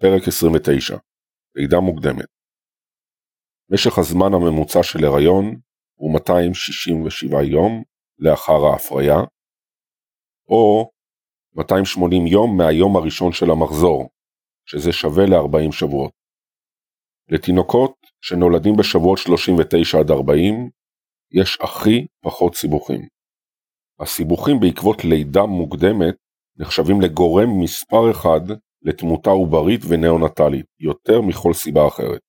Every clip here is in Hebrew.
פרק 29 לידה מוקדמת משך הזמן הממוצע של הריון הוא 267 יום לאחר ההפריה, או 280 יום מהיום הראשון של המחזור, שזה שווה ל-40 שבועות. לתינוקות שנולדים בשבועות 39 עד 40 יש הכי פחות סיבוכים. הסיבוכים בעקבות לידה מוקדמת נחשבים לגורם מספר אחד לתמותה עוברית ונאונטלית, יותר מכל סיבה אחרת.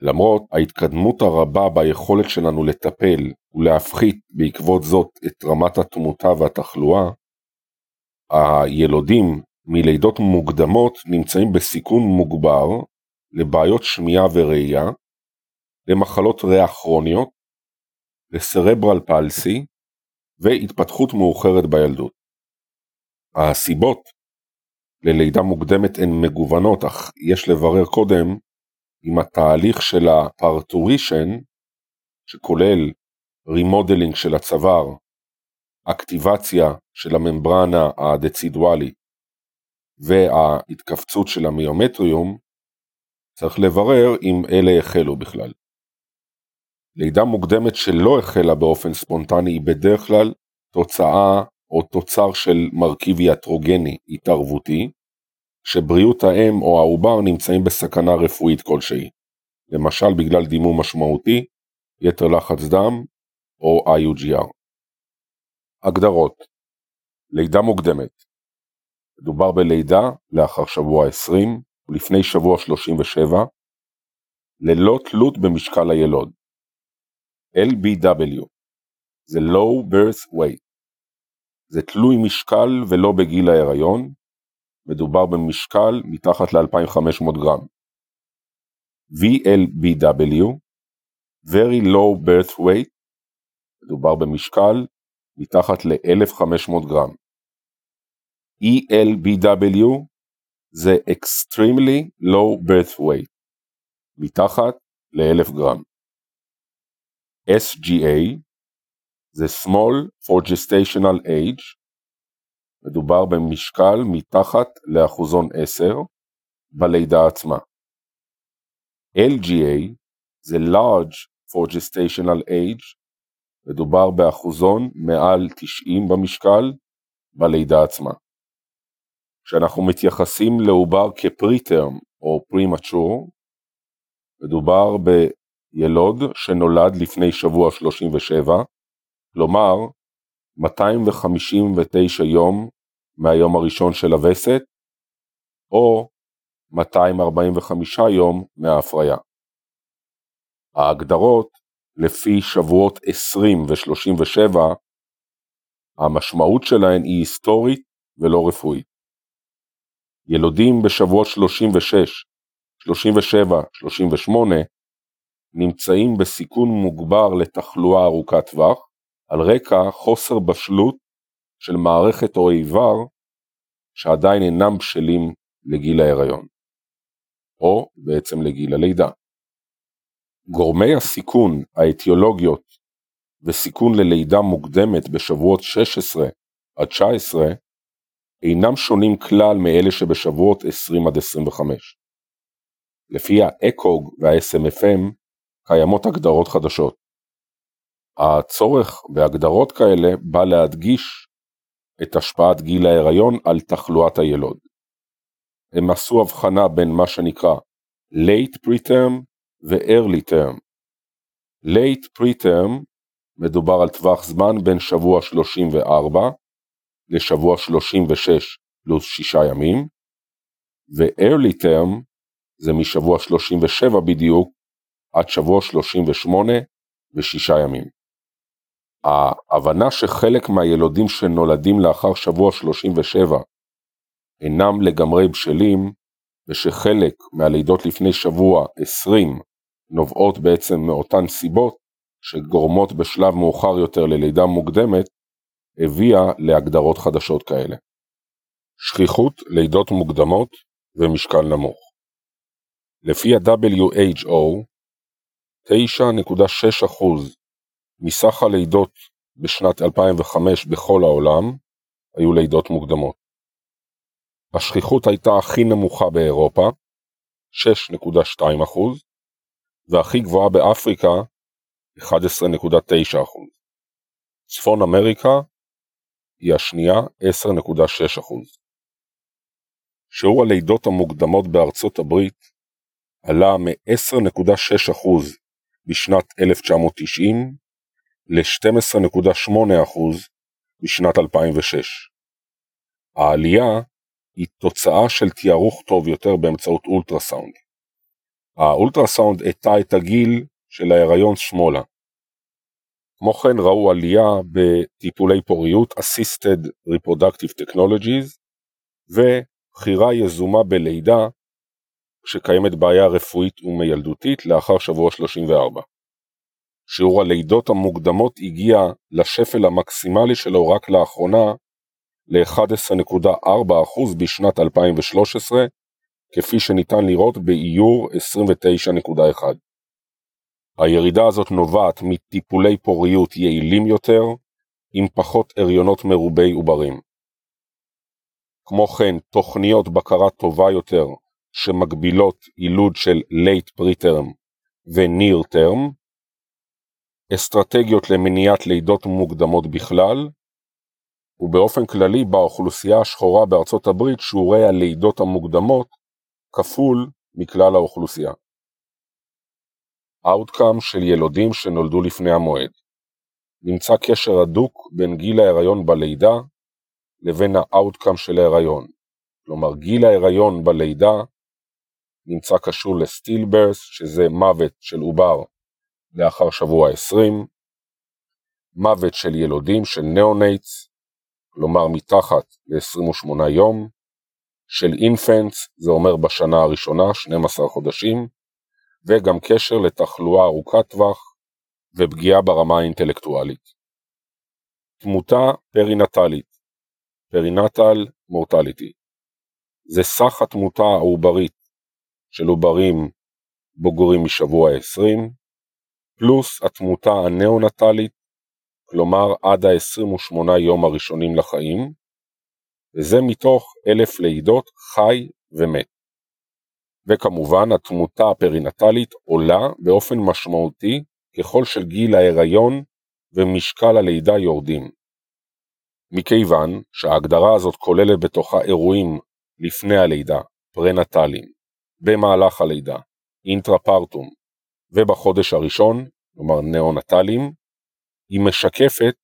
למרות ההתקדמות הרבה ביכולת שלנו לטפל ולהפחית בעקבות זאת את רמת התמותה והתחלואה, הילודים מלידות מוקדמות נמצאים בסיכון מוגבר לבעיות שמיעה וראייה, למחלות ריאה כרוניות, ל cerebral palsy והתפתחות מאוחרת בילדות. הסיבות ללידה מוקדמת הן מגוונות, אך יש לברר קודם אם התהליך של ה parturition, שכולל remodeling של הצוואר, אקטיבציה של הממברנה הדצידואלית וההתכווצות של ה myometrium, צריך לברר אם אלה החלו בכלל. לידה מוקדמת שלא החלה באופן ספונטני היא בדרך כלל תוצאה או תוצר של מרכיב יטרוגני התערבותי, שבריאות האם או העובר נמצאים בסכנה רפואית כלשהי, למשל בגלל דימום משמעותי, יתר לחץ דם או IUGR. הגדרות לידה מוקדמת מדובר בלידה לאחר שבוע 20 ולפני שבוע 37, ללא תלות במשקל הילוד. LBW זה Low Birth Weight זה תלוי משקל ולא בגיל ההיריון, מדובר במשקל מתחת ל-2500 גרם. VLBW, Very Low Birth Weight, מדובר במשקל מתחת ל-1500 גרם. ELBW זה Extremely Low Birth Weight, מתחת ל-1000 גרם. SGA זה small for gestational age, מדובר במשקל מתחת לאחוזון 10 בלידה עצמה. LGA זה large for gestational age, מדובר באחוזון מעל 90 במשקל בלידה עצמה. כשאנחנו מתייחסים לעובר כפריטרם או פרימצ'ור, מדובר בילוד שנולד לפני שבוע 37, כלומר 259 יום מהיום הראשון של הווסת, או 245 יום מההפריה. ההגדרות לפי שבועות 20 ו-37, המשמעות שלהן היא היסטורית ולא רפואית. ילודים בשבועות 36, 37, 38 נמצאים בסיכון מוגבר לתחלואה ארוכת טווח, על רקע חוסר בשלות של מערכת או איבר שעדיין אינם בשלים לגיל ההיריון, או בעצם לגיל הלידה. גורמי הסיכון האטיולוגיות וסיכון ללידה מוקדמת בשבועות 16 עד 19 אינם שונים כלל מאלה שבשבועות 20 עד 25. לפי האקוג וה-SMFM קיימות הגדרות חדשות. הצורך בהגדרות כאלה בא להדגיש את השפעת גיל ההיריון על תחלואת הילוד. הם עשו הבחנה בין מה שנקרא late preterm ו-early term. late preterm מדובר על טווח זמן בין שבוע 34 לשבוע 36 פלוס 6 ימים, ו-early term זה משבוע 37 בדיוק עד שבוע 38 ו-6 ימים. ההבנה שחלק מהילודים שנולדים לאחר שבוע 37 אינם לגמרי בשלים, ושחלק מהלידות לפני שבוע 20 נובעות בעצם מאותן סיבות שגורמות בשלב מאוחר יותר ללידה מוקדמת, הביאה להגדרות חדשות כאלה. שכיחות לידות מוקדמות ומשקל נמוך לפי ה-WHO, 9.6% מסך הלידות בשנת 2005 בכל העולם היו לידות מוקדמות. השכיחות הייתה הכי נמוכה באירופה, 6.2%, והכי גבוהה באפריקה, 11.9%. צפון אמריקה היא השנייה, 10.6%. שיעור הלידות המוקדמות בארצות הברית עלה מ-10.6% בשנת 1990 ל-12.8% בשנת 2006. העלייה היא תוצאה של תיארוך טוב יותר באמצעות אולטרסאונד. האולטרסאונד הטה את הגיל של ההיריון שמאלה. כמו כן ראו עלייה בטיפולי פוריות Assisted Reproductive Technologies ובחירה יזומה בלידה כשקיימת בעיה רפואית ומילדותית לאחר שבוע 34. שיעור הלידות המוקדמות הגיע לשפל המקסימלי שלו רק לאחרונה ל-11.4% בשנת 2013, כפי שניתן לראות באיור 29.1. הירידה הזאת נובעת מטיפולי פוריות יעילים יותר, עם פחות הריונות מרובי עוברים. כמו כן, תוכניות בקרה טובה יותר שמגבילות יילוד של late preterm ו-near term, אסטרטגיות למניעת לידות מוקדמות בכלל, ובאופן כללי באוכלוסייה השחורה בארצות הברית שיעורי הלידות המוקדמות כפול מכלל האוכלוסייה. Outcome של ילודים שנולדו לפני המועד. נמצא קשר הדוק בין גיל ההיריון בלידה לבין ה-outcome של ההיריון, כלומר גיל ההיריון בלידה נמצא קשור ל stillbirths, שזה מוות של עובר לאחר שבוע 20, מוות של ילודים של neonates, כלומר מתחת ל-28 יום, של אינפנטס, זה אומר בשנה הראשונה, 12 חודשים, וגם קשר לתחלואה ארוכת טווח ופגיעה ברמה האינטלקטואלית. תמותה פרינטלית, פרינטל מורטליטי, זה סך התמותה העוברית של עוברים בוגרים משבוע 20, פלוס התמותה הנאונטלית, כלומר עד ה-28 יום הראשונים לחיים, וזה מתוך אלף לידות חי ומת. וכמובן התמותה הפרינטלית עולה באופן משמעותי ככל של גיל ההיריון ומשקל הלידה יורדים. מכיוון שההגדרה הזאת כוללת בתוכה אירועים לפני הלידה, פרנטליים, במהלך הלידה, אינטרפרטום, ובחודש הראשון, כלומר נאונטליים, היא משקפת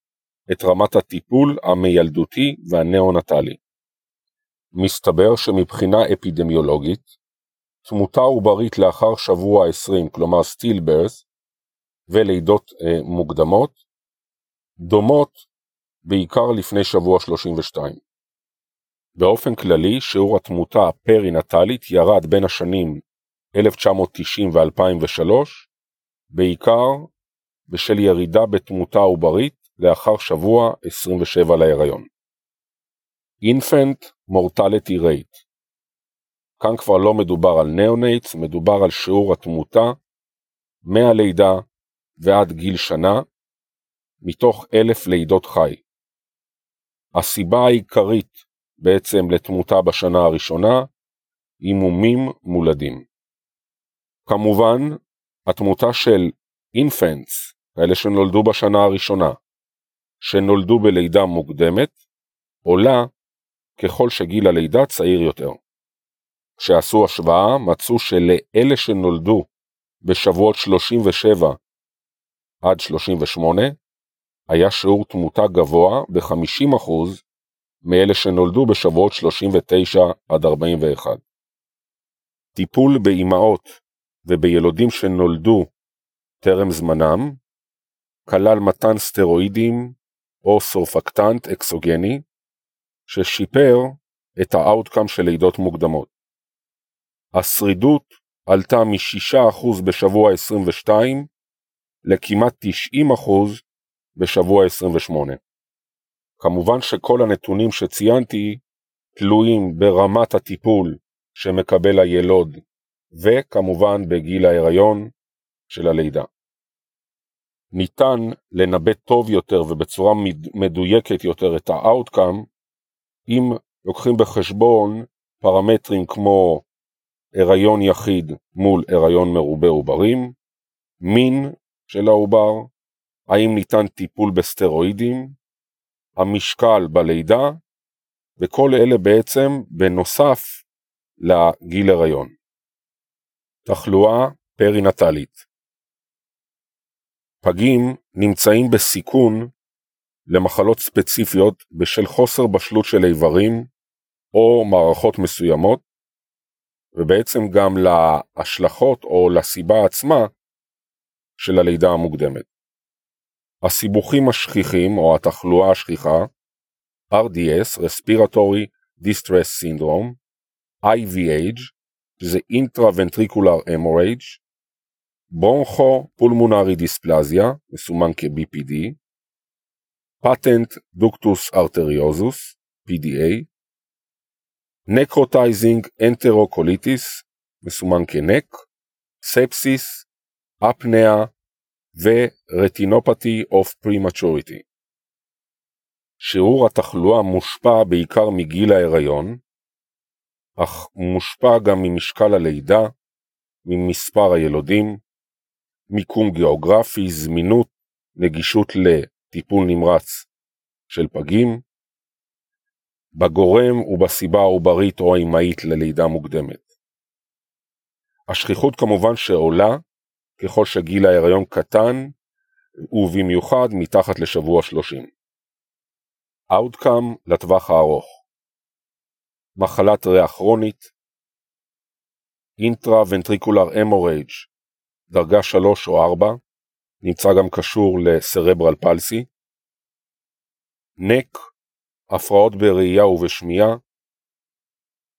את רמת הטיפול המילדותי והנאונטלי. מסתבר שמבחינה אפידמיולוגית, תמותה עוברית לאחר שבוע 20, כלומר סטילברס, ולידות אה, מוקדמות, דומות בעיקר לפני שבוע 32. באופן כללי, שיעור התמותה הפרינטלית ירד בין השנים 1990 ו-2003, בעיקר בשל ירידה בתמותה עוברית לאחר שבוע 27 להיריון. Infant Mortality Rate כאן כבר לא מדובר על נאונטס, מדובר על שיעור התמותה מהלידה ועד גיל שנה, מתוך אלף לידות חי. הסיבה העיקרית בעצם לתמותה בשנה הראשונה היא מומים מולדים. כמובן, התמותה של אינפנטס, כאלה שנולדו בשנה הראשונה, שנולדו בלידה מוקדמת, עולה ככל שגיל הלידה צעיר יותר. כשעשו השוואה, מצאו שלאלה שנולדו בשבועות 37 עד 38, היה שיעור תמותה גבוה ב-50% מאלה שנולדו בשבועות 39 עד 41. טיפול באימהות ובילודים שנולדו טרם זמנם, כלל מתן סטרואידים או surfactant אקסוגני, ששיפר את ה outcome של לידות מוקדמות. השרידות עלתה מ-6% בשבוע 22 לכמעט 90% בשבוע 28. כמובן שכל הנתונים שציינתי תלויים ברמת הטיפול שמקבל הילוד וכמובן בגיל ההיריון של הלידה. ניתן לנבא טוב יותר ובצורה מדויקת יותר את ה-outcome אם לוקחים בחשבון פרמטרים כמו הריון יחיד מול הריון מרובה עוברים, מין של העובר, האם ניתן טיפול בסטרואידים, המשקל בלידה, וכל אלה בעצם בנוסף לגיל הריון. תחלואה פרינטלית פגים נמצאים בסיכון למחלות ספציפיות בשל חוסר בשלות של איברים או מערכות מסוימות, ובעצם גם להשלכות או לסיבה עצמה של הלידה המוקדמת. הסיבוכים השכיחים או התחלואה השכיחה RDS, Respiratory Distress Syndrome, IVH, שזה Intraventricular Hemorrhage, ברונכו-פולמונרי דיספלזיה, מסומן כ-BPD, פטנט דוקטוס ארטריוזוס, PDA, necrotizing enterocolitis, מסומן כ NEC, ספסיס, apnea ו retinopathy of prematurity. שיעור התחלואה מושפע בעיקר מגיל ההיריון, אך מושפע גם ממשקל הלידה, ממספר הילודים, מיקום גיאוגרפי, זמינות, נגישות לטיפול נמרץ של פגים, בגורם ובסיבה העוברית או האמהית ללידה מוקדמת. השכיחות כמובן שעולה ככל שגיל ההיריון קטן ובמיוחד מתחת לשבוע 30. Outcome לטווח הארוך מחלת ריאה כרונית, Intraventricular Hemorrhage דרגה 3 או 4, נמצא גם קשור לסרברל פלסי, נק, הפרעות בראייה ובשמיעה,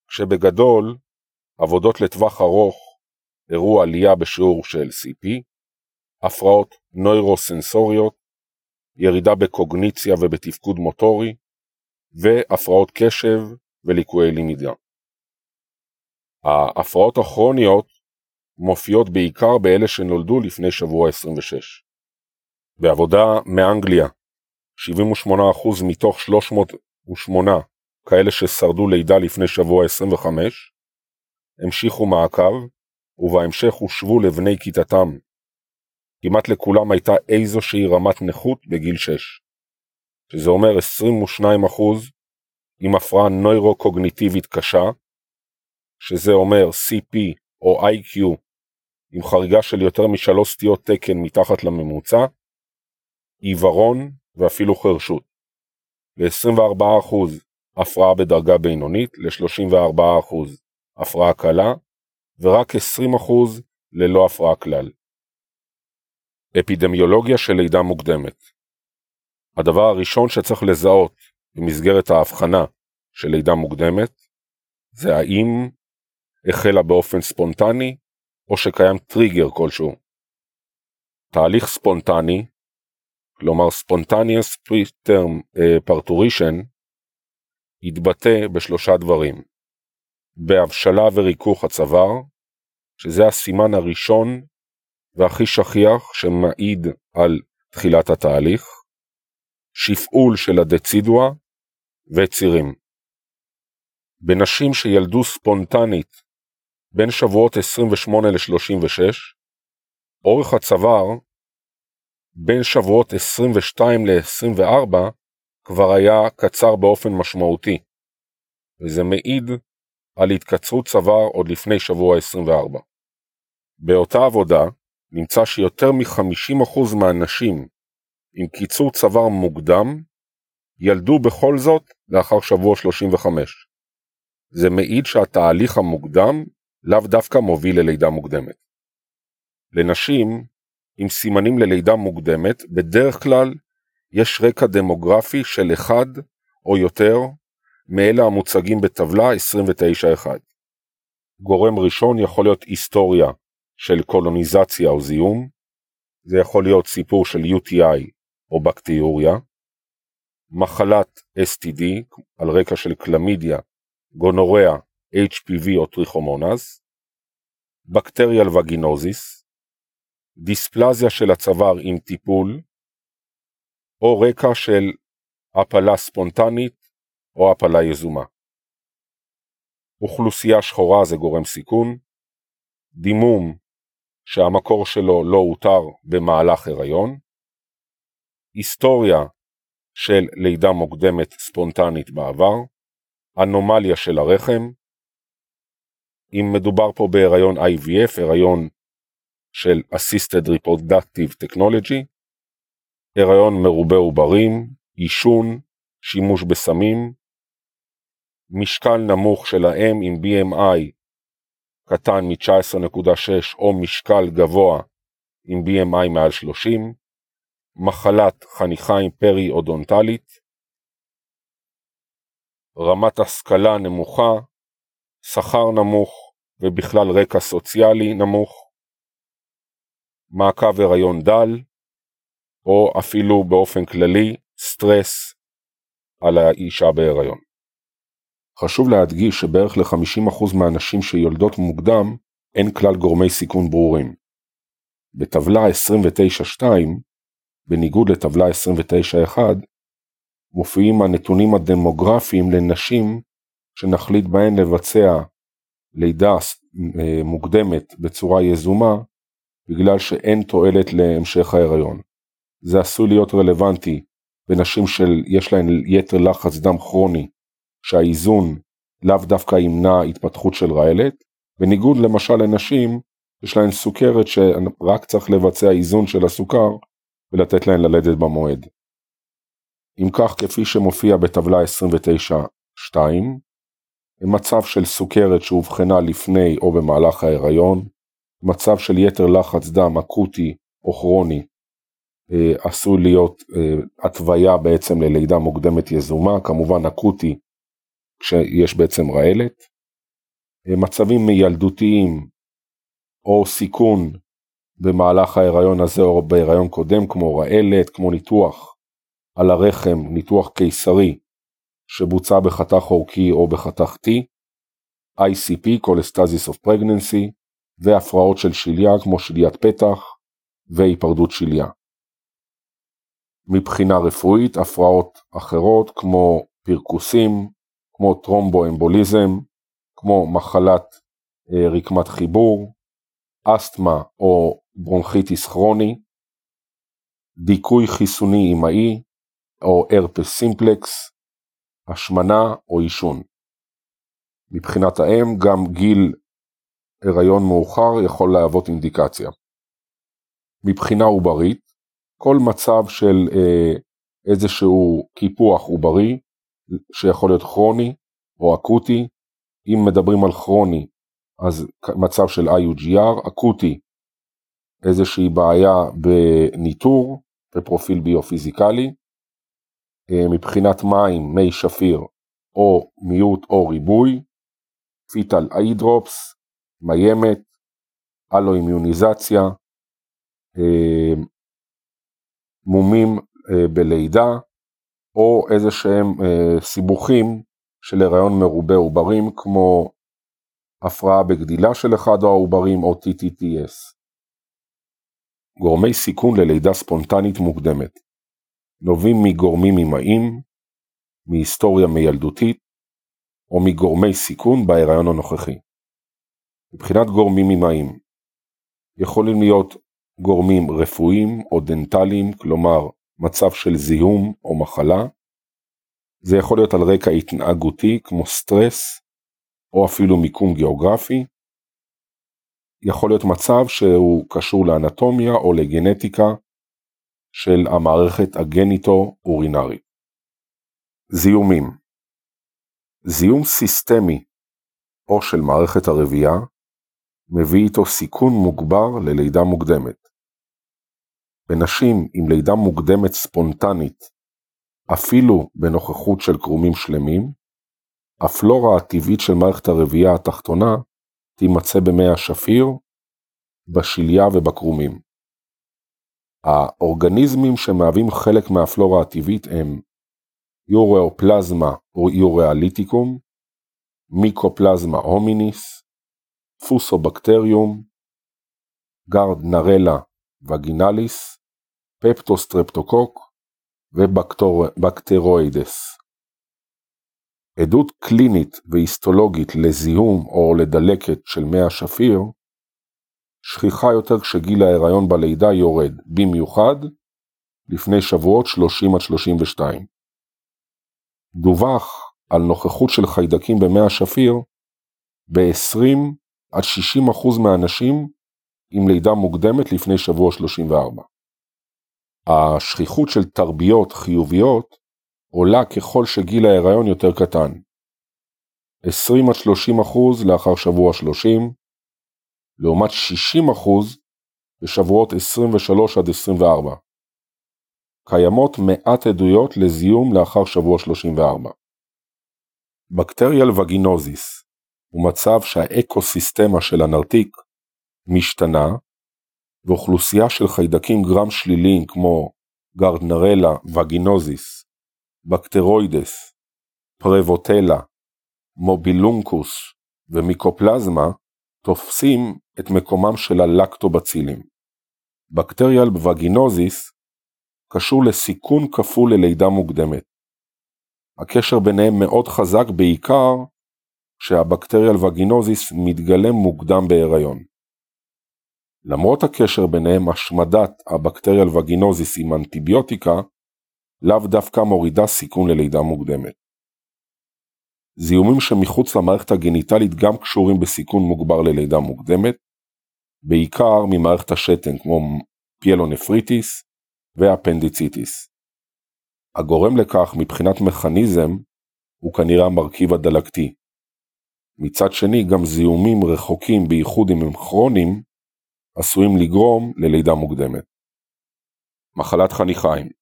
כשבגדול עבודות לטווח ארוך הראו עלייה בשיעור של CP, הפרעות נוירוסנסוריות, ירידה בקוגניציה ובתפקוד מוטורי, והפרעות קשב וליקויי למידה. ההפרעות הכרוניות מופיעות בעיקר באלה שנולדו לפני שבוע 26. בעבודה מאנגליה, 78% מתוך 308 כאלה ששרדו לידה לפני שבוע 25, המשיכו מעקב, ובהמשך הושבו לבני כיתתם. כמעט לכולם הייתה איזושהי רמת נכות בגיל 6, שזה אומר 22% עם הפרעה נוירו-קוגניטיבית קשה, שזה אומר CP או IQ עם חריגה של יותר משלוש סטיות תקן מתחת לממוצע, עיוורון ואפילו חרשות. ל-24% הפרעה בדרגה בינונית, ל-34% הפרעה קלה, ורק 20% ללא הפרעה כלל. אפידמיולוגיה של לידה מוקדמת הדבר הראשון שצריך לזהות במסגרת ההבחנה של לידה מוקדמת זה האם החלה באופן ספונטני או שקיים טריגר כלשהו. תהליך ספונטני, כלומר Spontaneous Preterm Parturition, יתבטא בשלושה דברים. בהבשלה וריכוך הצוואר, שזה הסימן הראשון והכי שכיח שמעיד על תחילת התהליך, שפעול של הדצידואה וצירים. בנשים שילדו ספונטנית בין שבועות 28 ל-36, אורך הצוואר בין שבועות 22 ל-24 כבר היה קצר באופן משמעותי, וזה מעיד על התקצרות צוואר עוד לפני שבוע 24. באותה עבודה נמצא שיותר מ-50% מהנשים עם קיצור צוואר מוקדם ילדו בכל זאת לאחר שבוע 35. זה מעיד שהתהליך המוקדם לאו דווקא מוביל ללידה מוקדמת. לנשים עם סימנים ללידה מוקדמת, בדרך כלל יש רקע דמוגרפי של אחד או יותר מאלה המוצגים בטבלה 29-1. גורם ראשון יכול להיות היסטוריה של קולוניזציה או זיהום, זה יכול להיות סיפור של UTI או בקטיוריה, מחלת STD על רקע של קלמידיה, גונוריאה, HPV או טריכומונז, בקטריאל וגינוזיס, דיספלזיה של הצוואר עם טיפול, או רקע של הפלה ספונטנית או הפלה יזומה. אוכלוסייה שחורה זה גורם סיכון, דימום שהמקור שלו לא הותר במהלך הריון, היסטוריה של לידה מוקדמת ספונטנית בעבר, אנומליה של הרחם, אם מדובר פה בהיריון IVF, הריון של Assisted Reproductive Technology, הריון מרובה עוברים, עישון, שימוש בסמים, משקל נמוך של האם עם BMI קטן מ-19.6 או משקל גבוה עם BMI מעל 30, מחלת חניכיים פרי-אודונטלית, רמת השכלה נמוכה, שכר נמוך ובכלל רקע סוציאלי נמוך, מעקב הריון דל, או אפילו באופן כללי סטרס על האישה בהיריון. חשוב להדגיש שבערך ל-50% מהנשים שיולדות מוקדם אין כלל גורמי סיכון ברורים. בטבלה 29.2, בניגוד לטבלה 29.1, מופיעים הנתונים הדמוגרפיים לנשים שנחליט בהן לבצע לידה אה, מוקדמת בצורה יזומה בגלל שאין תועלת להמשך ההיריון. זה עשוי להיות רלוונטי בנשים שיש להן יתר לחץ דם כרוני, שהאיזון לאו דווקא ימנע התפתחות של רעלת, בניגוד למשל לנשים יש להן סוכרת שרק צריך לבצע איזון של הסוכר ולתת להן ללדת במועד. אם כך, כפי שמופיע בטבלה 29.2, מצב של סוכרת שאובחנה לפני או במהלך ההיריון, מצב של יתר לחץ דם אקוטי או כרוני אה, עשוי להיות אה, התוויה בעצם ללידה מוקדמת יזומה, כמובן אקוטי כשיש בעצם רעלת. אה, מצבים מילדותיים או סיכון במהלך ההיריון הזה או בהיריון קודם כמו רעלת, כמו ניתוח על הרחם, ניתוח קיסרי שבוצע בחתך עורקי או בחתך T, ICP, Cholestasis of Pregnancy, והפרעות של שליה כמו שליית פתח והיפרדות שליה. מבחינה רפואית, הפרעות אחרות כמו פרכוסים, כמו טרומבואמבוליזם, כמו מחלת אה, רקמת חיבור, אסתמה או ברונכיטיס כרוני, דיכוי חיסוני אמאי או הרפס סימפלקס, השמנה או עישון. מבחינת האם גם גיל הריון מאוחר יכול להוות אינדיקציה. מבחינה עוברית, כל מצב של אה, איזשהו קיפוח עוברי, שיכול להיות כרוני או אקוטי, אם מדברים על כרוני, אז מצב של IUGR, אקוטי, איזושהי בעיה בניטור בפרופיל ביופיזיקלי, אה, מבחינת מים, מי שפיר, או מיעוט או ריבוי, פיטל איידרופס, מיימת, אלו-אימיוניזציה, אה, מומים אה, בלידה, או איזה שהם סיבוכים של הריון מרובה עוברים, כמו הפרעה בגדילה של אחד העוברים או TTTS. גורמי סיכון ללידה ספונטנית מוקדמת נובעים מגורמים אמאיים, מהיסטוריה מילדותית, או מגורמי סיכון בהיריון הנוכחי. מבחינת גורמים אמאיים, יכולים להיות גורמים רפואיים או דנטליים, כלומר מצב של זיהום או מחלה. זה יכול להיות על רקע התנהגותי כמו סטרס או אפילו מיקום גיאוגרפי. יכול להיות מצב שהוא קשור לאנטומיה או לגנטיקה של המערכת הגניטו-אורינרית. זיהומים זיהום סיסטמי או של מערכת הרבייה מביא איתו סיכון מוגבר ללידה מוקדמת. בנשים עם לידה מוקדמת ספונטנית, אפילו בנוכחות של קרומים שלמים, הפלורה הטבעית של מערכת הרבייה התחתונה תימצא במי השפיר, בשליה ובקרומים. האורגניזמים שמהווים חלק מהפלורה הטבעית הם יוריאופלזמה או יוריאליטיקום, מיקופלזמה הומיניס, Fusobacterium, Gardnerella vaginalis, Peptostreptococcus ו Bacteroides. עדות קלינית והיסטולוגית לזיהום או לדלקת של מי השפיר שכיחה יותר כשגיל ההיריון בלידה יורד, במיוחד לפני שבועות 30-32. דווח על נוכחות של חיידקים במי השפיר ב-20-60% מהאנשים עם לידה מוקדמת לפני שבוע 34. השכיחות של תרביות חיוביות עולה ככל שגיל ההיריון יותר קטן. 20-30% לאחר שבוע 30, לעומת 60% בשבועות 23 עד 24. קיימות מעט עדויות לזיהום לאחר שבוע 34. בקטריאל וגינוזיס הוא מצב שהאקוסיסטמה של הנרתיק משתנה, ואוכלוסייה של חיידקים גרם שליליים כמו גרדנרלה וגינוזיס, בקטרואידס, פרבוטלה, מובילונקוס ומיקופלזמה תופסים את מקומם של הלקטובצילים. בקטריאל וגינוזיס קשור לסיכון כפול ללידה מוקדמת. הקשר ביניהם מאוד חזק בעיקר כשה bacterial vaginosis מתגלם מוקדם בהיריון. למרות הקשר ביניהם, השמדת ה bacterial vaginosis עם אנטיביוטיקה לאו דווקא מורידה סיכון ללידה מוקדמת. זיהומים שמחוץ למערכת הגניטלית גם קשורים בסיכון מוגבר ללידה מוקדמת, בעיקר ממערכת השתן כמו pyelonephritis ואפנדיציטיס. הגורם לכך מבחינת מכניזם הוא כנראה המרכיב הדלקתי. מצד שני גם זיהומים רחוקים בייחוד אם הם כרוניים עשויים לגרום ללידה מוקדמת. מחלת חניכיים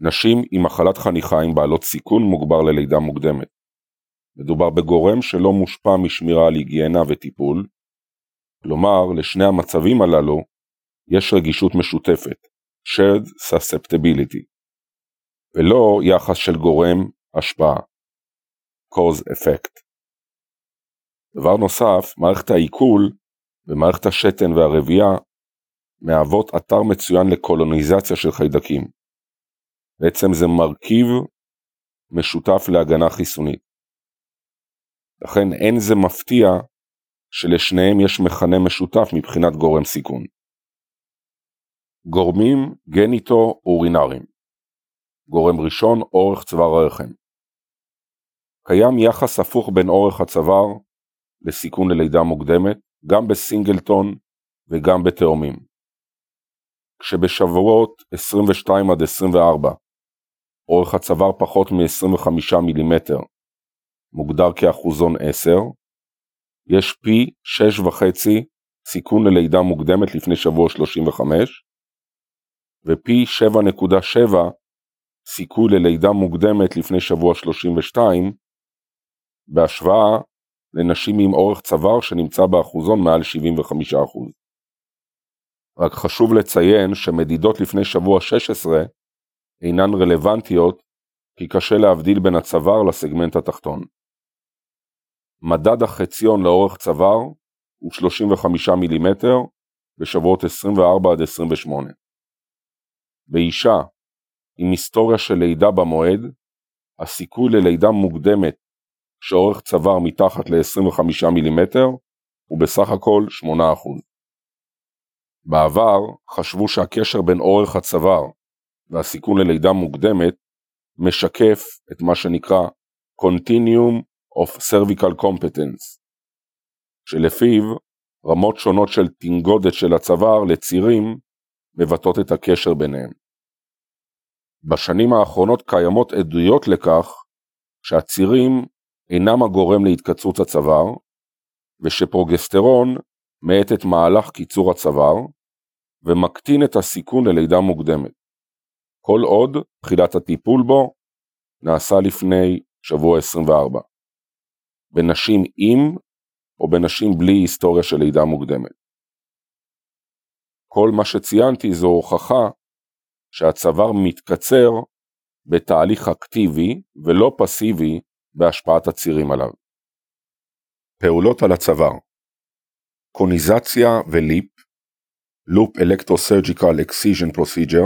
נשים עם מחלת חניכיים בעלות סיכון מוגבר ללידה מוקדמת. מדובר בגורם שלא מושפע משמירה על היגיינה וטיפול, כלומר לשני המצבים הללו יש רגישות משותפת, shared susceptibility, ולא יחס של גורם השפעה, cause effect. דבר נוסף, מערכת העיכול ומערכת השתן והרבייה מהוות אתר מצוין לקולוניזציה של חיידקים. בעצם זה מרכיב משותף להגנה חיסונית. לכן אין זה מפתיע שלשניהם יש מכנה משותף מבחינת גורם סיכון. גורמים גניטו-אורינריים גורם ראשון, אורך צוואר הרחם. קיים יחס הפוך בין אורך הצוואר לסיכון ללידה מוקדמת, גם בסינגלטון וגם בתאומים. כשבשבועות 22 עד 24 אורך הצוואר פחות מ-25 מילימטר מוגדר כאחוזון 10, יש פי 6.5 סיכון ללידה מוקדמת לפני שבוע 35, ופי 7.7 סיכוי ללידה מוקדמת לפני שבוע 32, בהשוואה לנשים עם אורך צוואר שנמצא באחוזון מעל 75%. רק חשוב לציין שמדידות לפני שבוע 16 אינן רלוונטיות כי קשה להבדיל בין הצוואר לסגמנט התחתון. מדד החציון לאורך צוואר הוא 35 מילימטר בשבועות 24 עד 28. באישה עם היסטוריה של לידה במועד, הסיכוי ללידה מוקדמת שאורך צוואר מתחת ל-25 מילימטר הוא בסך הכל 8%. בעבר חשבו שהקשר בין אורך הצוואר והסיכון ללידה מוקדמת משקף את מה שנקרא Continuum of Cervical Competence, שלפיו רמות שונות של תנגודת של הצוואר לצירים מבטאות את הקשר ביניהם. בשנים האחרונות קיימות עדויות לכך שהצירים אינם הגורם להתקצרות הצוואר, ושפרוגסטרון מאט את מהלך קיצור הצוואר, ומקטין את הסיכון ללידה מוקדמת. כל עוד תחילת הטיפול בו נעשה לפני שבוע 24. בנשים עם או בנשים בלי היסטוריה של לידה מוקדמת. כל מה שציינתי זו הוכחה שהצוואר מתקצר בתהליך אקטיבי ולא פסיבי בהשפעת הצירים עליו. פעולות על הצוואר קוניזציה ו LEEP, loop electrosurgical excision procedure,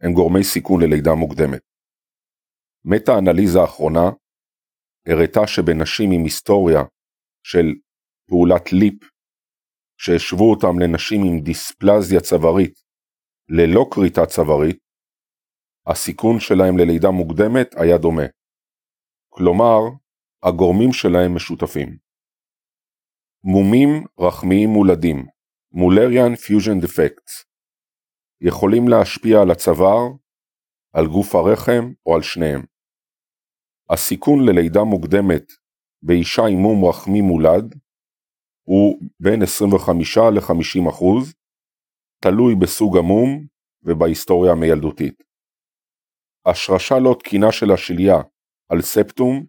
הם גורמי סיכון ללידה מוקדמת. מטה-אנליזה האחרונה הראתה שבנשים עם היסטוריה של פעולת LEEP, שהשוו אותם לנשים עם דיספלזיה צווארית ללא כריתה צווארית, הסיכון שלהם ללידה מוקדמת היה דומה. כלומר, הגורמים שלהם משותפים. מומים רחמיים מולדים, Müllerian fusion defects, יכולים להשפיע על הצוואר, על גוף הרחם או על שניהם. הסיכון ללידה מוקדמת באישה עם מום רחמי מולד הוא בין 25 ל-50 אחוז, תלוי בסוג המום ובהיסטוריה המיילדותית. השרשה לא תקינה של השליה על ספטום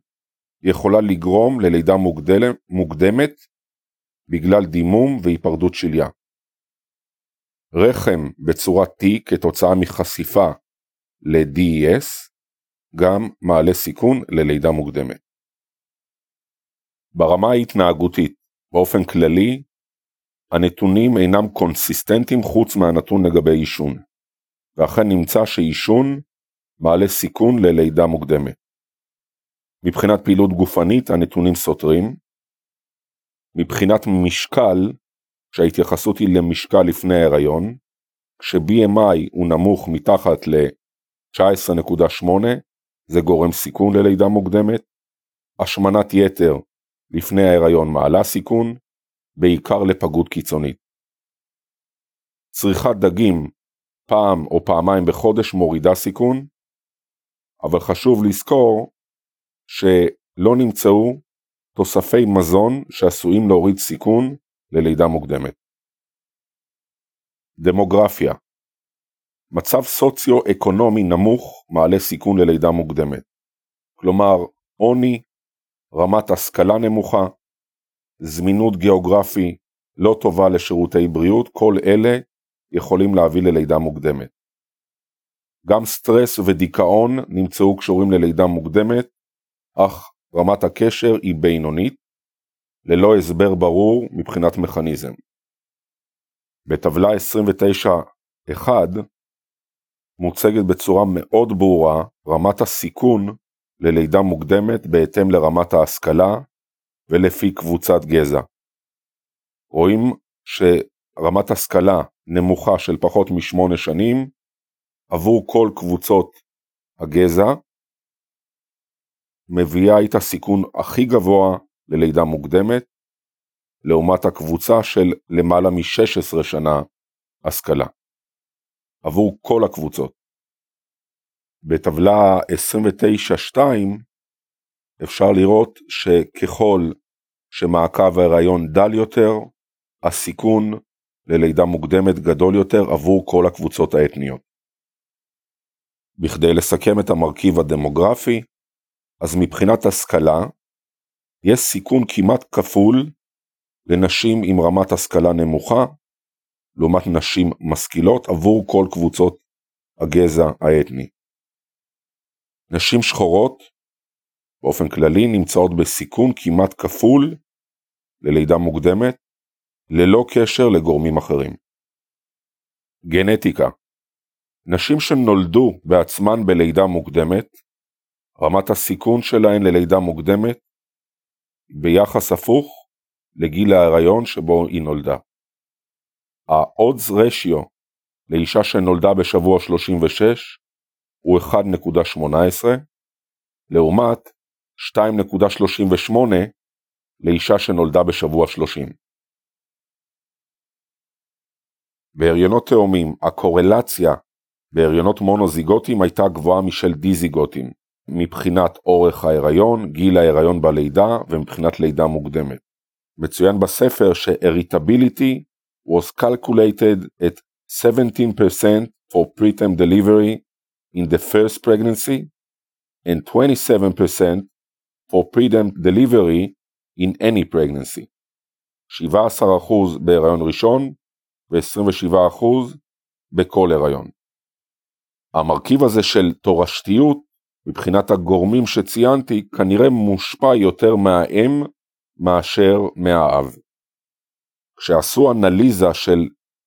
יכולה לגרום ללידה מוקדמת בגלל דימום והיפרדות שליה. רחם בצורת T כתוצאה מחשיפה ל-DES גם מעלה סיכון ללידה מוקדמת. ברמה ההתנהגותית, באופן כללי, הנתונים אינם קונסיסטנטיים חוץ מהנתון לגבי עישון, ואכן נמצא שעישון מעלה סיכון ללידה מוקדמת. מבחינת פעילות גופנית הנתונים סותרים. מבחינת משקל, שההתייחסות היא למשקל לפני ההיריון, כש-BMI הוא נמוך מתחת ל-19.8 זה גורם סיכון ללידה מוקדמת. השמנת יתר לפני ההיריון מעלה סיכון, בעיקר לפגות קיצונית. צריכת דגים פעם או פעמיים בחודש מורידה סיכון, אבל חשוב לזכור שלא נמצאו תוספי מזון שעשויים להוריד סיכון ללידה מוקדמת. דמוגרפיה מצב סוציו-אקונומי נמוך מעלה סיכון ללידה מוקדמת. כלומר, עוני, רמת השכלה נמוכה, זמינות גיאוגרפי לא טובה לשירותי בריאות, כל אלה יכולים להביא ללידה מוקדמת. גם סטרס ודיכאון נמצאו קשורים ללידה מוקדמת, אך רמת הקשר היא בינונית, ללא הסבר ברור מבחינת מכניזם. בטבלה 29.1 מוצגת בצורה מאוד ברורה רמת הסיכון ללידה מוקדמת בהתאם לרמת ההשכלה ולפי קבוצת גזע. רואים שרמת השכלה נמוכה של פחות משמונה שנים עבור כל קבוצות הגזע מביאה איתה סיכון הכי גבוה ללידה מוקדמת, לעומת הקבוצה של למעלה מ-16 שנה השכלה. עבור כל הקבוצות. בטבלה 29-2 אפשר לראות שככל שמעקב ההיריון דל יותר, הסיכון ללידה מוקדמת גדול יותר עבור כל הקבוצות האתניות. בכדי לסכם את המרכיב הדמוגרפי, אז מבחינת השכלה, יש סיכון כמעט כפול לנשים עם רמת השכלה נמוכה, לעומת נשים משכילות עבור כל קבוצות הגזע האתני. נשים שחורות, באופן כללי, נמצאות בסיכון כמעט כפול ללידה מוקדמת, ללא קשר לגורמים אחרים. גנטיקה נשים שנולדו בעצמן בלידה מוקדמת, רמת הסיכון שלהן ללידה מוקדמת ביחס הפוך לגיל ההיריון שבו היא נולדה. ה-odds ratio לאישה שנולדה בשבוע 36 הוא 1.18, לעומת 2.38 לאישה שנולדה בשבוע 30. בהריונות תאומים הקורלציה בהריונות מונוזיגוטים הייתה גבוהה משל דיזיגוטים, מבחינת אורך ההיריון, גיל ההיריון בלידה ומבחינת לידה מוקדמת. מצוין בספר ש-irritability was calculated at 17% for preterm delivery in the first pregnancy and 27% for preterm delivery in any pregnancy. 17% בהיריון ראשון ו-27% בכל הריון. המרכיב הזה של תורשתיות, מבחינת הגורמים שציינתי, כנראה מושפע יותר מהאם מאשר מהאב. כשעשו אנליזה של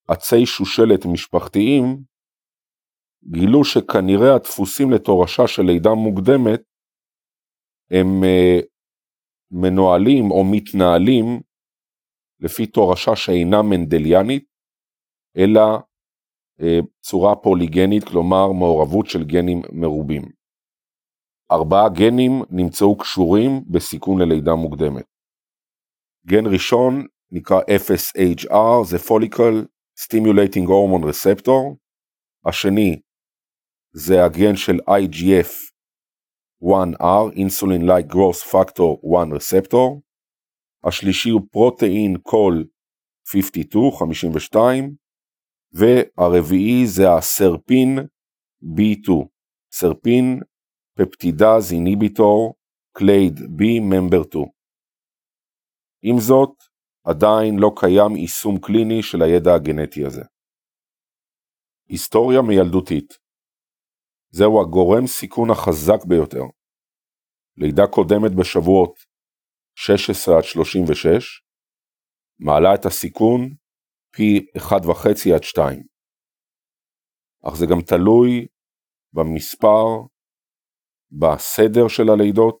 עצי שושלת משפחתיים, גילו שכנראה הדפוסים לתורשה של לידה מוקדמת הם uh, מנוהלים או מתנהלים לפי תורשה שאינה מנדליאנית, אלא אה, צורה פוליגנית, כלומר מעורבות של גנים מרובים. ארבעה גנים נמצאו קשורים בסיכון ללידה מוקדמת. גן ראשון נקרא FSHR, זה Follicle Stimulating Hormone Receptor, השני זה הגן של IGF-1R, Insulin Like Growth Factor 1 Receptor, השלישי הוא פרוטאין קול 52, 52, והרביעי זה הסרפין B2, סרפין פפטידז איניביטור קלייד B ממבר 2. עם זאת, עדיין לא קיים יישום קליני של הידע הגנטי הזה. היסטוריה מילדותית זהו הגורם סיכון החזק ביותר. לידה קודמת בשבועות 16 עד 36 מעלה את הסיכון פי 1.5 עד 2. אך זה גם תלוי במספר, בסדר של הלידות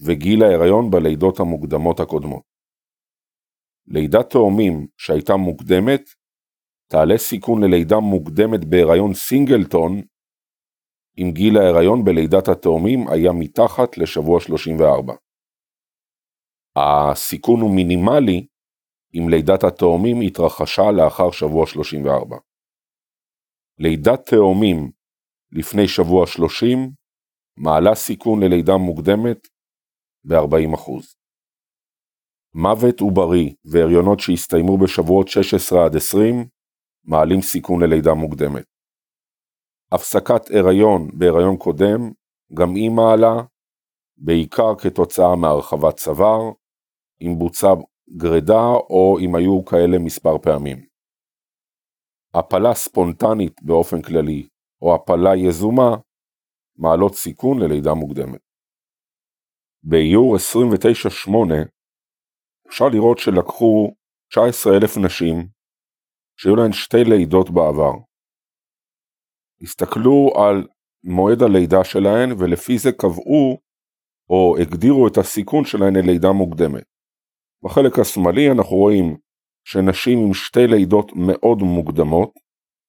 וגיל ההיריון בלידות המוקדמות הקודמות. לידת תאומים שהייתה מוקדמת תעלה סיכון ללידה מוקדמת בהיריון סינגלטון אם גיל ההיריון בלידת התאומים היה מתחת לשבוע 34. הסיכון הוא מינימלי אם לידת התאומים התרחשה לאחר שבוע 34. לידת תאומים לפני שבוע 30 מעלה סיכון ללידה מוקדמת ב-40%. מוות עוברי והריונות שהסתיימו בשבועות 16 עד 20 מעלים סיכון ללידה מוקדמת. הפסקת הריון בהריון קודם גם היא מעלה, בעיקר כתוצאה מהרחבת צוואר, אם בוצע גרידה או אם היו כאלה מספר פעמים. הפלה ספונטנית באופן כללי או הפלה יזומה מעלות סיכון ללידה מוקדמת. באיור 29-8 אפשר לראות שלקחו 19,000 נשים שהיו להן שתי לידות בעבר. הסתכלו על מועד הלידה שלהן ולפי זה קבעו או הגדירו את הסיכון שלהן ללידה מוקדמת. בחלק השמאלי אנחנו רואים שנשים עם שתי לידות מאוד מוקדמות,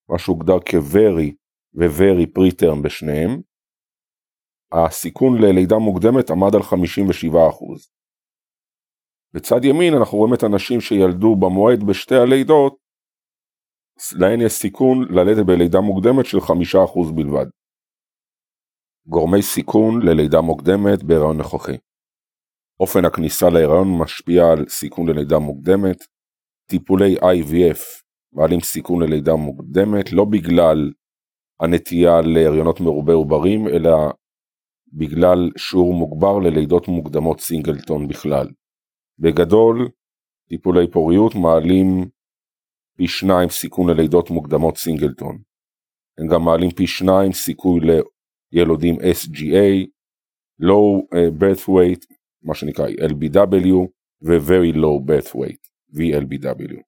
מה שהוגדר כ-very ו-very preterm בשניהם, הסיכון ללידה מוקדמת עמד על 57%. בצד ימין אנחנו רואים את הנשים שילדו במועד בשתי הלידות, להן יש סיכון ללדת בלידה מוקדמת של 5% בלבד. גורמי סיכון ללידה מוקדמת בהיריון נכוחי אופן הכניסה להיריון משפיע על סיכון ללידה מוקדמת, טיפולי IVF מעלים סיכון ללידה מוקדמת לא בגלל הנטייה להריונות מרובי עוברים, אלא בגלל שיעור מוגבר ללידות מוקדמות סינגלטון בכלל. בגדול, טיפולי פוריות מעלים פי שניים סיכון ללידות מוקדמות סינגלטון. הם גם מעלים פי שניים סיכוי לילודים SGA, low uh, birth weight, מה שנקרא LBW, ו-very low birth weight, VLBW.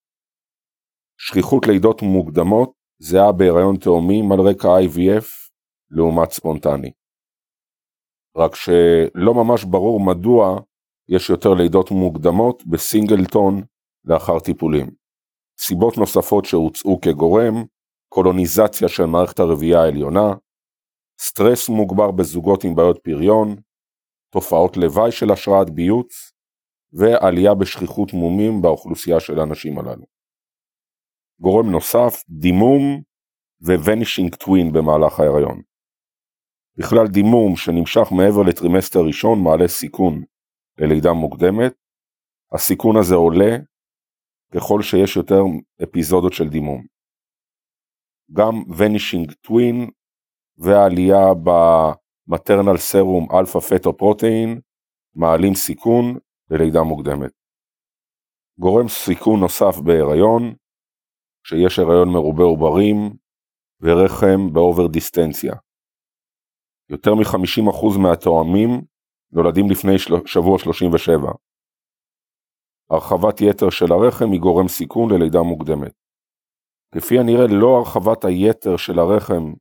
שכיחות לידות מוקדמות זהה בהיריון תאומים על רקע IVF לעומת ספונטני. רק שלא ממש ברור מדוע יש יותר לידות מוקדמות בסינגלטון לאחר טיפולים. סיבות נוספות שהוצאו כגורם, קולוניזציה של מערכת הרבייה העליונה, סטרס מוגבר בזוגות עם בעיות פריון, תופעות לוואי של השראת ביוץ, ועלייה בשכיחות מומים באוכלוסייה של האנשים הללו. גורם נוסף, דימום ו-vanishing twin במהלך ההיריון. בכלל דימום שנמשך מעבר לטרימסטר ראשון מעלה סיכון ללידה מוקדמת, הסיכון הזה עולה ככל שיש יותר אפיזודות של דימום. גם vanishing twin והעלייה ב maternal serum alpha fetoprotein מעלים סיכון ללידה מוקדמת. גורם סיכון נוסף בהיריון, שיש הריון מרובה עוברים ורחם ב overdistension. יותר מ-50% מהתואמים נולדים לפני שבוע 37. הרחבת יתר של הרחם היא גורם סיכון ללידה מוקדמת. כפי הנראה לא הרחבת היתר של הרחם,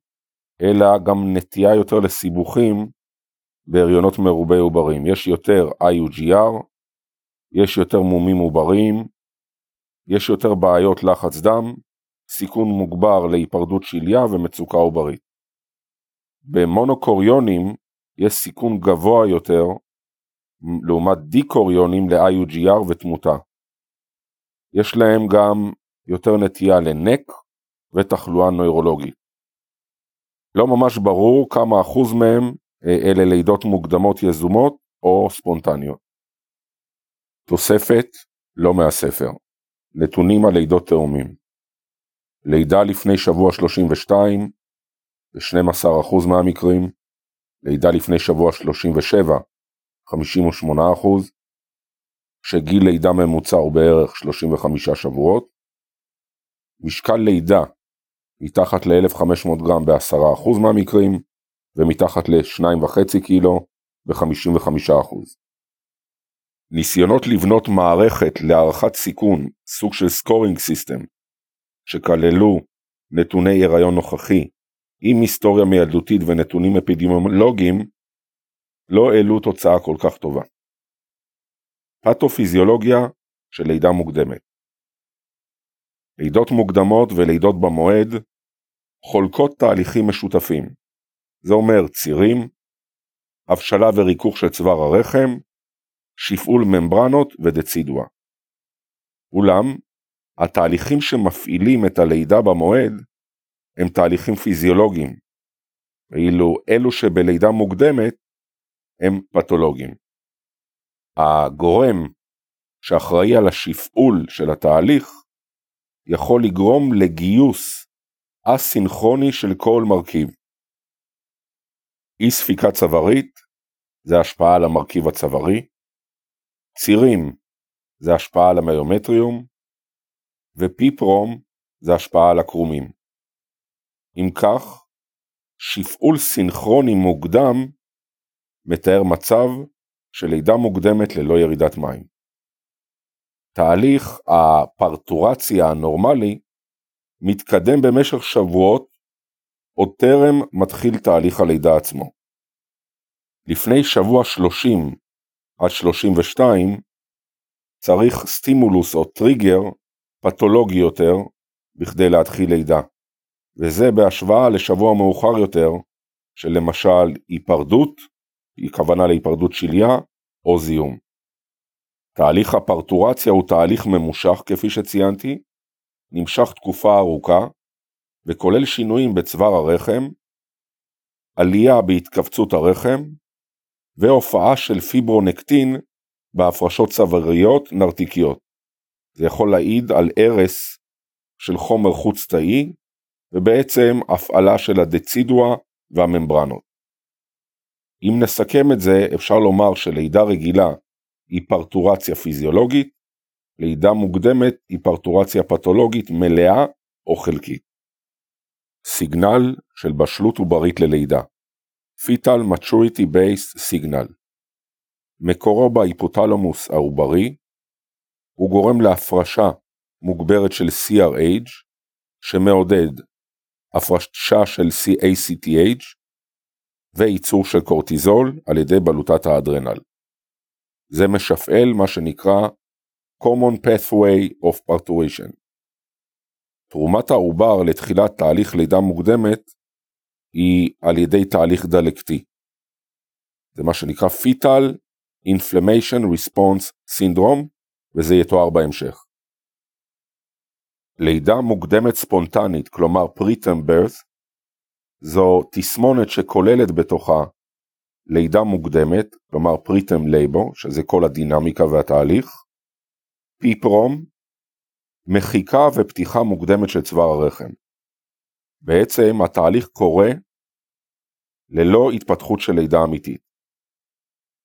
אלא גם נטייה יותר לסיבוכים, בהריונות מרובי עוברים. יש יותר IUGR, יש יותר מומים עובריים, יש יותר בעיות לחץ דם, סיכון מוגבר להיפרדות שליה ומצוקה עוברית. במונוקוריונים יש סיכון גבוה יותר לעומת דיקוריונים ל-IUGR ותמותה. יש להם גם יותר נטייה לנק ותחלואה נוירולוגית. לא ממש ברור כמה אחוז מהם אה, אלה לידות מוקדמות יזומות או ספונטניות. תוספת לא מהספר נתונים על לידות תאומים לידה לפני שבוע 32 ב-12% מהמקרים, לידה לפני שבוע 37 58%, שגיל לידה ממוצע הוא בערך 35 שבועות, משקל לידה מתחת ל-1500 גרם ב-10% מהמקרים, ומתחת ל-2.5 קילו ב-55%. ניסיונות לבנות מערכת להערכת סיכון, סוג של scoring system, שכללו נתוני הריון נוכחי עם היסטוריה מילדותית ונתונים אפידמיולוגיים, לא העלו תוצאה כל כך טובה. פתופיזיולוגיה של לידה מוקדמת לידות מוקדמות ולידות במועד חולקות תהליכים משותפים. זה אומר צירים, הבשלה וריכוך של צוואר הרחם, שפעול ממברנות ודצידואה. אולם, התהליכים שמפעילים את הלידה במועד הם תהליכים פיזיולוגיים, ואילו אלו שבלידה מוקדמת הם פתולוגיים. הגורם שאחראי על השפעול של התהליך יכול לגרום לגיוס אסינכרוני של כל מרכיב. אי ספיקה צווארית זה השפעה על המרכיב הצווארי, צירים זה השפעה על המיומטריום, ופיפרום זה השפעה על הקרומים. אם כך, שפעול סינכרוני מוקדם מתאר מצב של לידה מוקדמת ללא ירידת מים. תהליך הפרטורציה הנורמלי מתקדם במשך שבועות עוד טרם מתחיל תהליך הלידה עצמו. לפני שבוע 30 עד 32 צריך סטימולוס או טריגר פתולוגי יותר בכדי להתחיל לידה, וזה בהשוואה לשבוע מאוחר יותר של למשל היפרדות, היא כוונה להיפרדות שליה או זיהום. תהליך הפרטורציה הוא תהליך ממושך כפי שציינתי, נמשך תקופה ארוכה וכולל שינויים בצוואר הרחם, עלייה בהתכווצות הרחם והופעה של פיברונקטין בהפרשות צוואריות נרתיקיות. זה יכול להעיד על הרס של חומר חוץ תאי ובעצם הפעלה של הדצידואה והממברנות. אם נסכם את זה אפשר לומר שלידה רגילה היא פרטורציה פיזיולוגית, לידה מוקדמת היא פרטורציה פתולוגית מלאה או חלקית. סיגנל של בשלות עוברית ללידה fetal maturity based signal מקורו בהיפותלמוס העוברי, הוא גורם להפרשה מוגברת של CRH, שמעודד הפרשה של CACTH וייצור של קורטיזול על ידי בלוטת האדרנל. זה משפעל מה שנקרא common pathway of parturition. תרומת העובר לתחילת תהליך לידה מוקדמת היא על ידי תהליך דלקתי. זה מה שנקרא fetal inflammation response syndrome וזה יתואר בהמשך. לידה מוקדמת ספונטנית, כלומר preterm birth, זו תסמונת שכוללת בתוכה לידה מוקדמת, כלומר preterm labor, שזה כל הדינמיקה והתהליך, פיפרום, מחיקה ופתיחה מוקדמת של צוואר הרחם. בעצם התהליך קורה ללא התפתחות של לידה אמיתית.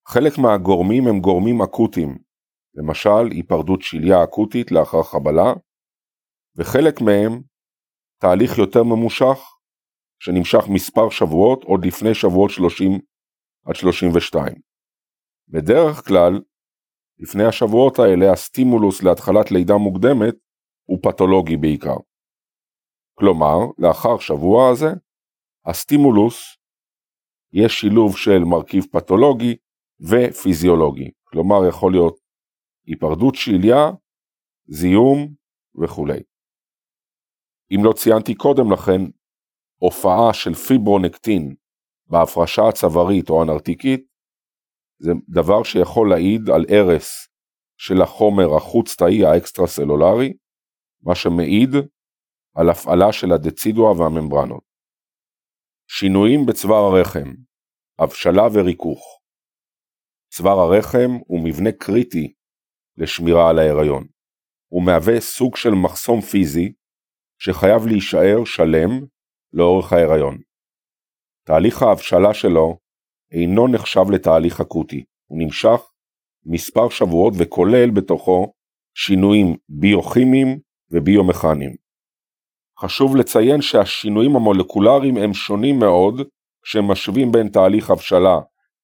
חלק מהגורמים הם גורמים אקוטיים, למשל היפרדות שליה אקוטית לאחר חבלה, וחלק מהם תהליך יותר ממושך שנמשך מספר שבועות עוד לפני שבועות 30 עד 32. בדרך כלל, לפני השבועות האלה הסטימולוס להתחלת לידה מוקדמת הוא פתולוגי בעיקר. כלומר, לאחר שבוע הזה, הסטימולוס יש שילוב של מרכיב פתולוגי ופיזיולוגי, כלומר יכול להיות היפרדות שליה, זיהום וכולי. אם לא ציינתי קודם לכן, הופעה של פיברונקטין בהפרשה הצווארית או הנרתיקית זה דבר שיכול להעיד על הרס של החומר החוץ תאי האקסטרה סלולרי, מה שמעיד על הפעלה של הדצידואה והממברנות. שינויים בצוואר הרחם, הבשלה וריכוך. צוואר הרחם הוא מבנה קריטי לשמירה על ההיריון. הוא מהווה סוג של מחסום פיזי שחייב להישאר שלם לאורך ההיריון. תהליך ההבשלה שלו אינו נחשב לתהליך אקוטי, הוא נמשך מספר שבועות וכולל בתוכו שינויים ביוכימיים וביומכניים. חשוב לציין שהשינויים המולקולריים הם שונים מאוד כשמשווים בין תהליך הבשלה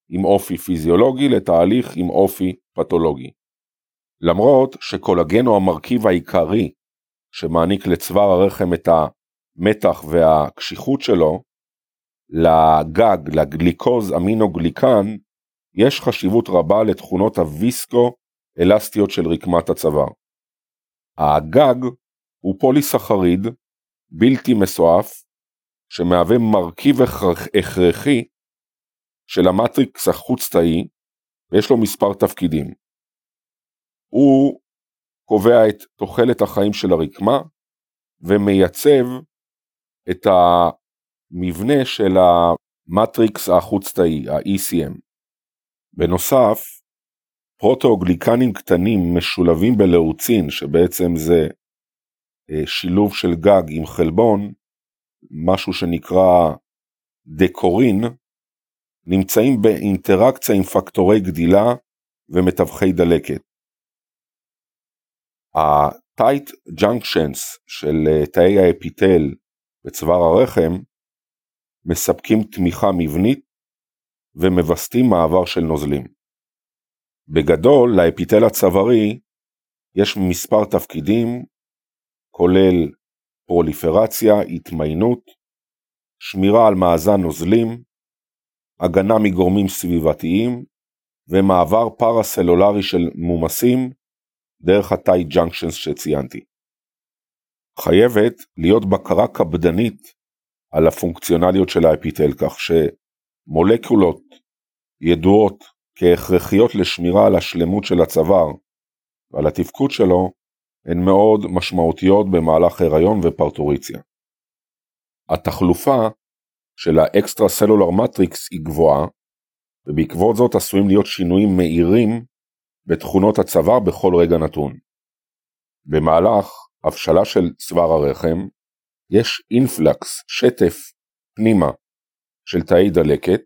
עם אופי פיזיולוגי לתהליך עם אופי פתולוגי. למרות שקולגן הוא המרכיב העיקרי שמעניק לצוואר הרחם את המתח והקשיחות שלו, לגג, לגליקוז אמינוגליקן, יש חשיבות רבה לתכונות הוויסקו-אלסטיות של רקמת הצוואר. הגג הוא פוליסחריד בלתי מסועף, שמהווה מרכיב הכרחי של המטריקס החוץ-תאי, ויש לו מספר תפקידים. הוא קובע את תוחלת החיים של הרקמה, ומייצב את המבנה של המטריקס החוץ-תאי, ה-ECM. בנוסף, פרוטואוגליקנים קטנים משולבים בלאוצין, שבעצם זה אה, שילוב של גג עם חלבון, משהו שנקרא דקורין, נמצאים באינטראקציה עם פקטורי גדילה ומתווכי דלקת. ה-tight junctions של אה, תאי האפיטל בצוואר הרחם מספקים תמיכה מבנית ומווסתים מעבר של נוזלים. בגדול, לאפיטל הצווארי יש מספר תפקידים, כולל פרוליפרציה, התמיינות, שמירה על מאזן נוזלים, הגנה מגורמים סביבתיים ומעבר פרסלולרי של מומסים דרך ה-tight junctions שציינתי. חייבת להיות בקרה קפדנית על הפונקציונליות של האפיתל כך שמולקולות ידועות כהכרחיות לשמירה על השלמות של הצוואר ועל התפקוד שלו הן מאוד משמעותיות במהלך הריון ופרטוריציה. התחלופה של ה extracellular matrix היא גבוהה, ובעקבות זאת עשויים להיות שינויים מהירים בתכונות הצוואר בכל רגע נתון. במהלך הבשלה של צוואר הרחם, יש אינפלקס, שטף, פנימה, של תאי דלקת,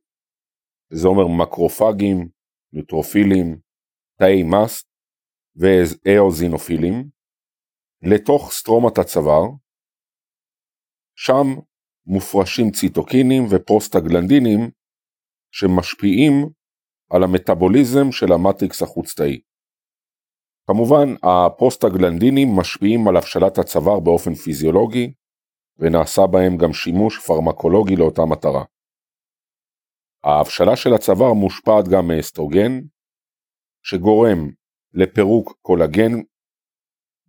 זה אומר מקרופגים, נוטרופילים, תאי מסט ואיוזינופילים, לתוך סטרומת הצוואר, שם מופרשים ציטוקינים ופרוסטגלנדינים שמשפיעים על המטאבוליזם של ה matrix החוץ-תאי. כמובן, הפרוסטגלנדינים משפיעים על הבשלת הצוואר באופן פיזיולוגי, ונעשה בהם גם שימוש פרמקולוגי לאותה מטרה. ההבשלה של הצוואר מושפעת גם מאסטרוגן, שגורם לפירוק קולגן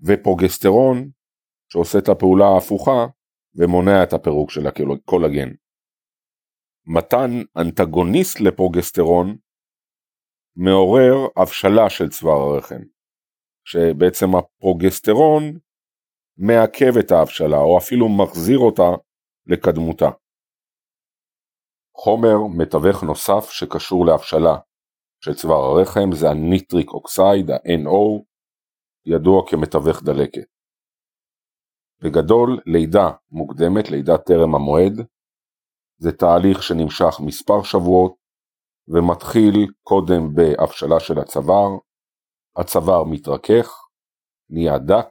ופרוגסטרון, שעושה את הפעולה ההפוכה ומונע את הפירוק של הקולגן. מתן אנטגוניסט לפרוגסטרון מעורר הבשלה של צוואר הרחם, שבעצם הפרוגסטרון מעכב את ההבשלה או אפילו מחזיר אותה לקדמותה. חומר מתווך נוסף שקשור להבשלה של צוואר הרחם זה ה nitric oxide, ה-NO, ידוע כמתווך דלקת. בגדול, לידה מוקדמת, לידה טרם המועד, זה תהליך שנמשך מספר שבועות ומתחיל קודם בהבשלה של הצוואר, הצוואר מתרכך, נהיה דק,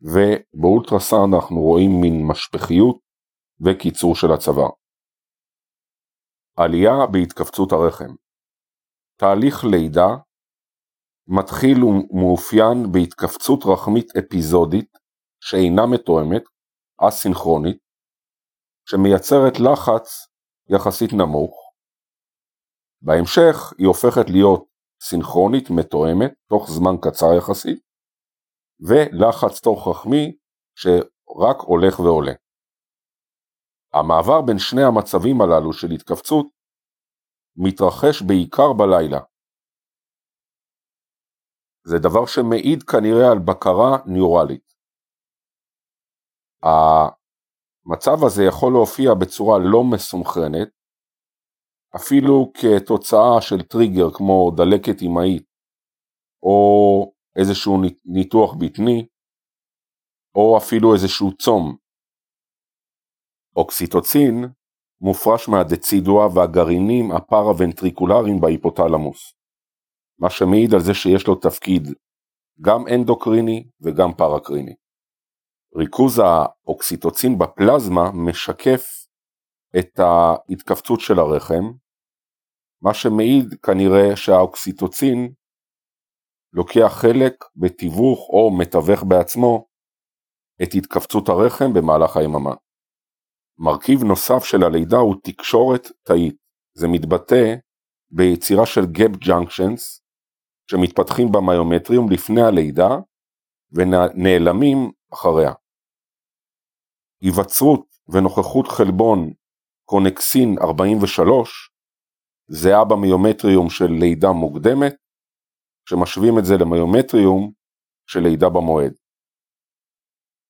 ובאולטרסאונד אנחנו רואים מין משפחיות וקיצור של הצוואר. עלייה בהתכווצות הרחם תהליך לידה מתחיל ומאופיין בהתכווצות רחמית אפיזודית שאינה מתואמת, אסינכרונית, שמייצרת לחץ יחסית נמוך, בהמשך היא הופכת להיות סינכרונית מתואמת תוך זמן קצר יחסית, ולחץ תוך רחמי שרק הולך ועולה. המעבר בין שני המצבים הללו של התכווצות מתרחש בעיקר בלילה. זה דבר שמעיד כנראה על בקרה ניורלית. המצב הזה יכול להופיע בצורה לא מסונכרנת, אפילו כתוצאה של טריגר כמו דלקת אמהית, או איזשהו ניתוח בטני, או אפילו איזשהו צום. אוקסיטוצין מופרש מהדצידואה והגרעינים הפארה-ונטריקולריים בהיפותלמוס, מה שמעיד על זה שיש לו תפקיד גם אנדוקריני וגם פארקריני. ריכוז האוקסיטוצין בפלזמה משקף את ההתכווצות של הרחם, מה שמעיד כנראה שהאוקסיטוצין לוקח חלק בתיווך או מתווך בעצמו את התכווצות הרחם במהלך היממה. מרכיב נוסף של הלידה הוא תקשורת תאית. זה מתבטא ביצירה של gap junctions שמתפתחים במיומטריום לפני הלידה ונעלמים אחריה. היווצרות ונוכחות חלבון קונקסין 43 זהה במיומטריום של לידה מוקדמת, כשמשווים את זה למיומטריום של לידה במועד.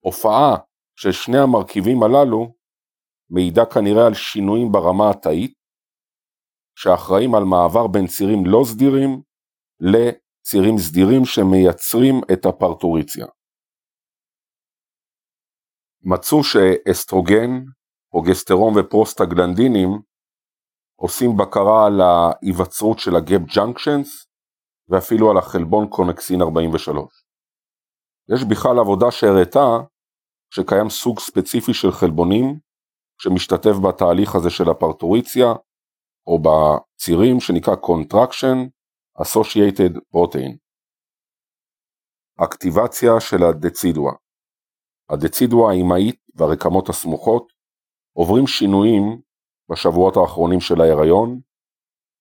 הופעה של שני המרכיבים הללו מעידה כנראה על שינויים ברמה התאית, שאחראים על מעבר בין צירים לא סדירים לצירים סדירים שמייצרים את הפרטוריציה. מצאו שאסטרוגן, פרוגסטרון ופרוסטגלנדינים עושים בקרה על ההיווצרות של ה gap junctions ואפילו על החלבון connexin 43. יש בכלל עבודה שהראתה שקיים סוג ספציפי של חלבונים שמשתתף בתהליך הזה של הפרטוריציה או בצירים שנקרא Contraction Associated Protein. אקטיבציה של הדצידואה הדצידואה האימהית והרקמות הסמוכות עוברים שינויים בשבועות האחרונים של ההיריון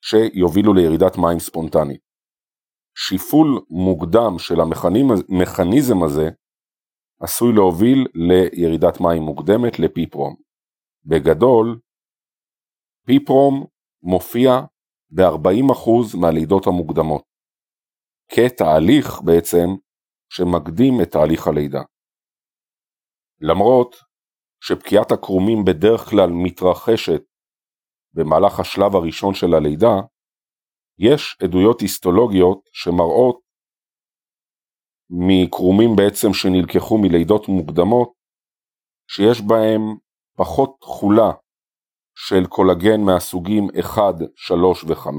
שיובילו לירידת מים ספונטנית. שיפול מוקדם של המכניזם הזה עשוי להוביל לירידת מים מוקדמת לפיפרום. בגדול, פיפרום מופיע ב-40% מהלידות המוקדמות, כתהליך בעצם שמקדים את תהליך הלידה. למרות שפקיעת הקרומים בדרך כלל מתרחשת במהלך השלב הראשון של הלידה, יש עדויות היסטולוגיות שמראות מקרומים בעצם שנלקחו מלידות מוקדמות, שיש בהם פחות תכולה של קולגן מהסוגים 1, 3 ו-5,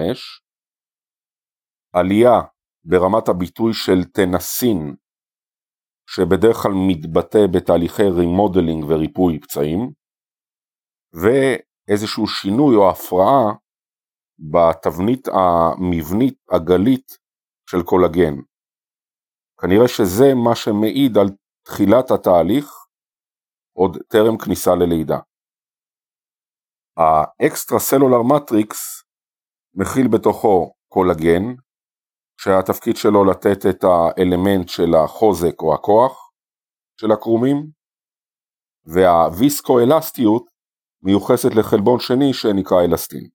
עלייה ברמת הביטוי של טנסין, שבדרך כלל מתבטא בתהליכי remodeling וריפוי פצעים, ואיזשהו שינוי או הפרעה בתבנית המבנית הגלית של קולגן. כנראה שזה מה שמעיד על תחילת התהליך עוד טרם כניסה ללידה. ה extracellular matrix מכיל בתוכו קולגן, שהתפקיד שלו לתת את האלמנט של החוזק או הכוח של הקרומים, והוויסקו-אלסטיות מיוחסת לחלבון שני שנקרא אלסטין.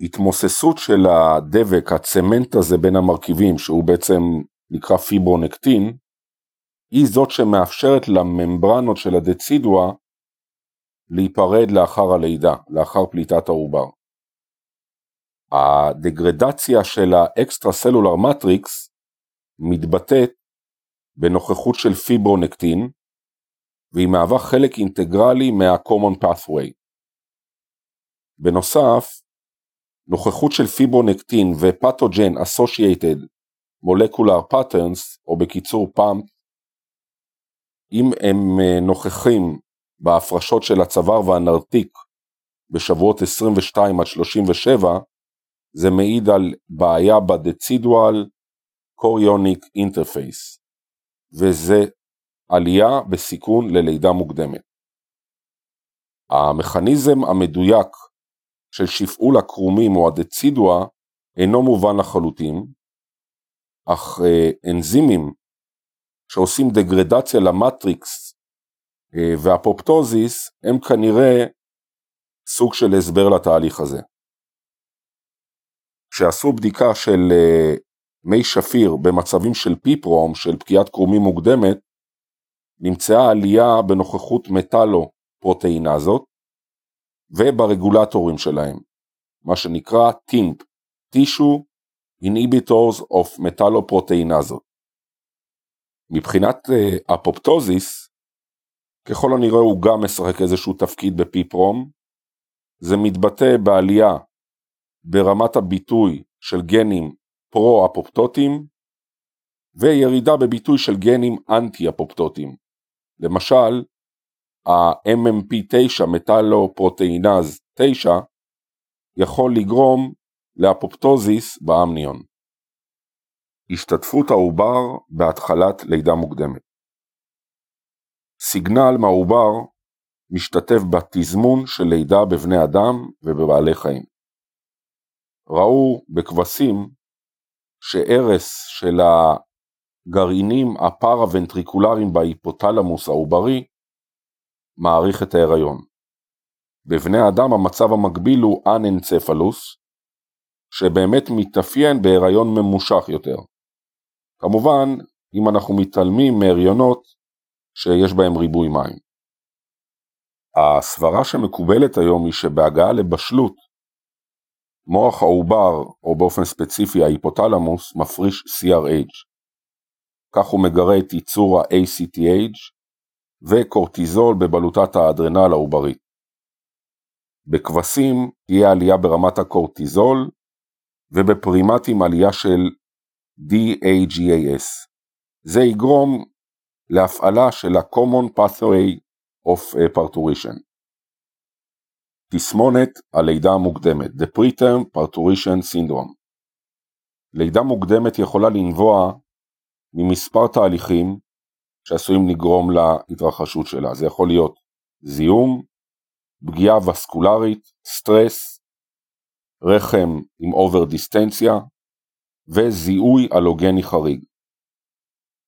התמוססות של הדבק, הצמנט הזה בין המרכיבים, שהוא בעצם נקרא פיברונקטין, היא זאת שמאפשרת לממברנות של הדצידואה להיפרד לאחר הלידה, לאחר פליטת העובר. הדגרדציה של ה extracellular matrix מתבטאת בנוכחות של פיברונקטין, והיא מהווה חלק אינטגרלי מה-common pathway. בנוסף, נוכחות של פיברונקטין ו pathogen associated molecular patterns, או בקיצור PAMP, אם הם אה, נוכחים בהפרשות של הצוואר והנרתיק בשבועות 22 עד 37, זה מעיד על בעיה ב decidual chorionic interface, וזה עלייה בסיכון ללידה מוקדמת. המכניזם המדויק של שפעול הקרומים או הדצידואה אינו מובן לחלוטין, אך אה, אנזימים שעושים דגרדציה למטריקס אה, והפופטוזיס הם כנראה סוג של הסבר לתהליך הזה. כשעשו בדיקה של אה, מי שפיר במצבים של פיפרום, של פקיעת קרומים מוקדמת, נמצאה עלייה בנוכחות מטאלו פרוטאינזות וברגולטורים שלהם, מה שנקרא TIMP, Tissue Inhibitors of Metalloproteinazות. מבחינת אפופטוזיס, ככל הנראה הוא גם משחק איזשהו תפקיד בפיפרום, זה מתבטא בעלייה ברמת הביטוי של גנים פרו-אפופטוטיים וירידה בביטוי של גנים אנטי-אפופטוטיים. למשל, ה-MMP9 מטלופרוטאינז 9 יכול לגרום לאפופטוזיס באמניון. השתתפות העובר בהתחלת לידה מוקדמת סיגנל מהעובר משתתף בתזמון של לידה בבני אדם ובבעלי חיים. ראו בכבשים שערש של הגרעינים הפארה-ונטריקולריים בהיפותלמוס העוברי מעריך את ההיריון. בבני אדם המצב המקביל הוא אננצפלוס, שבאמת מתאפיין בהיריון ממושך יותר. כמובן, אם אנחנו מתעלמים מהריונות שיש בהם ריבוי מים. הסברה שמקובלת היום היא שבהגעה לבשלות, מוח העובר, או באופן ספציפי ההיפותלמוס, מפריש CRH. כך הוא מגרה את ייצור ה-ACTH וקורטיזול בבלוטת האדרנל העוברית. בכבשים תהיה עלייה ברמת הקורטיזול, ובפרימטים עלייה של DAGAS. זה יגרום להפעלה של ה-Common Pathway of Parturition. תסמונת הלידה המוקדמת, The Preterm Parturition Syndrome. לידה מוקדמת יכולה לנבוע ממספר תהליכים שעשויים לגרום להתרחשות שלה. זה יכול להיות זיהום, פגיעה וסקולרית, סטרס, רחם עם over דיסטנציה וזיהוי אלוגני חריג.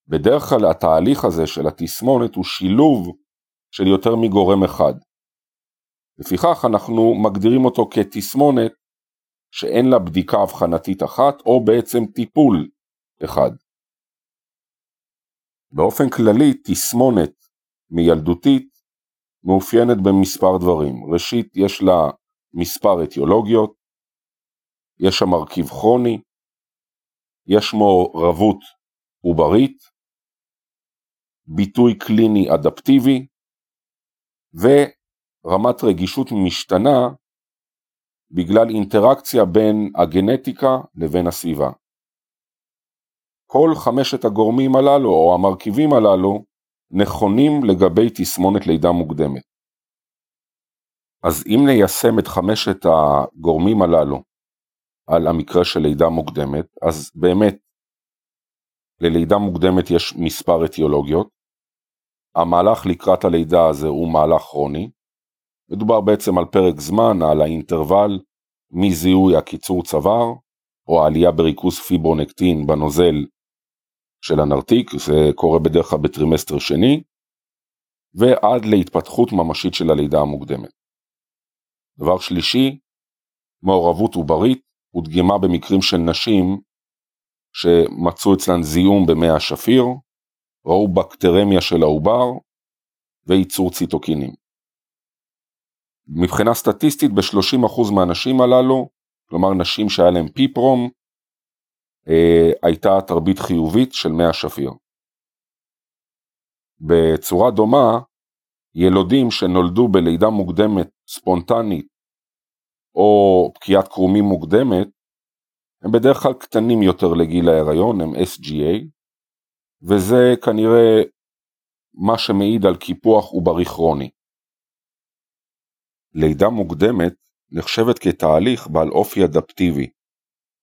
בדרך כלל התהליך הזה של התסמונת הוא שילוב של יותר מגורם אחד. לפיכך אנחנו מגדירים אותו כתסמונת שאין לה בדיקה אבחנתית אחת או בעצם טיפול אחד. באופן כללי תסמונת מילדותית מאופיינת במספר דברים. ראשית יש לה מספר אטיולוגיות, יש שם מרכיב כרוני, יש מעורבות עוברית, ביטוי קליני אדפטיבי ורמת רגישות משתנה בגלל אינטראקציה בין הגנטיקה לבין הסביבה. כל חמשת הגורמים הללו או המרכיבים הללו נכונים לגבי תסמונת לידה מוקדמת. אז אם ניישם את חמשת הגורמים הללו על המקרה של לידה מוקדמת, אז באמת ללידה מוקדמת יש מספר אטיולוגיות. המהלך לקראת הלידה הזה הוא מהלך כרוני. מדובר בעצם על פרק זמן, על האינטרוול מזיהוי הקיצור צוואר, או העלייה בריכוז פיברונקטין בנוזל של הנרתיק, זה קורה בדרך כלל בטרימסטר שני, ועד להתפתחות ממשית של הלידה המוקדמת. דבר שלישי, מעורבות עוברית ודגימה במקרים של נשים שמצאו אצלן זיהום במי השפיר, ראו בקטרמיה של העובר וייצור ציטוקינים. מבחינה סטטיסטית ב-30% מהנשים הללו, כלומר נשים שהיה להם פיפרום, הייתה תרבית חיובית של מי השפיר. בצורה דומה, ילודים שנולדו בלידה מוקדמת ספונטנית או פקיעת קרומים מוקדמת, הם בדרך כלל קטנים יותר לגיל ההיריון, הם SGA, וזה כנראה מה שמעיד על קיפוח עוברי כרוני. לידה מוקדמת נחשבת כתהליך בעל אופי אדפטיבי,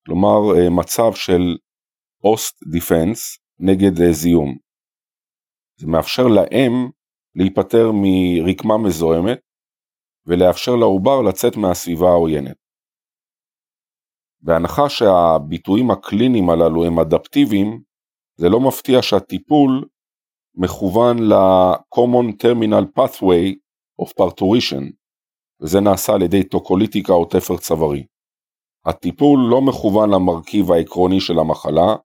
כלומר אה, מצב של אוסט דיפנס נגד אה, זיהום. זה מאפשר לאם להיפטר מרקמה מזוהמת ולאפשר לעובר לצאת מהסביבה העוינת. בהנחה שהביטויים הקליניים הללו הם אדפטיביים, זה לא מפתיע שהטיפול מכוון ל-common terminal pathway of parturition, וזה נעשה על ידי טוקוליטיקה או תפר צווארי. הטיפול לא מכוון למרכיב העקרוני של המחלה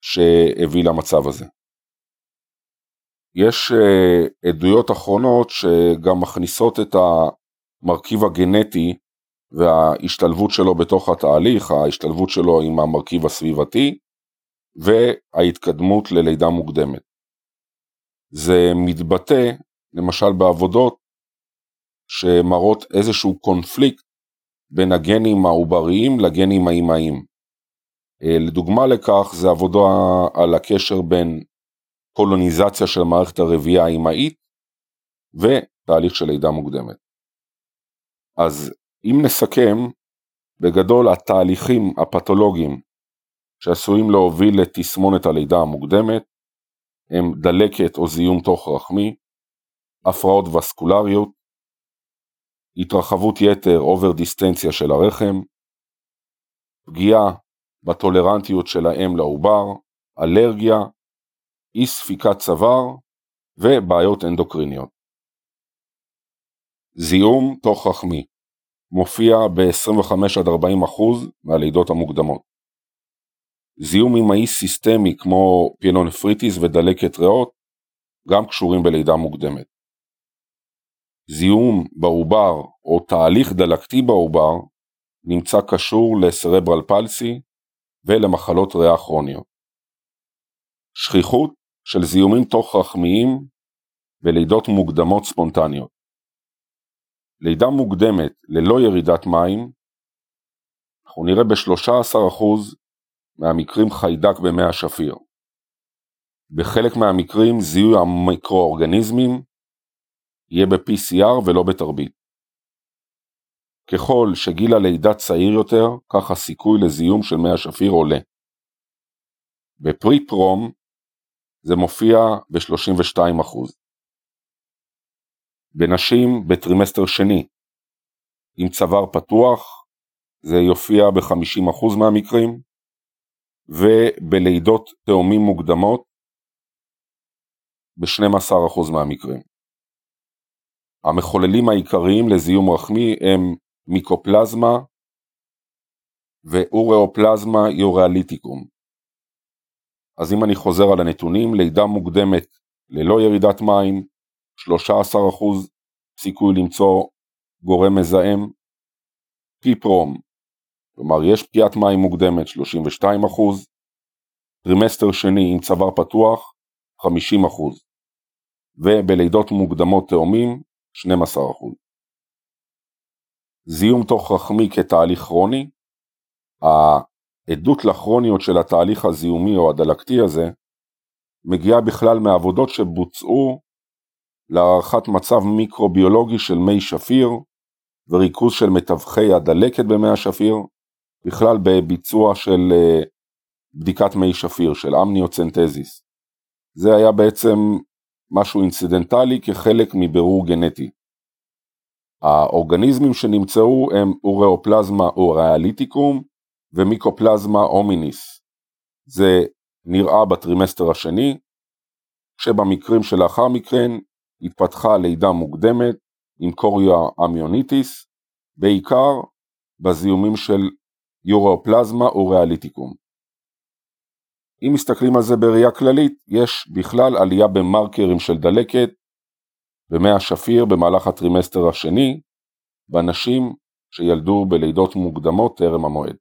שהביא למצב הזה. יש uh, עדויות אחרונות שגם מכניסות את המרכיב הגנטי וההשתלבות שלו בתוך התהליך, ההשתלבות שלו עם המרכיב הסביבתי וההתקדמות ללידה מוקדמת. זה מתבטא למשל בעבודות שמראות איזשהו קונפליקט בין הגנים העובריים לגנים האימהיים. אה, לדוגמה לכך זה עבודה על הקשר בין קולוניזציה של מערכת הרבייה האימהית ותהליך של לידה מוקדמת. אז אם נסכם, בגדול התהליכים הפתולוגיים שעשויים להוביל לתסמונת הלידה המוקדמת הם דלקת או זיהום תוך רחמי, הפרעות וסקולריות, התרחבות יתר אובר דיסטנציה של הרחם, פגיעה בטולרנטיות של האם לעובר, אלרגיה, אי ספיקת צוואר ובעיות אנדוקריניות. זיהום תוך רחמי מופיע ב-25-40% מהלידות המוקדמות. זיהום אמאי סיסטמי כמו פיאנונפריטיס ודלקת ריאות גם קשורים בלידה מוקדמת. זיהום בעובר או תהליך דלקתי בעובר נמצא קשור לסרברל פלסי ולמחלות ריאה כרוניות. שכיחות של זיהומים תוך רחמיים ולידות מוקדמות ספונטניות. לידה מוקדמת ללא ירידת מים, אנחנו נראה ב-13% מהמקרים חיידק במי השפיר. בחלק מהמקרים זיהוי המיקרואורגניזמים יהיה ב-PCR ולא בתרבית. ככל שגיל הלידה צעיר יותר, כך הסיכוי לזיהום של מי השפיר עולה. בפרי-פרום זה מופיע ב-32%. בנשים בטרימסטר שני, עם צוואר פתוח, זה יופיע ב-50% מהמקרים, ובלידות תאומים מוקדמות, ב-12% מהמקרים. המחוללים העיקריים לזיהום רחמי הם מיקופלזמה ו Ureaplasma urealyticum. אז אם אני חוזר על הנתונים, לידה מוקדמת ללא ירידת מים, 13% סיכוי למצוא גורם מזהם, PPROM, כלומר יש ירידת מים מוקדמת 32%, טרימסטר שני עם צוואר פתוח 50%, ובלידות מוקדמות תאומים 12%. זיהום תוך רחמי כתהליך כרוני, העדות לכרוניות של התהליך הזיהומי או הדלקתי הזה מגיעה בכלל מעבודות שבוצעו להערכת מצב מיקרוביולוגי של מי שפיר וריכוז של מתווכי הדלקת במי השפיר, בכלל בביצוע של אה, בדיקת מי שפיר, של אמניוצנטזיס. זה היה בעצם משהו אינצידנטלי כחלק מבירור גנטי. האורגניזמים שנמצאו הם Ureaplasma urealyticum ו Mycoplasma hominis. זה נראה בטרימסטר השני, כשבמקרים שלאחר מכן התפתחה לידה מוקדמת עם chorioamnionitis, בעיקר בזיהומים של Ureaplasma urealyticum. אם מסתכלים על זה בראייה כללית, יש בכלל עלייה במרקרים של דלקת במי השפיר במהלך הטרימסטר השני בנשים שילדו בלידות מוקדמות טרם המועד.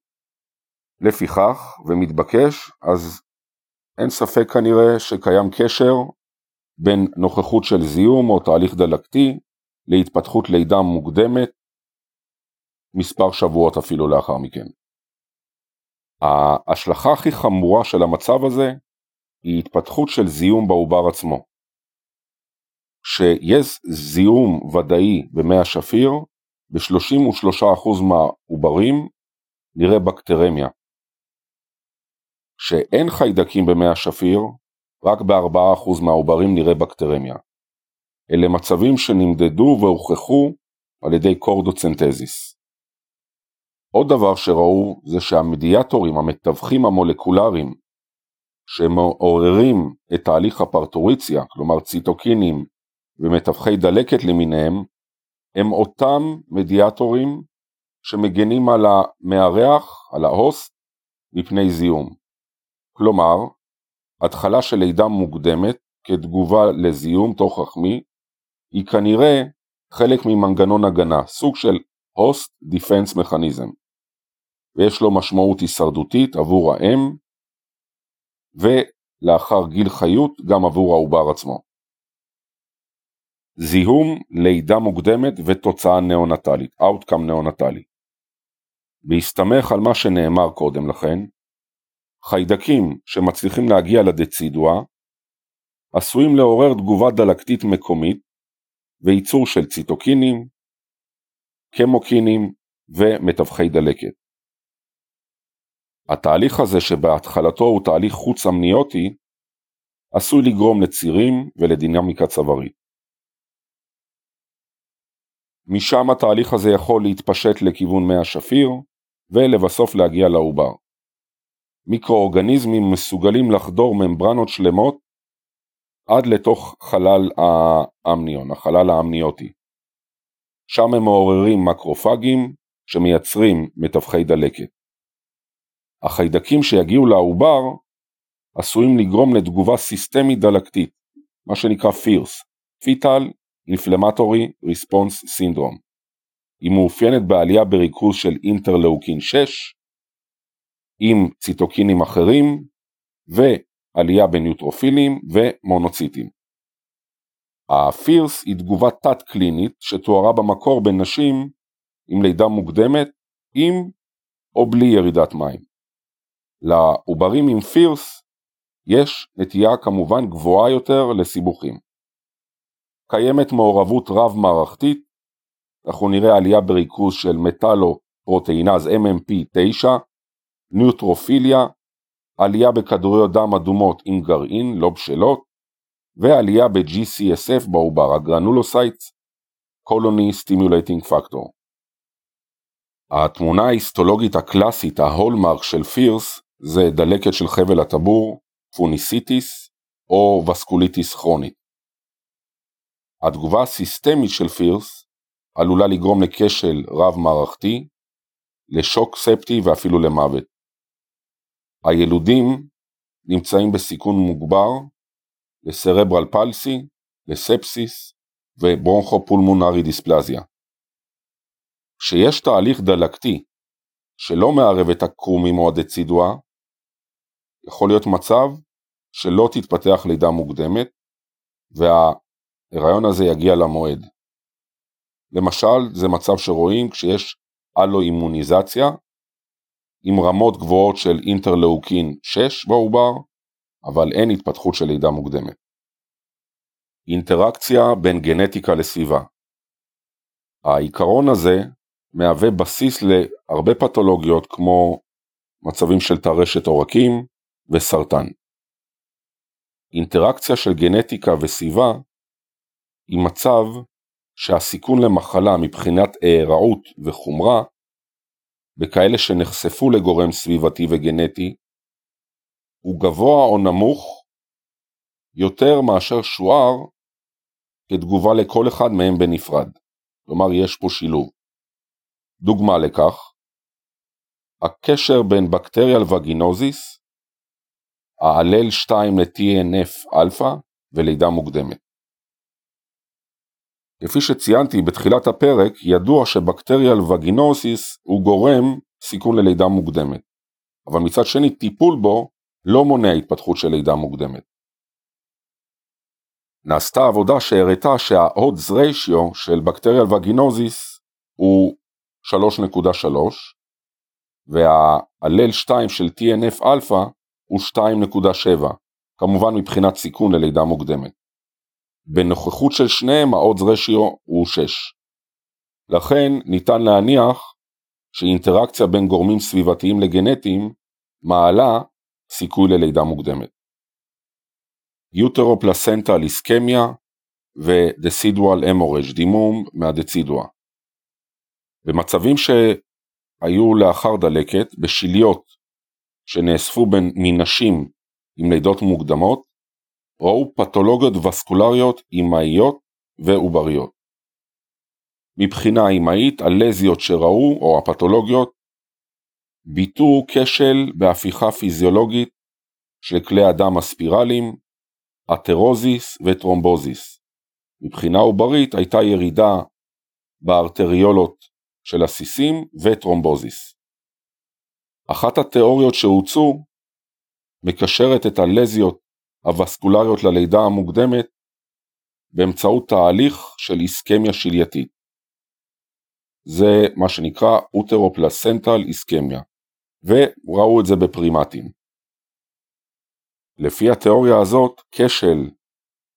לפיכך, ומתבקש, אז אין ספק כנראה שקיים קשר בין נוכחות של זיהום או תהליך דלקתי להתפתחות לידה מוקדמת מספר שבועות אפילו לאחר מכן. ההשלכה הכי חמורה של המצב הזה היא התפתחות של זיהום בעובר עצמו. שיש זיהום ודאי במי השפיר, ב-33% מהעוברים נראה בקטרמיה. שאין חיידקים במי השפיר, רק ב-4% מהעוברים נראה בקטרמיה. אלה מצבים שנמדדו והוכחו על ידי קורדוצנטזיס. עוד דבר שראו זה שהמדיאטורים, המתווכים המולקולריים, שמעוררים את תהליך הפרטוריציה, כלומר ציטוקינים ומתווכי דלקת למיניהם, הם אותם מדיאטורים שמגנים על המארח, על ההוסט, מפני זיהום. כלומר, התחלה של לידה מוקדמת כתגובה לזיהום תוך רחמי היא כנראה חלק ממנגנון הגנה, סוג של Host Defense Mechanism, ויש לו משמעות הישרדותית עבור האם, ולאחר גיל חיות גם עבור העובר עצמו. זיהום, לידה מוקדמת ותוצאה נאונטלית, Outcome נאונטלי. בהסתמך על מה שנאמר קודם לכן, חיידקים שמצליחים להגיע לדצידואה עשויים לעורר תגובה דלקתית מקומית וייצור של ציטוקינים, קמוקינים ומתווכי דלקת. התהליך הזה שבהתחלתו הוא תהליך חוץ אמניוטי עשוי לגרום לצירים ולדינמיקה צווארית. משם התהליך הזה יכול להתפשט לכיוון מי השפיר ולבסוף להגיע לעובר. מיקרואורגניזמים מסוגלים לחדור ממברנות שלמות עד לתוך חלל האמניון, החלל האמניוטי. שם הם מעוררים מקרופגים שמייצרים מתווכי דלקת. החיידקים שיגיעו לעובר עשויים לגרום לתגובה סיסטמית דלקתית, מה שנקרא FIRS, Fetal Inflammatory Response Syndrome. היא מאופיינת בעלייה בריכוז של אינטרלאוקין 6, עם ציטוקינים אחרים, ועלייה בניוטרופילים ומונוציטים. הפירס היא תגובה תת-קלינית שתוארה במקור בנשים עם לידה מוקדמת, עם או בלי ירידת מים. לעוברים עם פירס יש נטייה כמובן גבוהה יותר לסיבוכים. קיימת מעורבות רב-מערכתית, אנחנו נראה עלייה בריכוז של מטאלו פרוטאינז MMP9, ניוטרופיליה, עלייה בכדוריות דם אדומות עם גרעין, לא בשלות, ועלייה ב-GCSF בעובר, ה granulocytes, colony stimulating factor. התמונה ההיסטולוגית הקלאסית, ה hallmark של FIRS, זה דלקת של חבל הטבור, funisitis או וסקוליטיס כרונית. התגובה הסיסטמית של FIRS עלולה לגרום לכשל רב-מערכתי, לשוק ספטי ואפילו למוות. הילודים נמצאים בסיכון מוגבר לסרברל פלסי, לספסיס וברונכופולמונרי דיספלזיה. כשיש תהליך דלקתי שלא מערב את הקרומים או הדצידואה, יכול להיות מצב שלא תתפתח לידה מוקדמת וההיריון הזה יגיע למועד. למשל, זה מצב שרואים כשיש אלו-אימוניזציה עם רמות גבוהות של אינטרלאוקין 6 בעובר, אבל אין התפתחות של לידה מוקדמת. אינטראקציה בין גנטיקה לסביבה העיקרון הזה מהווה בסיס להרבה פתולוגיות כמו מצבים של טרשת עורקים וסרטן. אינטראקציה של גנטיקה וסביבה היא מצב שהסיכון למחלה מבחינת הערעות וחומרה בכאלה שנחשפו לגורם סביבתי וגנטי הוא גבוה או נמוך יותר מאשר שוער כתגובה לכל אחד מהם בנפרד. כלומר יש פה שילוב. דוגמה לכך, הקשר בין בקטריאל וגינוזיס, האלל 2 ל-TNF אלפא ולידה מוקדמת. כפי שציינתי בתחילת הפרק, ידוע ש bacterial vaginosis הוא גורם סיכון ללידה מוקדמת, אבל מצד שני טיפול בו לא מונע התפתחות של לידה מוקדמת. נעשתה עבודה שהראתה שה-odds ratio של bacterial vaginosis הוא 3.3 והאלל 2 של TNF אלפא הוא 2.7, כמובן מבחינת סיכון ללידה מוקדמת. בנוכחות של שניהם ה-odds ratio הוא 6. לכן ניתן להניח שאינטראקציה בין גורמים סביבתיים לגנטיים מעלה סיכוי ללידה מוקדמת. uteroplacental ischemia ו decidual hemorrhage דימום מהדצידואה. במצבים שהיו לאחר דלקת, בשיליות שנאספו בין, מנשים עם לידות מוקדמות, ראו פתולוגיות וסקולריות אמהיות ועובריות. מבחינה אמהית, הלזיות שראו, או הפתולוגיות, ביטאו כשל בהפיכה פיזיולוגית של כלי הדם הספירליים, אתרוזיס וטרומבוזיס. מבחינה עוברית הייתה ירידה בארטריולות של הסיסים וטרומבוזיס. אחת התיאוריות שהוצאו מקשרת את הלזיות הווסקולריות ללידה המוקדמת באמצעות תהליך של איסקמיה שלייתית. זה מה שנקרא אוטרופלסנטל איסקמיה, וראו את זה בפרימטים. לפי התיאוריה הזאת, כשל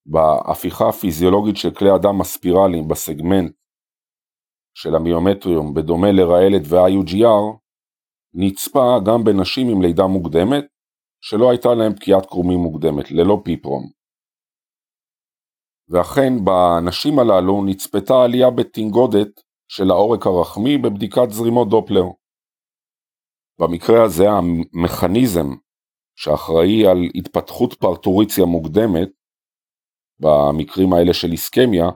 בהפיכה הפיזיולוגית של כלי הדם הספירליים בסגמנט של המיומטריום בדומה לרעלת ו-IUGR, נצפה גם בנשים עם לידה מוקדמת, שלא הייתה להם פקיעת קרומים מוקדמת, ללא פיפרום. ואכן בנשים הללו נצפתה עלייה בתנגודת של העורק הרחמי בבדיקת זרימות דופלר. במקרה הזה המכניזם שאחראי על התפתחות פרטוריציה מוקדמת, במקרים האלה של איסקמיה,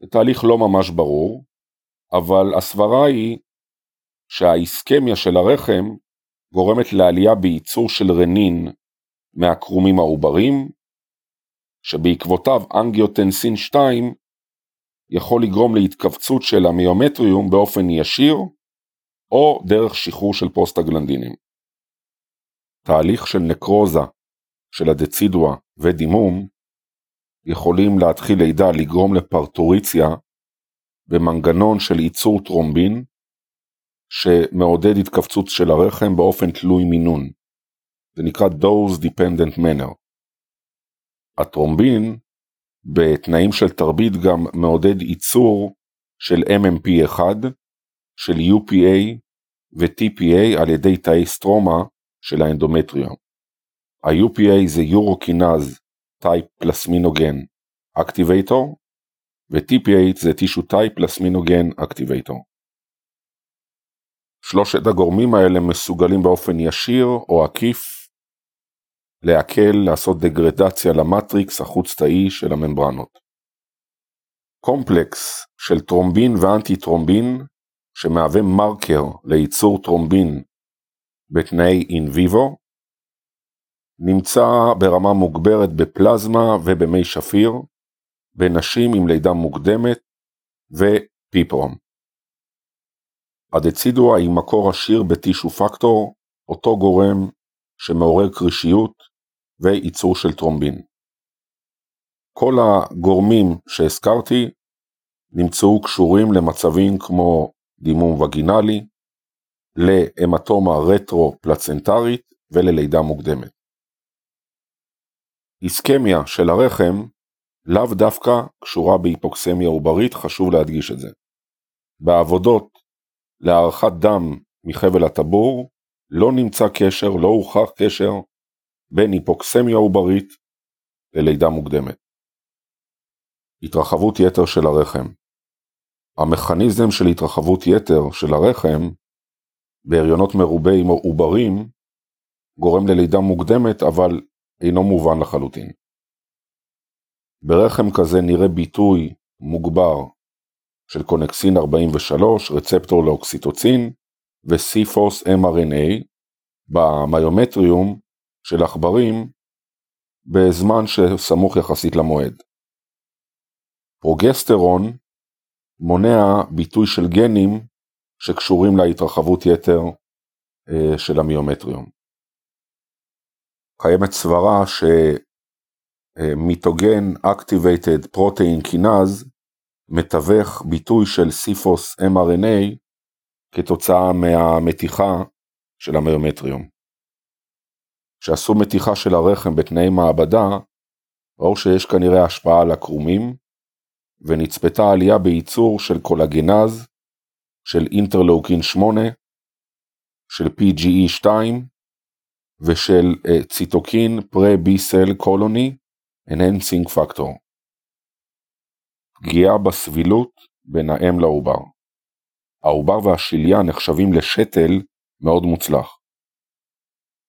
זה תהליך לא ממש ברור, אבל הסברה היא שהאיסקמיה של הרחם גורמת לעלייה בייצור של רנין מהקרומים העוברים, שבעקבותיו אנגיוטנסין 2 יכול לגרום להתכווצות של המיומטריום באופן ישיר, או דרך שחרור של פוסט-הגלנדינים. תהליך של נקרוזה של הדצידואה ודימום יכולים להתחיל לידה לגרום לפרטוריציה במנגנון של ייצור טרומבין, שמעודד התכווצות של הרחם באופן תלוי מינון. זה נקרא dose dependent manner. הטרומבין בתנאים של תרבית גם מעודד ייצור של MMP1, של UPA ו-TPA על ידי תאי סטרומה של האנדומטריום. ה-UPA זה urokinase type plasminogen activator, ו-TPA זה tissue type plasminogen activator. שלושת הגורמים האלה מסוגלים באופן ישיר או עקיף להקל, לעשות דגרדציה למטריקס החוץ-תאי של הממברנות. קומפלקס של טרומבין ואנטי טרומבין, שמהווה מרקר לייצור טרומבין בתנאי אין ויבו, נמצא ברמה מוגברת בפלזמה ובמי שפיר, בנשים עם לידה מוקדמת ופיפרום. הדצידואה היא מקור עשיר בטישו פקטור, אותו גורם שמעורר קרישיות וייצור של טרומבין. כל הגורמים שהזכרתי נמצאו קשורים למצבים כמו דימום וגינלי, להמטומה רטרו-פלצנטרית וללידה מוקדמת. איסקמיה של הרחם לאו דווקא קשורה בהיפוקסמיה עוברית, חשוב להדגיש את זה. בעבודות להערכת דם מחבל הטבור לא נמצא קשר, לא הוכח קשר בין היפוקסמיה עוברית ללידה מוקדמת. התרחבות יתר של הרחם המכניזם של התרחבות יתר של הרחם בהריונות מרובי עוברים גורם ללידה מוקדמת אבל אינו מובן לחלוטין. ברחם כזה נראה ביטוי מוגבר של קונקסין 43, רצפטור לאוקסיטוצין וסיפוס mRNA במיומטריום של עכברים בזמן שסמוך יחסית למועד. פרוגסטרון מונע ביטוי של גנים שקשורים להתרחבות יתר אה, של המיומטריום. קיימת סברה שמיטוגן Activated Protein Kinase מתווך ביטוי של c-fos mRNA כתוצאה מהמתיחה של המיומטריום. כשעשו מתיחה של הרחם בתנאי מעבדה, ראו שיש כנראה השפעה על הקרומים, ונצפתה עלייה בייצור של קולגנז, של אינטרלאוקין 8, של PGE2 ושל אה, ציטוקין pre-B-cell colony Enhancing Factor. פגיעה בסבילות בין האם לעובר. העובר והשליה נחשבים לשתל מאוד מוצלח.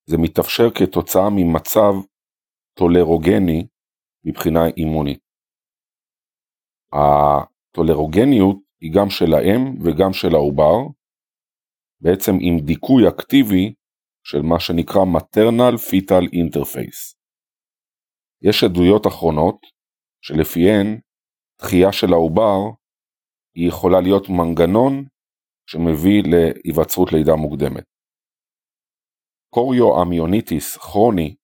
זה מתאפשר כתוצאה ממצב טולרוגני מבחינה אימונית. הטולרוגניות היא גם של האם וגם של העובר, בעצם עם דיכוי אקטיבי של מה שנקרא maternal fetal interface. יש עדויות אחרונות שלפיהן דחייה של העובר היא יכולה להיות מנגנון שמביא להיווצרות לידה מוקדמת. קוריו-אמיוניטיס כרוני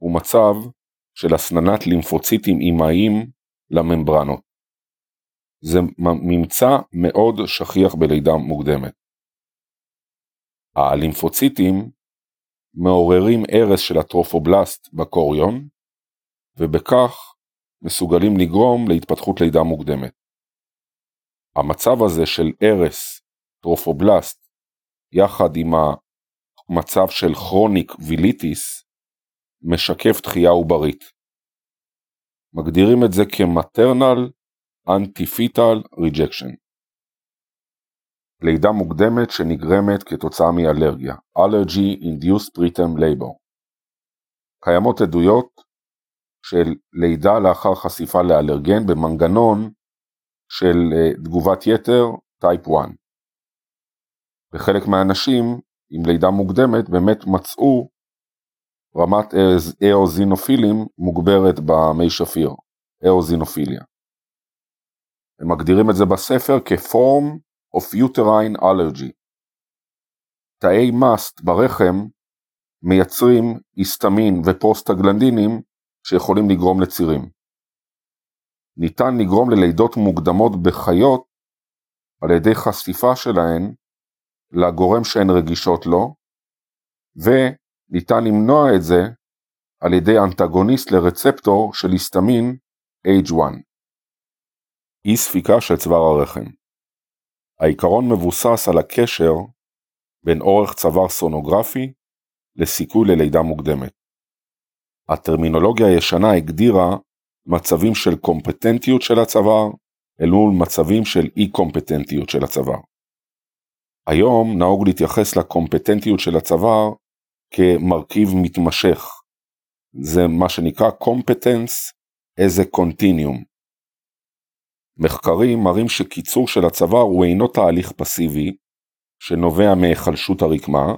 הוא מצב של הסננת לימפוציטים אימהיים לממברנות. זה ממצא מאוד שכיח בלידה מוקדמת. הלימפוציטים מעוררים הרס של הטרופובלסט בקוריון, ובכך מסוגלים לגרום להתפתחות לידה מוקדמת. המצב הזה של הרס טרופובלסט יחד עם המצב של chronic villitis משקף דחייה עוברית. מגדירים את זה כ maternal anti-fetal rejection. לידה מוקדמת שנגרמת כתוצאה מאלרגיה Allergy Induced Preterm Labor קיימות עדויות של לידה לאחר חשיפה לאלרגן במנגנון של אה, תגובת יתר type 1. בחלק מהאנשים עם לידה מוקדמת באמת מצאו רמת איאוזינופילים מוגברת במי שפיר, איאוזינופיליה. הם מגדירים את זה בספר כ-form of uterine allergy. תאי מאסט ברחם מייצרים היסטמין ופרוסטגלנדינים שיכולים לגרום לצירים. ניתן לגרום ללידות מוקדמות בחיות על ידי חשיפה שלהן לגורם שהן רגישות לו, וניתן למנוע את זה על ידי אנטגוניסט לרצפטור של היסטמין H1. אי ספיקה של צוואר הרחם העיקרון מבוסס על הקשר בין אורך צוואר סונוגרפי לסיכוי ללידה מוקדמת. הטרמינולוגיה הישנה הגדירה מצבים של קומפטנטיות של הצוואר אל מול מצבים של אי קומפטנטיות של הצוואר. היום נהוג להתייחס לקומפטנטיות של הצוואר כמרכיב מתמשך. זה מה שנקרא competence as a continuum. מחקרים מראים שקיצור של הצוואר הוא אינו תהליך פסיבי שנובע מהיחלשות הרקמה,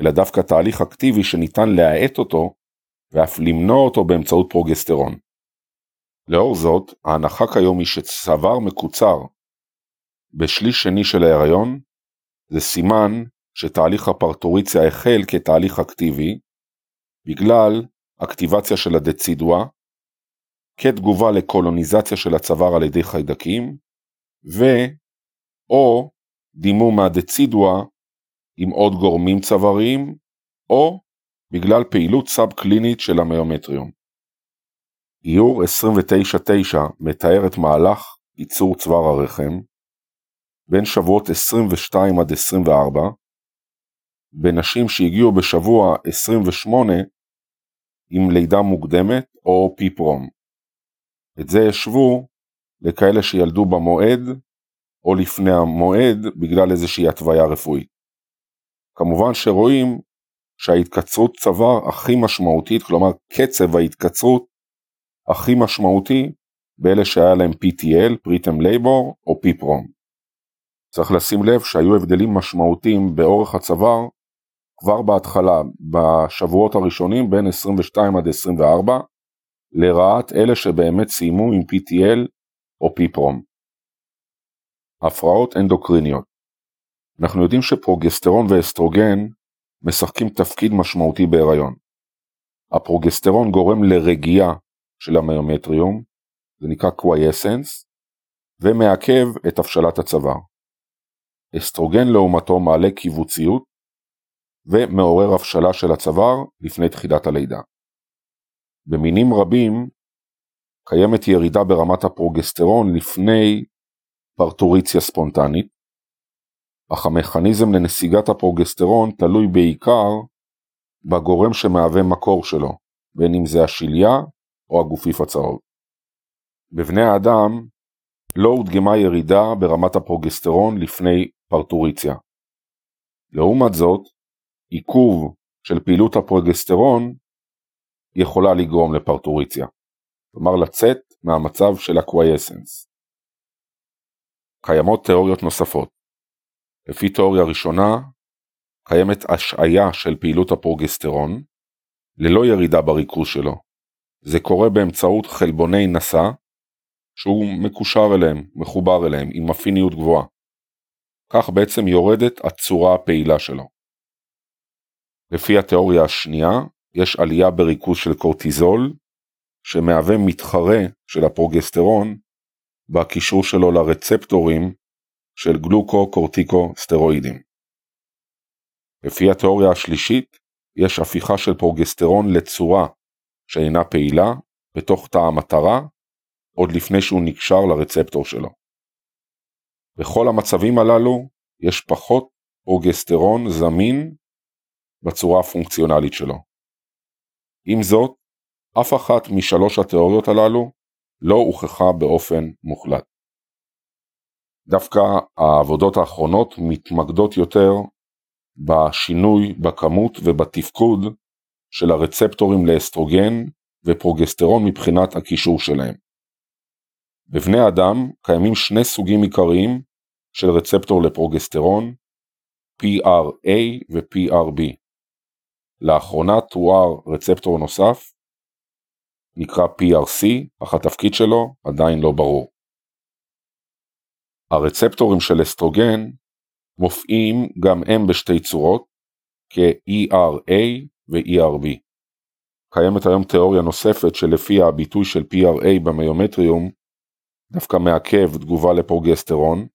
אלא דווקא תהליך אקטיבי שניתן להאט אותו ואף למנוע אותו באמצעות פרוגסטרון. לאור זאת, ההנחה כיום היא שצוואר מקוצר בשליש שני של ההיריון זה סימן שתהליך הפרטוריציה החל כתהליך אקטיבי בגלל אקטיבציה של הדצידואה כתגובה לקולוניזציה של הצוואר על ידי חיידקים, ו או דימום מהדצידואה עם עוד גורמים צוואריים, או בגלל פעילות סאב קלינית של המיומטריום. איור 29-9 מתאר את מהלך ייצור צוואר הרחם בין שבועות 22 עד 24 בנשים שהגיעו בשבוע 28 עם לידה מוקדמת או פיפרום. את זה השוו לכאלה שילדו במועד או לפני המועד בגלל איזושהי התוויה רפואית. כמובן שרואים שההתקצרות צוואר הכי משמעותית, כלומר קצב ההתקצרות הכי משמעותי באלה שהיה להם PTL, preterm labor או PPROM. צריך לשים לב שהיו הבדלים משמעותיים באורך הצוואר כבר בהתחלה, בשבועות הראשונים בין 22 עד 24, לרעת אלה שבאמת סיימו עם PTL או PPROM. הפרעות אנדוקריניות אנחנו יודעים שפרוגסטרון ואסטרוגן משחקים תפקיד משמעותי בהיריון. הפרוגסטרון גורם לרגיעה של המיומטריום, זה נקרא quiescence, ומעכב את הבשלת הצוואר. אסטרוגן לעומתו מעלה כיווציות ומעורר הבשלה של הצוואר לפני תחילת הלידה. במינים רבים קיימת ירידה ברמת הפרוגסטרון לפני פרטוריציה ספונטנית, אך המכניזם לנסיגת הפרוגסטרון תלוי בעיקר בגורם שמהווה מקור שלו, בין אם זה השליה או הגופיף הצהוב. בבני האדם לא הודגמה ירידה ברמת הפרוגסטרון לפני פרטוריציה. לעומת זאת, עיכוב של פעילות הפרוגסטרון יכולה לגרום לפרטוריציה, כלומר לצאת מהמצב של הקווייסנס. קיימות תיאוריות נוספות. לפי תיאוריה ראשונה, קיימת השעיה של פעילות הפרוגסטרון, ללא ירידה בריכוז שלו. זה קורה באמצעות חלבוני נשא, שהוא מקושר אליהם, מחובר אליהם, עם אפיניות גבוהה. כך בעצם יורדת הצורה הפעילה שלו. לפי התיאוריה השנייה, יש עלייה בריכוז של קורטיזול, שמהווה מתחרה של הפרוגסטרון בקישור שלו לרצפטורים של גלוקו-קורטיקו-סטרואידים. לפי התיאוריה השלישית, יש הפיכה של פרוגסטרון לצורה שאינה פעילה בתוך תא המטרה, עוד לפני שהוא נקשר לרצפטור שלו. בכל המצבים הללו יש פחות פרוגסטרון זמין בצורה הפונקציונלית שלו. עם זאת, אף אחת משלוש התיאוריות הללו לא הוכחה באופן מוחלט. דווקא העבודות האחרונות מתמקדות יותר בשינוי בכמות ובתפקוד של הרצפטורים לאסטרוגן ופרוגסטרון מבחינת הקישור שלהם. בבני אדם קיימים שני סוגים עיקריים של רצפטור לפרוגסטרון, PRA ו-PRB. לאחרונה תואר רצפטור נוסף, נקרא PRC, אך התפקיד שלו עדיין לא ברור. הרצפטורים של אסטרוגן מופיעים גם הם בשתי צורות, כ-ERA ו-ERB. קיימת היום תיאוריה נוספת שלפיה הביטוי של PRA במיומטריום דווקא מעכב תגובה לפרוגסטרון,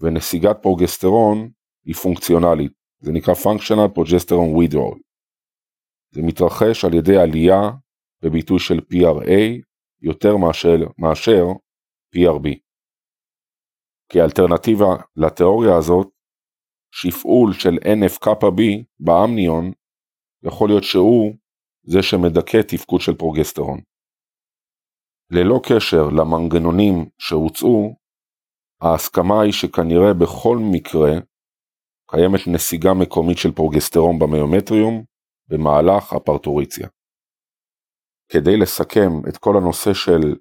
ונסיגת פרוגסטרון היא פונקציונלית, זה נקרא Functional Progesterone Withdrawal. זה מתרחש על ידי עלייה בביטוי של PRA יותר מאשר, מאשר PRB. כאלטרנטיבה לתיאוריה הזאת, שפעול של NF-κB באמניון יכול להיות שהוא זה שמדכא תפקוד של פרוגסטרון. ללא קשר למנגנונים שהוצאו, ההסכמה היא שכנראה בכל מקרה קיימת נסיגה מקומית של פרוגסטרון במיומטריום במהלך הפרטוריציה. כדי לסכם את כל הנושא של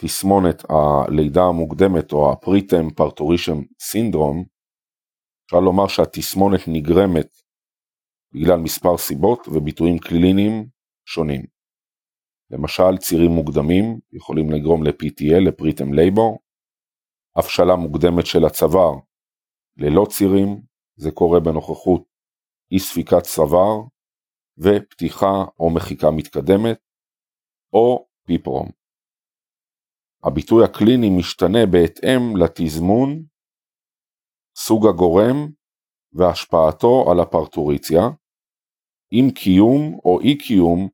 תסמונת הלידה המוקדמת או הפריטם פרטורישם סינדרום, אפשר לומר שהתסמונת נגרמת בגלל מספר סיבות וביטויים קליניים שונים. למשל צירים מוקדמים יכולים לגרום ל-PTL, לפריטם לייבור, הבשלה מוקדמת של הצוואר ללא צירים, זה קורה בנוכחות אי ספיקת צוואר ופתיחה או מחיקה מתקדמת, או פיפרום. הביטוי הקליני משתנה בהתאם לתזמון, סוג הגורם והשפעתו על הפרטוריציה, עם קיום או אי קיום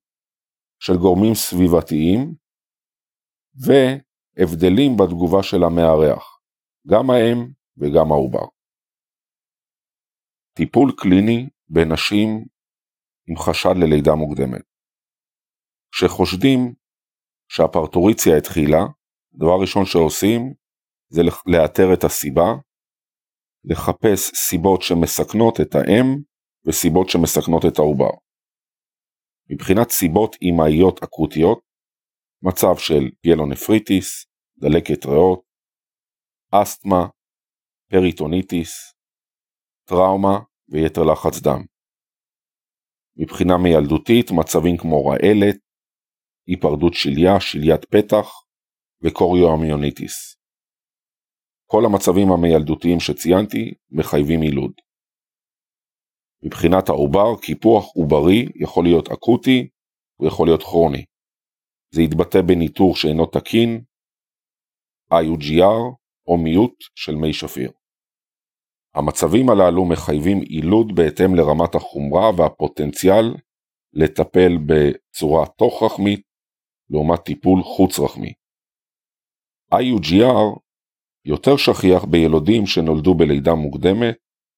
של גורמים סביבתיים, והבדלים בתגובה של המארח, גם האם וגם העובר. טיפול קליני בנשים עם חשד ללידה מוקדמת. כשחושדים שהפרטוריציה התחילה, דבר ראשון שעושים זה לאתר את הסיבה, לחפש סיבות שמסכנות את האם וסיבות שמסכנות את העובר. מבחינת סיבות אימהיות אקוטיות, מצב של פיאלונפריטיס, דלקת ריאות, אסתמה, פריטוניטיס, טראומה ויתר לחץ דם. מבחינה מיילדותית מצבים כמו רעלת, היפרדות שליה, שליית פתח וקוריואמיוניטיס. כל המצבים המיילדותיים שציינתי מחייבים יילוד. מבחינת העובר, קיפוח עוברי יכול להיות אקוטי ויכול להיות כרוני. זה יתבטא בניטור שאינו תקין, IUGR או מיעוט של מי שפיר. המצבים הללו מחייבים עילוד בהתאם לרמת החומרה והפוטנציאל לטפל בצורה תוך-רחמית לעומת טיפול חוץ-רחמי. IUGR יותר שכיח בילודים שנולדו בלידה מוקדמת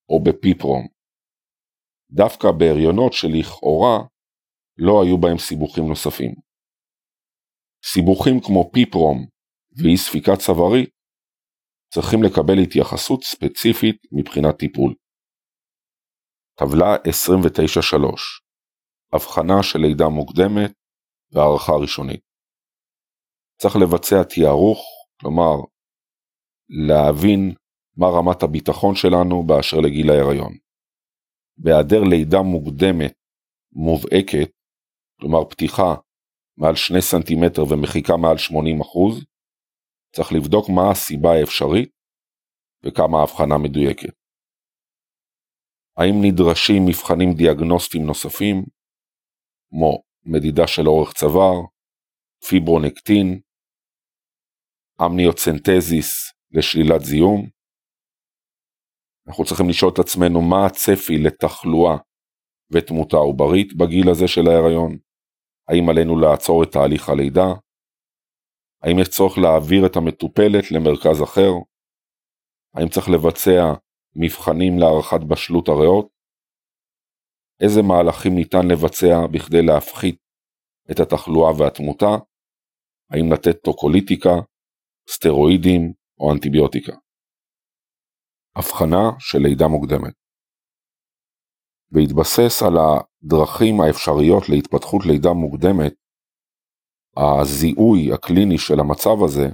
או בפיפרום. דווקא בהריונות שלכאורה לא היו בהם סיבוכים נוספים. סיבוכים כמו פיפרום ואי ספיקה צווארית צריכים לקבל התייחסות ספציפית מבחינת טיפול. טבלה 29-3 הבחנה של לידה מוקדמת והערכה ראשונית. צריך לבצע תיארוך, כלומר להבין מה רמת הביטחון שלנו באשר לגיל ההיריון. בהיעדר לידה מוקדמת מובהקת, כלומר פתיחה מעל 2 סנטימטר ומחיקה מעל 80 אחוז, צריך לבדוק מה הסיבה האפשרית וכמה ההבחנה מדויקת. האם נדרשים מבחנים דיאגנוסטיים נוספים, כמו מדידה של אורך צוואר, פיברונקטין, אמניוצנטזיס לשלילת זיהום. אנחנו צריכים לשאול את עצמנו מה הצפי לתחלואה ותמותה עוברית בגיל הזה של ההיריון, האם עלינו לעצור את תהליך הלידה, האם יש צורך להעביר את המטופלת למרכז אחר, האם צריך לבצע מבחנים להערכת בשלות הריאות, איזה מהלכים ניתן לבצע בכדי להפחית את התחלואה והתמותה, האם לתת טוקוליטיקה, סטרואידים או אנטיביוטיקה. הבחנה של לידה מוקדמת. בהתבסס על הדרכים האפשריות להתפתחות לידה מוקדמת, הזיהוי הקליני של המצב הזה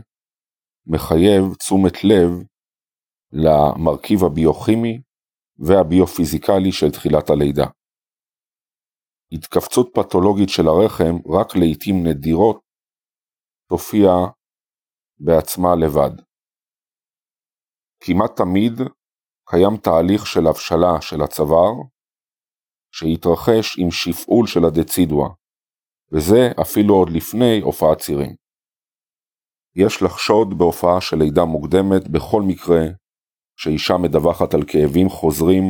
מחייב תשומת לב למרכיב הביוכימי והביופיזיקלי של תחילת הלידה. התכווצות פתולוגית של הרחם רק לעיתים נדירות תופיע בעצמה לבד. כמעט תמיד קיים תהליך של הבשלה של הצוואר, שהתרחש עם שפעול של הדצידואה, וזה אפילו עוד לפני הופעת צירים. יש לחשוד בהופעה של לידה מוקדמת בכל מקרה שאישה מדווחת על כאבים חוזרים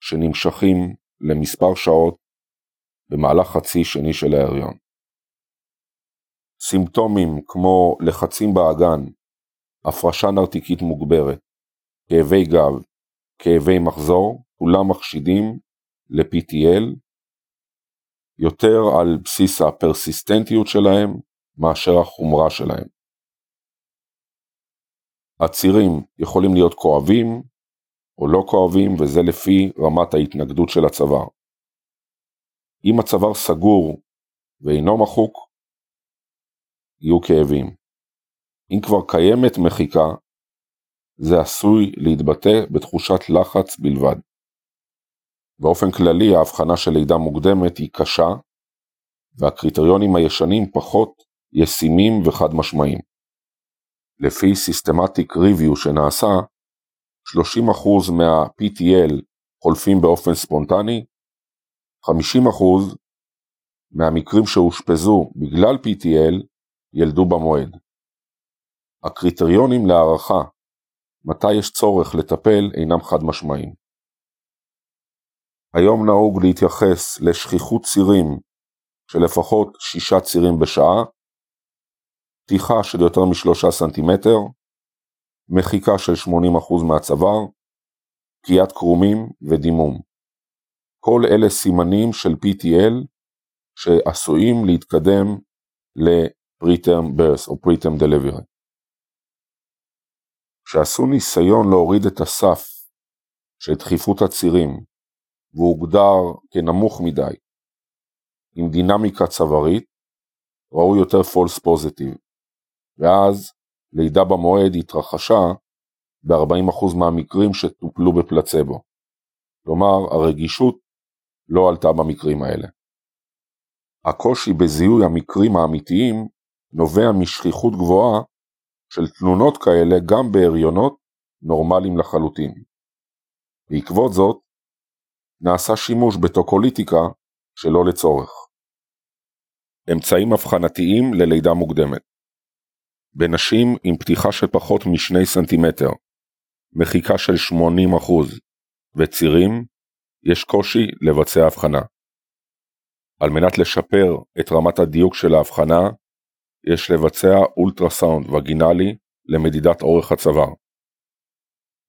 שנמשכים למספר שעות במהלך חצי שני של ההריון. סימפטומים כמו לחצים באגן, הפרשה נרתיקית מוגברת, כאבי גב, כאבי מחזור, כולם מחשידים ל-PTL, יותר על בסיס הפרסיסטנטיות שלהם מאשר החומרה שלהם. הצירים יכולים להיות כואבים או לא כואבים וזה לפי רמת ההתנגדות של הצוואר. אם הצוואר סגור ואינו מחוק, יהיו כאבים. אם כבר קיימת מחיקה, זה עשוי להתבטא בתחושת לחץ בלבד. באופן כללי ההבחנה של לידה מוקדמת היא קשה, והקריטריונים הישנים פחות ישימים וחד משמעיים. לפי Systematic Review שנעשה, 30% מה-PTL חולפים באופן ספונטני, 50% מהמקרים שאושפזו בגלל PTL ילדו במועד. הקריטריונים להערכה מתי יש צורך לטפל אינם חד משמעיים. היום נהוג להתייחס לשכיחות צירים של לפחות שישה צירים בשעה, פתיחה של יותר משלושה סנטימטר, מחיקה של 80% מהצוואר, פקיעת קרומים ודימום. כל אלה סימנים של PTL שעשויים להתקדם ל-preterm birth או preterm delivery. כשעשו ניסיון להוריד את הסף של דחיפות הצירים והוגדר כנמוך מדי עם דינמיקה צווארית, ראו יותר false positive, ואז לידה במועד התרחשה ב-40% מהמקרים שטופלו בפלצבו. כלומר, הרגישות לא עלתה במקרים האלה. הקושי בזיהוי המקרים האמיתיים נובע משכיחות גבוהה של תלונות כאלה גם בהריונות נורמליים לחלוטין. בעקבות זאת, נעשה שימוש בטוקוליטיקה שלא לצורך. אמצעים אבחנתיים ללידה מוקדמת בנשים עם פתיחה של פחות משני סנטימטר, מחיקה של 80% וצירים, יש קושי לבצע הבחנה. על מנת לשפר את רמת הדיוק של ההבחנה, יש לבצע אולטרסאונד וגינלי למדידת אורך הצוואר.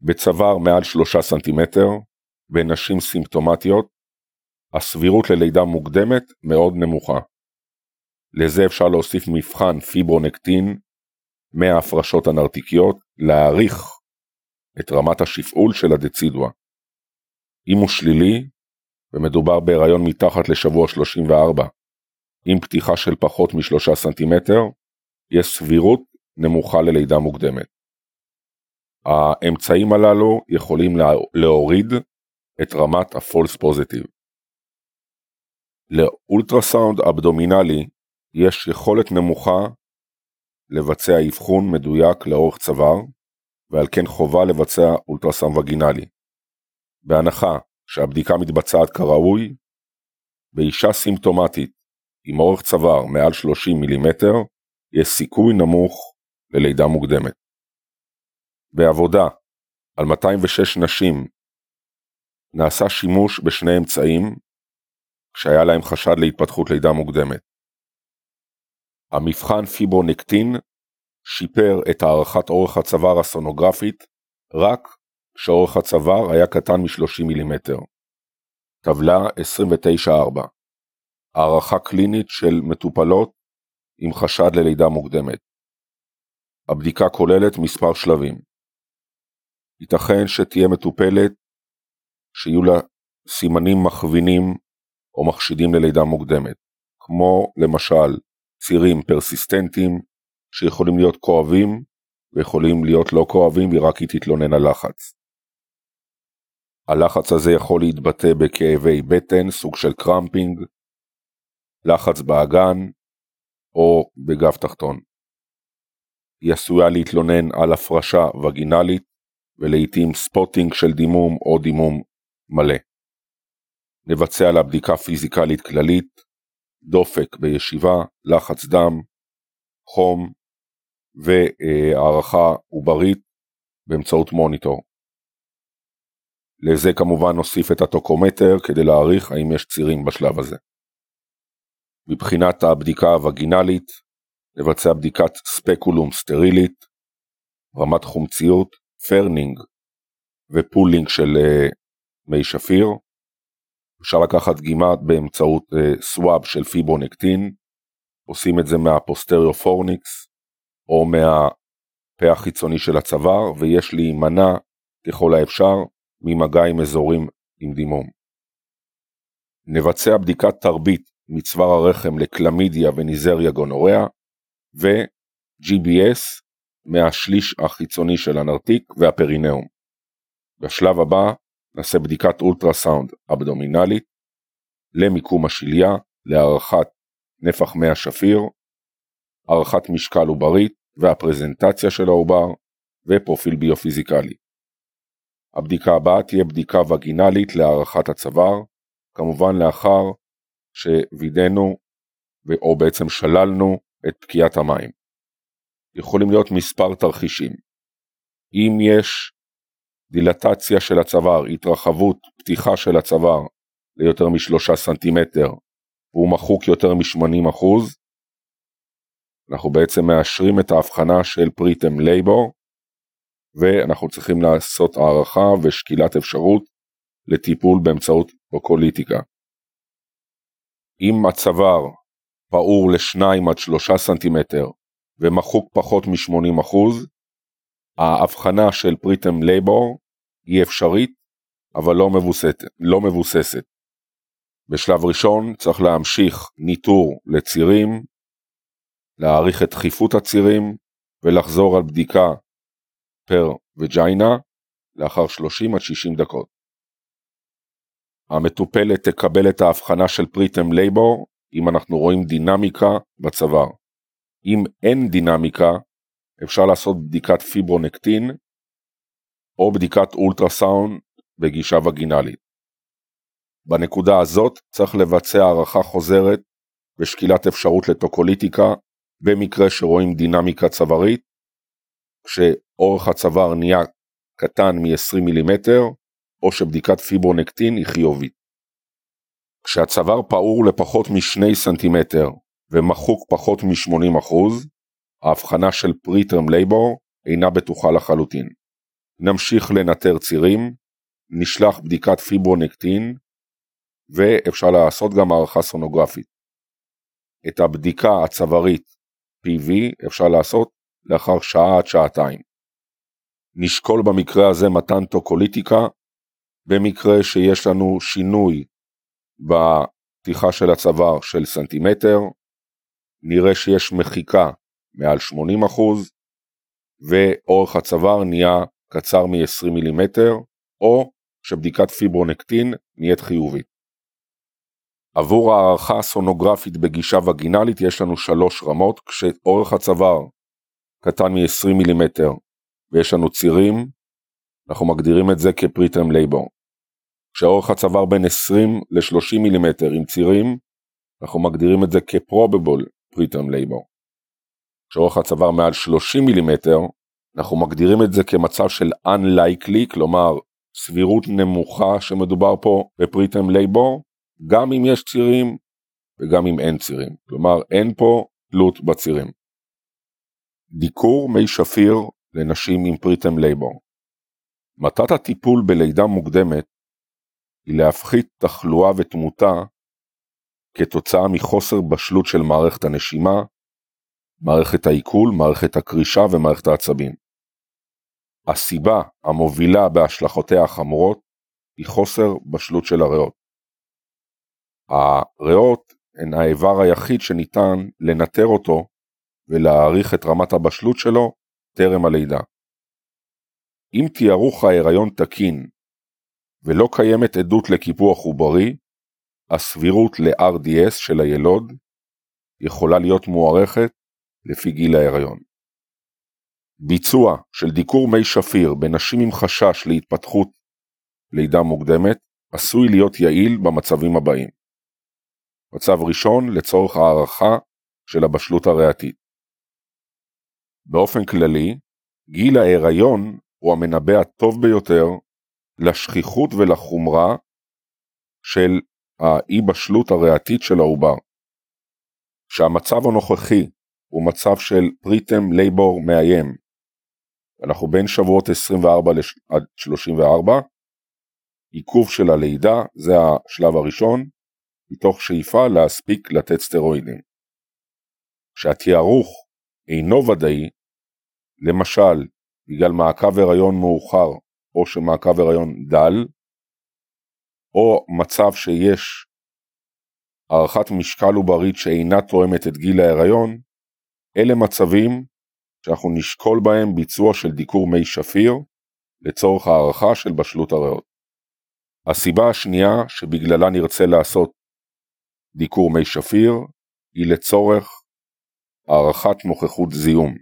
בצוואר מעל 3 סנטימטר, בנשים סימפטומטיות, הסבירות ללידה מוקדמת מאוד נמוכה. לזה אפשר להוסיף מבחן פיברונקטין מההפרשות הנרתיקיות, להעריך את רמת השפעול של הדצידואה. אם הוא שלילי, ומדובר בהיריון מתחת לשבוע 34, עם פתיחה של פחות משלושה סנטימטר, יש סבירות נמוכה ללידה מוקדמת. האמצעים הללו יכולים להוריד את רמת ה-false positive. לאולטרסאונד אבדומינלי יש יכולת נמוכה לבצע אבחון מדויק לאורך צוואר, ועל כן חובה לבצע אולטרסאונד וגינלי. בהנחה שהבדיקה מתבצעת כראוי, באישה סימפטומטית עם אורך צוואר מעל 30 מילימטר, יש סיכוי נמוך ללידה מוקדמת. בעבודה על 206 נשים נעשה שימוש בשני אמצעים כשהיה להם חשד להתפתחות לידה מוקדמת. המבחן פיברונקטין שיפר את הערכת אורך הצוואר הסונוגרפית רק כשאורך הצוואר היה קטן מ-30 מילימטר. טבלה 29-4 הערכה קלינית של מטופלות עם חשד ללידה מוקדמת. הבדיקה כוללת מספר שלבים. ייתכן שתהיה מטופלת שיהיו לה סימנים מכווינים או מחשידים ללידה מוקדמת, כמו למשל צירים פרסיסטנטיים שיכולים להיות כואבים ויכולים להיות לא כואבים ורק היא תתלונן על לחץ. הלחץ הזה יכול להתבטא בכאבי בטן, סוג של cramping, לחץ באגן או בגב תחתון. היא עשויה להתלונן על הפרשה וגינלית ולעיתים spotting של דימום או דימום מלא. נבצע לה בדיקה פיזיקלית כללית, דופק בישיבה, לחץ דם, חום והערכה עוברית באמצעות מוניטור. לזה כמובן נוסיף את הטוקומטר כדי להעריך האם יש צירים בשלב הזה. מבחינת הבדיקה הווגינלית, נבצע בדיקת ספקולום סטרילית, רמת חומציות, ferning ו pooling של אה, מי שפיר. אפשר לקחת דגימה באמצעות swab של פיברונקטין, עושים את זה מה posterior fornix או מהפה החיצוני של הצוואר, ויש להימנע ככל האפשר ממגע עם אזורים עם דימום. נבצע בדיקת תרבית מצוואר הרחם לקלמידיה וניזריה גונוריה, ו-GBS מהשליש החיצוני של הנרתיק והפרינאום. בשלב הבא נעשה בדיקת אולטרסאונד אבדומינלית למיקום השליה, להערכת נפח מי השפיר, הערכת משקל עוברית והפרזנטציה של העובר ופרופיל ביופיזיקלי. הבדיקה הבאה תהיה בדיקה וגינלית להערכת הצוואר, כמובן לאחר שווידאנו או בעצם שללנו את פקיעת המים. יכולים להיות מספר תרחישים. אם יש דילטציה של הצוואר, התרחבות, פתיחה של הצוואר ליותר משלושה סנטימטר והוא מחוק יותר מ-80%, אנחנו בעצם מאשרים את האבחנה של preterm labor ואנחנו צריכים לעשות הערכה ושקילת אפשרות לטיפול באמצעות טוקוליטיקה. אם הצוואר פעור ל-2 עד 3 סנטימטר ומחוק פחות מ-80%, האבחנה של preterm labor היא אפשרית, אבל לא מבוססת. לא מבוססת. בשלב ראשון צריך להמשיך ניטור לצירים, להעריך את דחיפות הצירים ולחזור על בדיקה per vagina לאחר 30 עד 60 דקות. המטופלת תקבל את האבחנה של preterm labor אם אנחנו רואים דינמיקה בצוואר. אם אין דינמיקה, אפשר לעשות בדיקת פיברונקטין או בדיקת אולטרסאונד בגישה וגינלית. בנקודה הזאת צריך לבצע הערכה חוזרת ושקילת אפשרות לטוקוליטיקה במקרה שרואים דינמיקה צווארית, כשאורך הצוואר נהיה קטן מ-20 מילימטר, או שבדיקת פיברונקטין היא חיובית. כשהצוואר פעור לפחות מ-2 סנטימטר ומחוק פחות מ-80%, האבחנה של preterm labor אינה בטוחה לחלוטין. נמשיך לנטר צירים, נשלח בדיקת פיברונקטין, ואפשר לעשות גם הערכה סונוגרפית. את הבדיקה הצווארית PV אפשר לעשות לאחר שעה עד שעתיים. נשקול במקרה הזה מתן טוקוליטיקה, במקרה שיש לנו שינוי בפתיחה של הצוואר של סנטימטר, נראה שיש מחיקה מעל 80% ואורך הצוואר נהיה קצר מ-20 מילימטר, או שבדיקת פיברונקטין נהיית חיובית. עבור הערכה הסונוגרפית בגישה וגינלית יש לנו שלוש רמות, כשאורך הצוואר קטן מ-20 מילימטר ויש לנו צירים, אנחנו מגדירים את זה כפריטרם לייבור. כשאורך הצוואר בין 20 ל-30 מילימטר עם צירים, אנחנו מגדירים את זה כ-probable preterm labor. כשאורך הצוואר מעל 30 מילימטר, אנחנו מגדירים את זה כמצב של unlikely, כלומר סבירות נמוכה שמדובר פה ב-preterm labor, גם אם יש צירים וגם אם אין צירים. כלומר, אין פה תלות בצירים. דיקור מי שפיר לנשים עם preterm labor. מטרת הטיפול בלידה מוקדמת היא להפחית תחלואה ותמותה כתוצאה מחוסר בשלות של מערכת הנשימה, מערכת העיכול, מערכת הקרישה ומערכת העצבים. הסיבה המובילה בהשלכותיה החמורות היא חוסר בשלות של הריאות. הריאות הן האיבר היחיד שניתן לנטר אותו ולהעריך את רמת הבשלות שלו טרם הלידה. אם תיארוך ההיריון תקין ולא קיימת עדות לקיפוח עוברי, הסבירות ל-RDS של הילוד יכולה להיות מוערכת לפי גיל ההיריון. ביצוע של דיקור מי שפיר בנשים עם חשש להתפתחות לידה מוקדמת עשוי להיות יעיל במצבים הבאים. מצב ראשון לצורך הערכה של הבשלות הריאתית. באופן כללי, גיל ההיריון הוא המנבא הטוב ביותר לשכיחות ולחומרה של האי בשלות הריאתית של העובר. שהמצב הנוכחי הוא מצב של פריטם לייבור מאיים, אנחנו בין שבועות 24 עד 34, עיכוב של הלידה, זה השלב הראשון, מתוך שאיפה להספיק לתת סטרואידים. כשהתיארוך אינו ודאי, למשל בגלל מעקב הריון מאוחר או שמעקב הריון דל, או מצב שיש הערכת משקל עוברית שאינה תואמת את גיל ההיריון, אלה מצבים שאנחנו נשקול בהם ביצוע של דיקור מי שפיר לצורך הערכה של בשלות הריאות. הסיבה השנייה שבגללה נרצה לעשות דיקור מי שפיר היא לצורך הערכת נוכחות זיהום.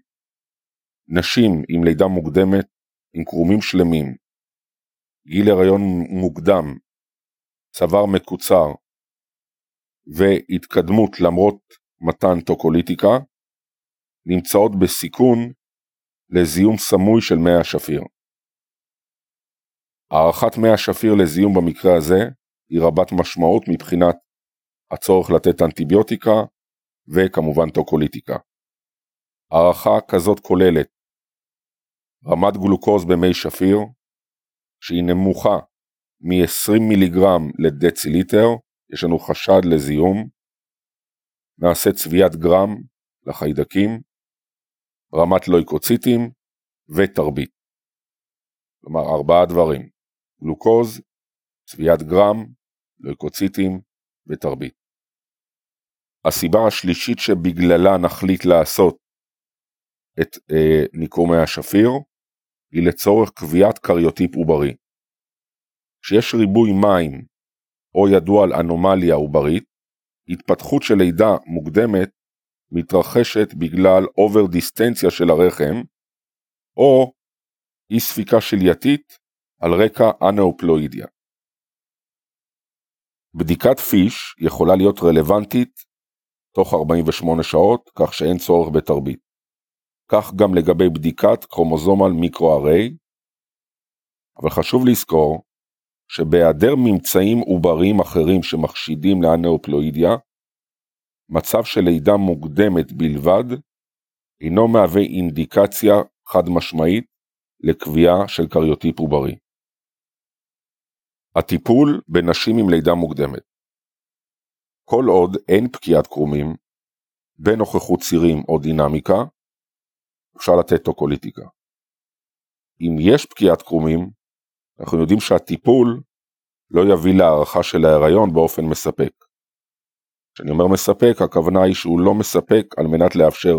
נשים עם לידה מוקדמת, עם קרומים שלמים, גיל הריון מוקדם, צוואר מקוצר והתקדמות למרות מתן טוקוליטיקה, נמצאות בסיכון לזיהום סמוי של מי השפיר. הערכת מי השפיר לזיהום במקרה הזה היא רבת משמעות מבחינת הצורך לתת אנטיביוטיקה וכמובן טוקוליטיקה. הערכה כזאת כוללת רמת גלוקוז במי שפיר, שהיא נמוכה מ-20 מיליגרם לדציליטר, יש לנו חשד לזיהום, נעשה צביעת גרם לחיידקים, רמת לויקוציטים ותרבית. כלומר ארבעה דברים, גלוקוז, צביעת גרם, לויקוציטים ותרבית. הסיבה השלישית שבגללה נחליט לעשות את אה, דיקור מי השפיר היא לצורך קביעת קריוטיפ עוברי. כשיש ריבוי מים או ידוע על אנומליה עוברית, התפתחות של לידה מוקדמת מתרחשת בגלל over distension של הרחם, או אי ספיקה שלייתית על רקע אנאופלואידיה. בדיקת פיש יכולה להיות רלוונטית תוך 48 שעות, כך שאין צורך בתרבית. כך גם לגבי בדיקת כרומוזומל מיקרו-אריי, אבל חשוב לזכור שבהיעדר ממצאים עובריים אחרים שמחשידים לאנאופלואידיה, מצב של לידה מוקדמת בלבד אינו מהווה אינדיקציה חד משמעית לקביעה של קריוטיפ עוברי. הטיפול בנשים עם לידה מוקדמת כל עוד אין פקיעת קרומים, בנוכחות צירים או דינמיקה, אפשר לתת טוקוליטיקה. אם יש פקיעת קרומים, אנחנו יודעים שהטיפול לא יביא להערכה של ההיריון באופן מספק. כשאני אומר מספק, הכוונה היא שהוא לא מספק על מנת לאפשר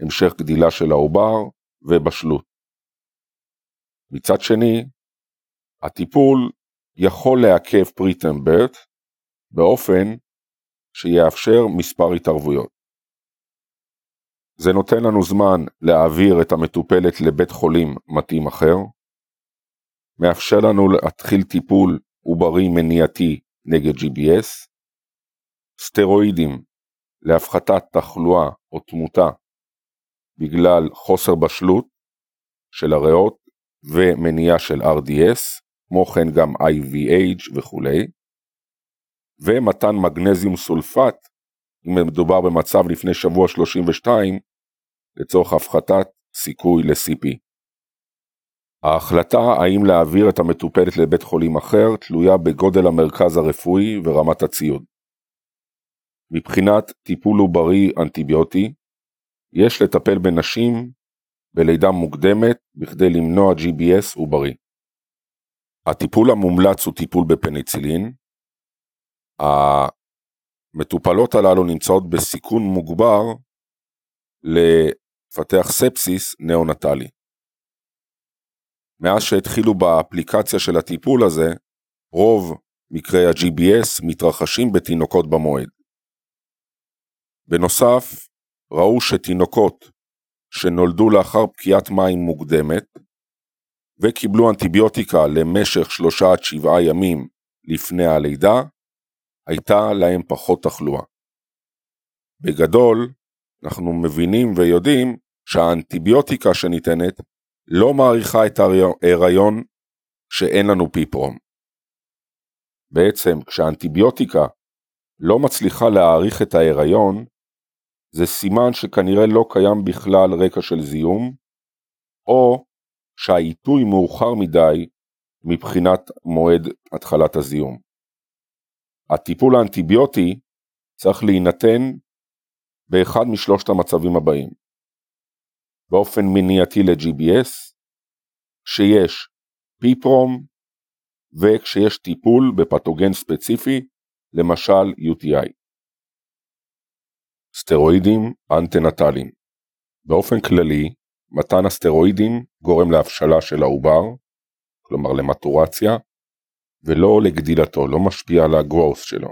המשך גדילה של העובר ובשלות. מצד שני, הטיפול יכול לעכב פריטם ברט באופן שיאפשר מספר התערבויות. זה נותן לנו זמן להעביר את המטופלת לבית חולים מתאים אחר, מאפשר לנו להתחיל טיפול עוברי מניעתי נגד GBS, סטרואידים להפחתת תחלואה או תמותה בגלל חוסר בשלות של הריאות ומניעה של RDS, כמו כן גם IVH וכולי, ומתן מגנזיום סולפט, אם מדובר במצב לפני שבוע 32, לצורך הפחתת סיכוי ל-CP. ההחלטה האם להעביר את המטופלת לבית חולים אחר תלויה בגודל המרכז הרפואי ורמת הציוד. מבחינת טיפול עוברי אנטיביוטי, יש לטפל בנשים בלידה מוקדמת בכדי למנוע GBS עוברי. הטיפול המומלץ הוא טיפול בפניצילין. המטופלות הללו נמצאות בסיכון מוגבר לפתח ספסיס נאונטלי. מאז שהתחילו באפליקציה של הטיפול הזה, רוב מקרי ה-GBS מתרחשים בתינוקות במועד. בנוסף, ראו שתינוקות שנולדו לאחר פקיעת מים מוקדמת וקיבלו אנטיביוטיקה למשך שלושה עד שבעה ימים לפני הלידה, הייתה להם פחות תחלואה. בגדול, אנחנו מבינים ויודעים שהאנטיביוטיקה שניתנת לא מעריכה את ההיריון שאין לנו פיפרום. בעצם כשהאנטיביוטיקה לא מצליחה להעריך את ההיריון, זה סימן שכנראה לא קיים בכלל רקע של זיהום, או שהעיתוי מאוחר מדי מבחינת מועד התחלת הזיהום. הטיפול האנטיביוטי צריך להינתן באחד משלושת המצבים הבאים באופן מניעתי ל-GBS, כשיש פיפרום וכשיש טיפול בפתוגן ספציפי, למשל UTI. סטרואידים אנטנטליים באופן כללי, מתן הסטרואידים גורם להבשלה של העובר, כלומר למטורציה, ולא לגדילתו, לא משפיע על הגרוס שלו.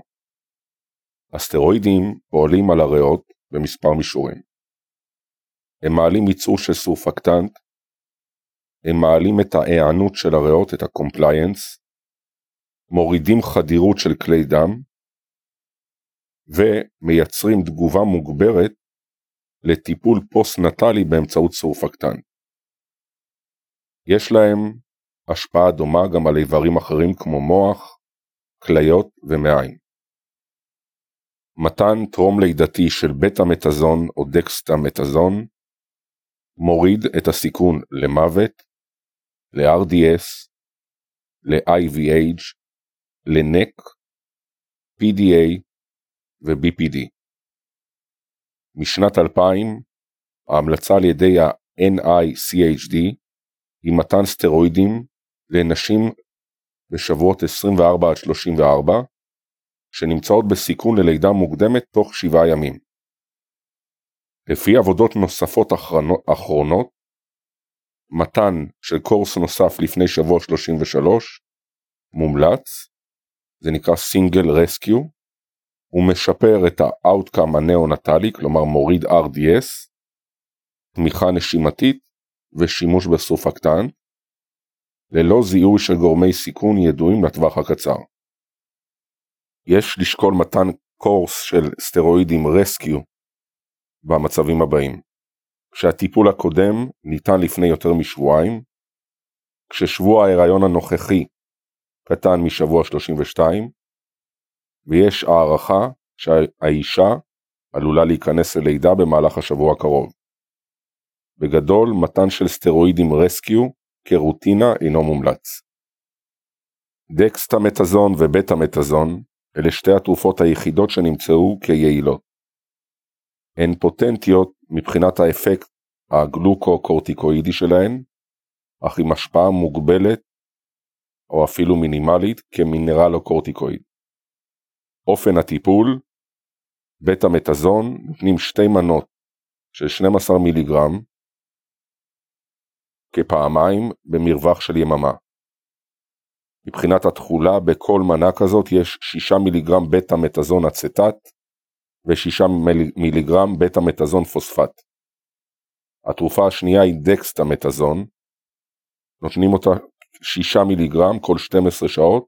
הסטרואידים פועלים על הריאות במספר מישורים. הם מעלים ייצור של סורפקטנט, הם מעלים את ההיענות של הריאות, את ה-compliance, מורידים חדירות של כלי דם, ומייצרים תגובה מוגברת לטיפול post-natal-י באמצעות סורפקטנט. יש להם השפעה דומה גם על איברים אחרים כמו מוח, כליות ומעיים. מתן טרום לידתי של בטא מתזון או דקסה מתזון מוריד את הסיכון למוות, ל-RDS, ל-IVH, ל-NEC, PDA ו-BPD. משנת 2000, ההמלצה על ידי ה-NICHD היא מתן סטרואידים לנשים בשבועות 24 עד 34, שנמצאות בסיכון ללידה מוקדמת תוך 7 ימים. לפי עבודות נוספות אחרונות, מתן של קורס נוסף לפני שבוע 33 מומלץ, זה נקרא single rescue, הוא משפר את ה-outcome הנאונטלי, כלומר מוריד RDS, תמיכה נשימתית ושימוש בסורפקטנט, ללא זיהוי של גורמי סיכון ידועים לטווח הקצר. יש לשקול מתן קורס של סטרואידים rescue במצבים הבאים כשהטיפול הקודם ניתן לפני יותר משבועיים, כששבוע ההיריון הנוכחי קטן משבוע 32, ויש הערכה שהאישה עלולה להיכנס ללידה במהלך השבוע הקרוב. בגדול, מתן של סטרואידים רסקיו כרוטינה אינו מומלץ. דקסטמטזון ובטה-מתזון אלה שתי התרופות היחידות שנמצאו כיעילות. הן פוטנטיות מבחינת האפקט הגלוקו-קורטיקואידי שלהן, אך עם השפעה מוגבלת או אפילו מינימלית כמינרלו-קורטיקואיד. אופן הטיפול בטא-מתזון נותנים שתי מנות של 12 מיליגרם כפעמיים במרווח של יממה. מבחינת התכולה בכל מנה כזאת יש 6 מיליגרם בטא-מתזון אצטט ו-6 מיליגרם בטא-מתזון פוספט. התרופה השנייה היא דקסטה-מתזון, נותנים אותה 6 מיליגרם כל 12 שעות,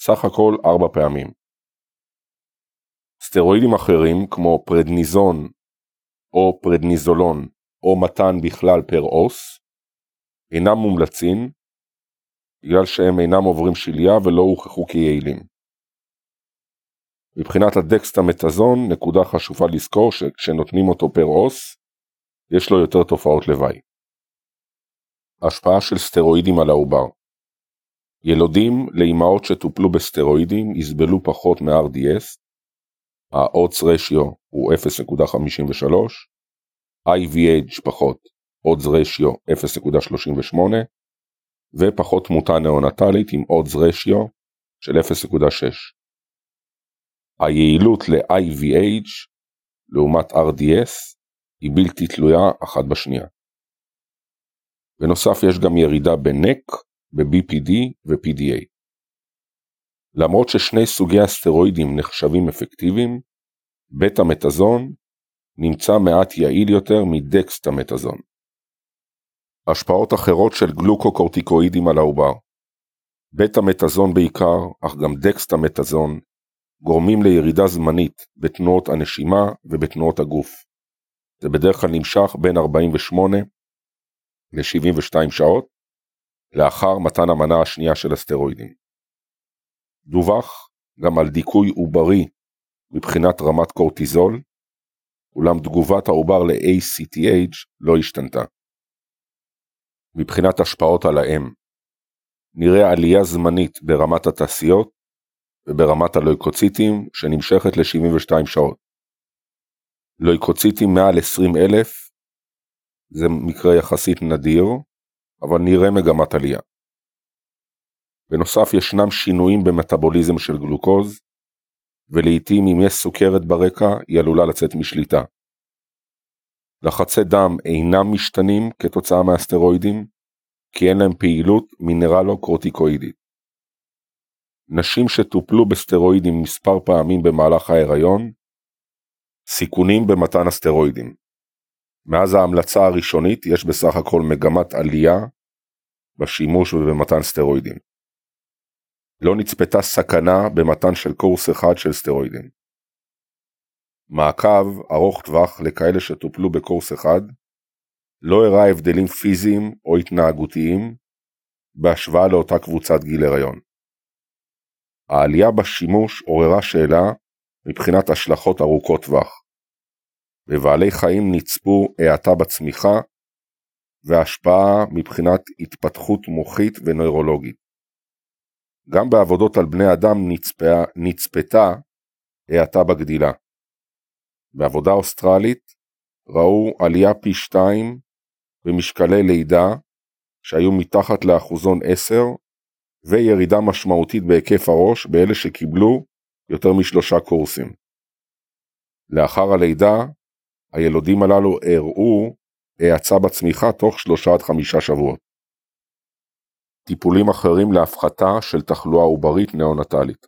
סך הכל 4 פעמים. סטרואידים אחרים כמו פרדניזון או פרדניזולון או מתן בכלל פר אוס אינם מומלצים בגלל שהם אינם עוברים שליה ולא הוכחו כיעילים. מבחינת הדקסטמטזון נקודה חשובה לזכור שכשנותנים אותו פר אוס יש לו יותר תופעות לוואי. השפעה של סטרואידים על העובר ילודים לאמהות שטופלו בסטרואידים יסבלו פחות מ-RDS, ה-odds ratio הוא 0.53, IVH פחות, odds ratio 0.38, ופחות תמותה נאונטלית עם odds ratio של 0.6. היעילות ל-IVH לעומת RDS היא בלתי תלויה אחת בשנייה. בנוסף יש גם ירידה ב-NEC, ב-BPD ו-PDA. למרות ששני סוגי הסטרואידים נחשבים אפקטיביים, בטא-מתזון נמצא מעט יעיל יותר מדקסטה-מתזון. השפעות אחרות של גלוקוקורטיקואידים על העובר בטא-מתזון בעיקר, אך גם דקסטה-מתזון, גורמים לירידה זמנית בתנועות הנשימה ובתנועות הגוף. זה בדרך כלל נמשך בין 48 ל-72 שעות, לאחר מתן המנה השנייה של הסטרואידים. דווח גם על דיכוי עוברי מבחינת רמת קורטיזול, אולם תגובת העובר ל-ACTH לא השתנתה. מבחינת השפעות על האם, נראה עלייה זמנית ברמת התעשיות וברמת הלויקוציטים שנמשכת ל-72 שעות. לויקוציטים מעל 20 אלף זה מקרה יחסית נדיר, אבל נראה מגמת עלייה. בנוסף ישנם שינויים במטאבוליזם של גלוקוז, ולעיתים אם יש סוכרת ברקע היא עלולה לצאת משליטה. לחצי דם אינם משתנים כתוצאה מהסטרואידים, כי אין להם פעילות מינרלו-קורטיקואידית. נשים שטופלו בסטרואידים מספר פעמים במהלך ההיריון, סיכונים במתן הסטרואידים. מאז ההמלצה הראשונית יש בסך הכל מגמת עלייה בשימוש ובמתן סטרואידים. לא נצפתה סכנה במתן של קורס אחד של סטרואידים. מעקב ארוך טווח לכאלה שטופלו בקורס אחד לא הראה הבדלים פיזיים או התנהגותיים בהשוואה לאותה קבוצת גיל הריון. העלייה בשימוש עוררה שאלה מבחינת השלכות ארוכות טווח. בבעלי חיים נצפו האטה בצמיחה והשפעה מבחינת התפתחות מוחית ונוירולוגית. גם בעבודות על בני אדם נצפה, נצפתה האטה בגדילה. בעבודה אוסטרלית ראו עלייה פי שתיים במשקלי לידה שהיו מתחת לאחוזון 10 וירידה משמעותית בהיקף הראש באלה שקיבלו יותר משלושה קורסים. לאחר הלידה, הילודים הללו הראו האצה בצמיחה תוך שלושה עד חמישה שבועות. טיפולים אחרים להפחתה של תחלואה עוברית נאונטלית.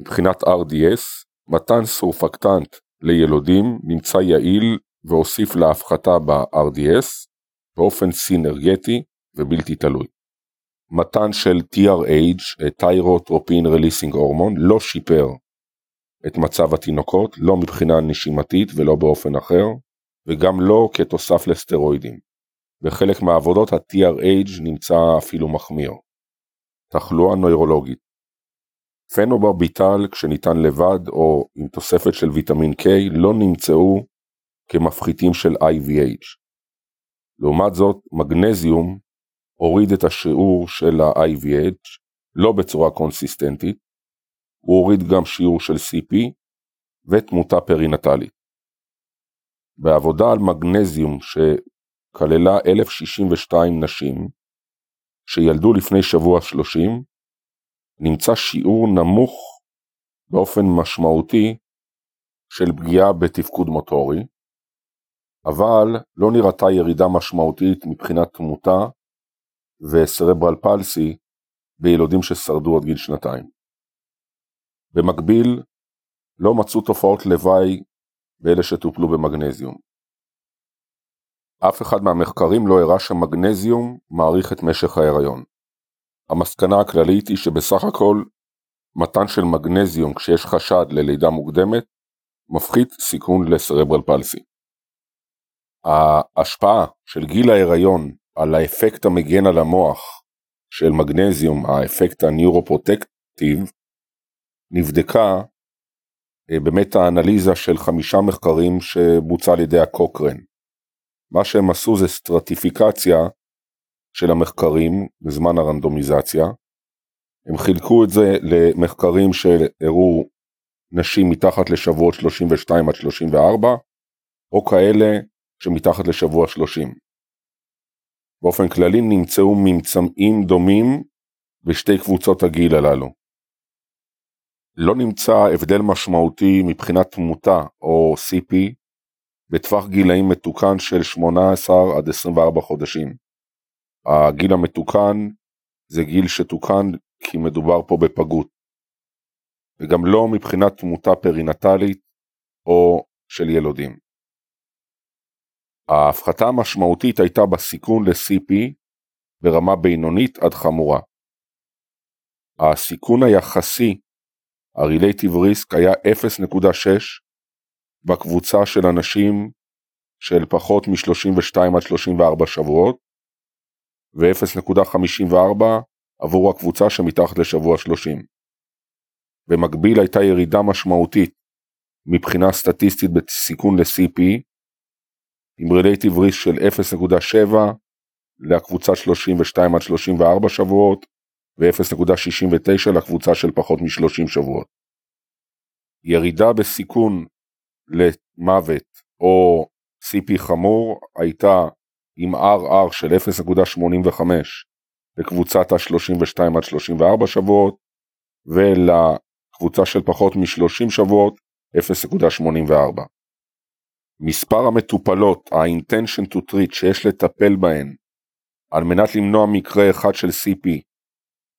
מבחינת RDS, מתן סורפקטנט לילודים נמצא יעיל והוסיף להפחתה ב-RDS באופן סינרגטי ובלתי תלוי. מתן של TRH, thyrotropin releasing hormone, לא שיפר את מצב התינוקות, לא מבחינה נשימתית ולא באופן אחר, וגם לא כתוסף לסטרואידים. בחלק מהעבודות ה-TRH נמצא אפילו מחמיר. תחלואה נוירולוגית פנוברביטל כשניתן לבד או עם תוספת של ויטמין K לא נמצאו כמפחיתים של IVH. לעומת זאת, מגנזיום הוריד את השיעור של ה-IVH לא בצורה קונסיסטנטית, הוא הוריד גם שיעור של CP ותמותה פרינטלית. בעבודה על מגנזיום ש... כללה 1,062 נשים, שילדו לפני שבוע 30, נמצא שיעור נמוך באופן משמעותי של פגיעה בתפקוד מוטורי, אבל לא נראתה ירידה משמעותית מבחינת תמותה וסרברל פלסי בילודים ששרדו עד גיל שנתיים. במקביל, לא מצאו תופעות לוואי באלה שטופלו במגנזיום. אף אחד מהמחקרים לא הראה שמגנזיום מאריך את משך ההיריון. המסקנה הכללית היא שבסך הכל מתן של מגנזיום כשיש חשד ללידה מוקדמת מפחית סיכון לסרברל פלסי. ההשפעה של גיל ההיריון על האפקט המגן על המוח של מגנזיום, האפקט הניורופרוטקטיב, נבדקה אה, באמת האנליזה של חמישה מחקרים שבוצע על ידי הקוקרן. מה שהם עשו זה סטרטיפיקציה של המחקרים בזמן הרנדומיזציה. הם חילקו את זה למחקרים שהראו נשים מתחת לשבועות 32 עד 34, או כאלה שמתחת לשבוע 30. באופן כללי נמצאו ממצאים דומים בשתי קבוצות הגיל הללו. לא נמצא הבדל משמעותי מבחינת תמותה או CP בטווח גילאים מתוקן של 18 עד 24 חודשים. הגיל המתוקן זה גיל שתוקן כי מדובר פה בפגות. וגם לא מבחינת תמותה פרינטלית או של ילודים. ההפחתה המשמעותית הייתה בסיכון ל-CP ברמה בינונית עד חמורה. הסיכון היחסי, ה-Relative Risk, היה 0.6 בקבוצה של אנשים של פחות מ-32 עד 34 שבועות, ו-0.54 עבור הקבוצה שמתחת לשבוע 30. במקביל הייתה ירידה משמעותית מבחינה סטטיסטית בסיכון ל-CP, עם רלייטיב ריסק של 0.7 לקבוצה 32 עד 34 שבועות ו-0.69 לקבוצה של פחות מ-30 שבועות. ירידה בסיכון למוות או CP חמור הייתה עם RR של 0.85 לקבוצת ה-32 עד 34 שבועות ולקבוצה של פחות מ-30 שבועות 0.84. מספר המטופלות, ה-intention to treat שיש לטפל בהן על מנת למנוע מקרה אחד של CP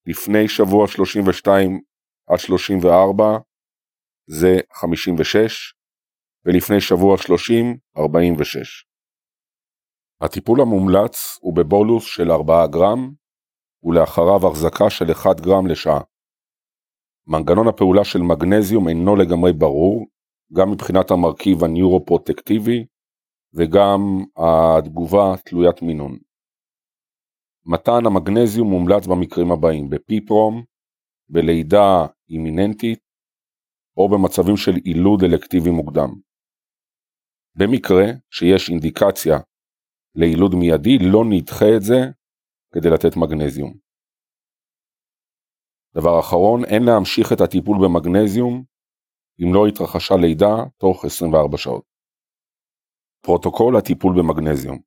לפני שבוע 32 עד 34 זה 56 ולפני שבוע 30 46. הטיפול המומלץ הוא בבולוס של 4 גרם ולאחריו החזקה של 1 גרם לשעה. מנגנון הפעולה של מגנזיום אינו לגמרי ברור, גם מבחינת המרכיב הניורופרוטקטיבי וגם התגובה תלוית מינון. מתן המגנזיום מומלץ במקרים הבאים בפיפרום, בלידה אימיננטית או במצבים של עילוד אלקטיבי מוקדם. במקרה שיש אינדיקציה לעילוד מיידי לא נדחה את זה כדי לתת מגנזיום. דבר אחרון, אין להמשיך את הטיפול במגנזיום אם לא התרחשה לידה תוך 24 שעות. פרוטוקול הטיפול במגנזיום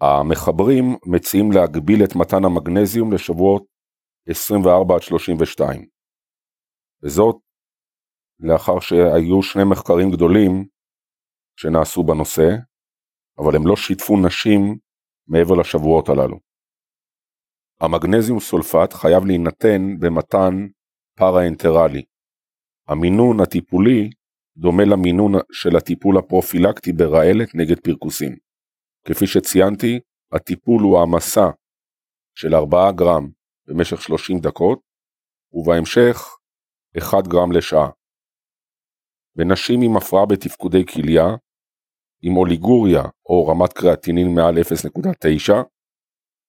המחברים מציעים להגביל את מתן המגנזיום לשבועות 24 עד 32. וזאת לאחר שהיו שני מחקרים גדולים שנעשו בנושא, אבל הם לא שיתפו נשים מעבר לשבועות הללו. המגנזיום סולפט חייב להינתן במתן פארה-אנטרלי, המינון הטיפולי דומה למינון של הטיפול הפרופילקטי ברעלת נגד פרכוסים. כפי שציינתי, הטיפול הוא העמסה של 4 גרם במשך 30 דקות, ובהמשך 1 גרם לשעה. בנשים עם הפרעה בתפקודי כליה, עם אוליגוריה או רמת קריאטינין מעל 0.9,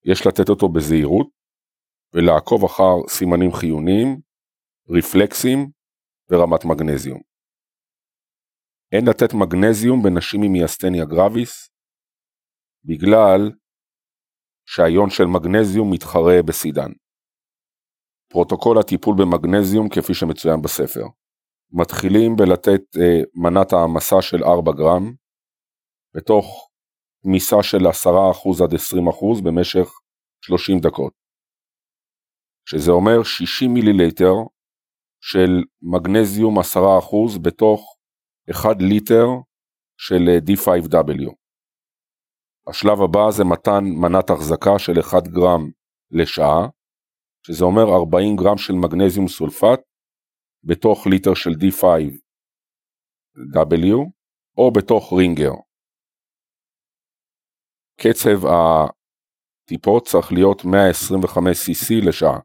יש לתת אותו בזהירות ולעקוב אחר סימנים חיוניים, רפלקסים ורמת מגנזיום. אין לתת מגנזיום בנשים עם מיאסטניה גרביס, בגלל שהיון של מגנזיום מתחרה בסידן. פרוטוקול הטיפול במגנזיום כפי שמצוין בספר. מתחילים בלתת אה, מנת העמסה של 4 גרם, בתוך תמיסה של 10% עד 20% במשך 30 דקות, שזה אומר 60 מיליליטר של מגנזיום 10% בתוך 1 ליטר של D5W. השלב הבא זה מתן מנת החזקה של 1 גרם לשעה, שזה אומר 40 גרם של מגנזיום סולפט בתוך ליטר של D5W או בתוך רינגר. קצב הטיפות צריך להיות 125 cc לשעה.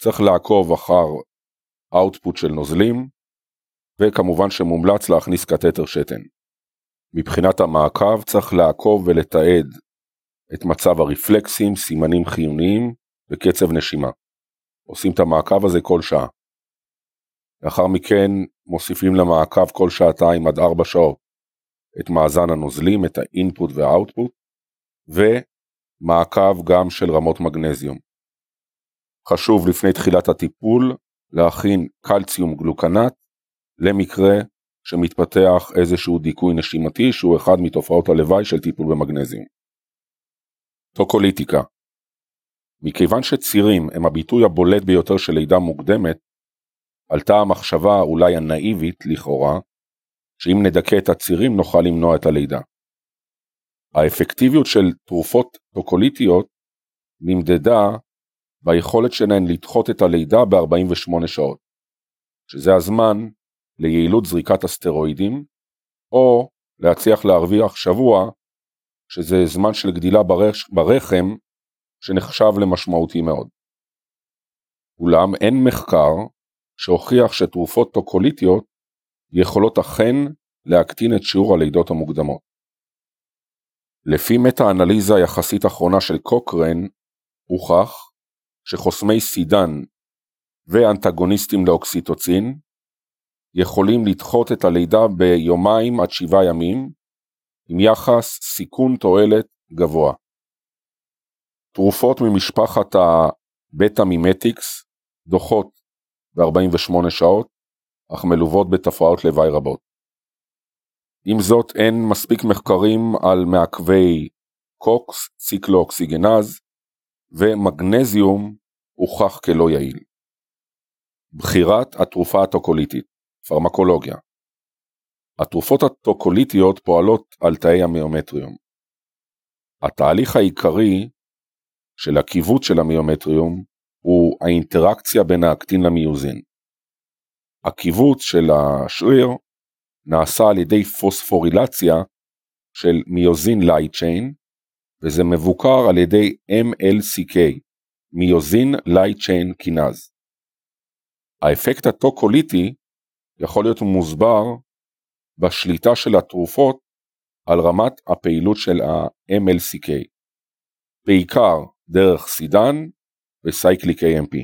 צריך לעקוב אחר אאוטפוט של נוזלים, וכמובן שמומלץ להכניס קתטר שתן. מבחינת המעקב צריך לעקוב ולתעד את מצב הרפלקסים, סימנים חיוניים וקצב נשימה. עושים את המעקב הזה כל שעה. לאחר מכן מוסיפים למעקב כל שעתיים עד ארבע שעות את מאזן הנוזלים, את האינפוט והאוטפוט, ומעקב גם של רמות מגנזיום. חשוב לפני תחילת הטיפול להכין קלציום גלוקנט למקרה שמתפתח איזשהו דיכוי נשימתי שהוא אחד מתופעות הלוואי של טיפול במגנזיום. טוקוליטיקה מכיוון שצירים הם הביטוי הבולט ביותר של לידה מוקדמת, עלתה המחשבה אולי הנאיבית לכאורה, שאם נדכא את הצירים נוכל למנוע את הלידה. האפקטיביות של תרופות טוקוליטיות נמדדה ביכולת שלהן לדחות את הלידה ב-48 שעות, שזה הזמן ליעילות זריקת הסטרואידים, או להצליח להרוויח שבוע, שזה זמן של גדילה ברחם, שנחשב למשמעותי מאוד. אולם אין מחקר שהוכיח שתרופות טוקוליטיות יכולות אכן להקטין את שיעור הלידות המוקדמות. לפי מטה-אנליזה יחסית אחרונה של קוקרן, הוכח שחוסמי סידן ואנטגוניסטים לאוקסיטוצין יכולים לדחות את הלידה ביומיים עד שבעה ימים, עם יחס סיכון תועלת גבוה. תרופות ממשפחת הבטא מימטיקס דוחות ב-48 שעות, אך מלוות בתופעות לוואי רבות. עם זאת, אין מספיק מחקרים על מעכבי קוקס, ציקלואוקסיגנז ומגנזיום הוכח כלא יעיל. בחירת התרופה הטוקוליטית, פרמקולוגיה התרופות הטוקוליטיות פועלות על תאי המיומטריום. התהליך העיקרי של הכיווץ של המיומטריום הוא האינטראקציה בין האקטין למיוזין. הכיווץ של השריר נעשה על ידי פוספורילציה של myosin light chain, וזה מבוקר על ידי MLCK, myosin light chain kinase. האפקט הטוקוליטי יכול להיות מוסבר בשליטה של התרופות על רמת הפעילות של ה-MLCK, בעיקר דרך סידן ו-cyclic AMP.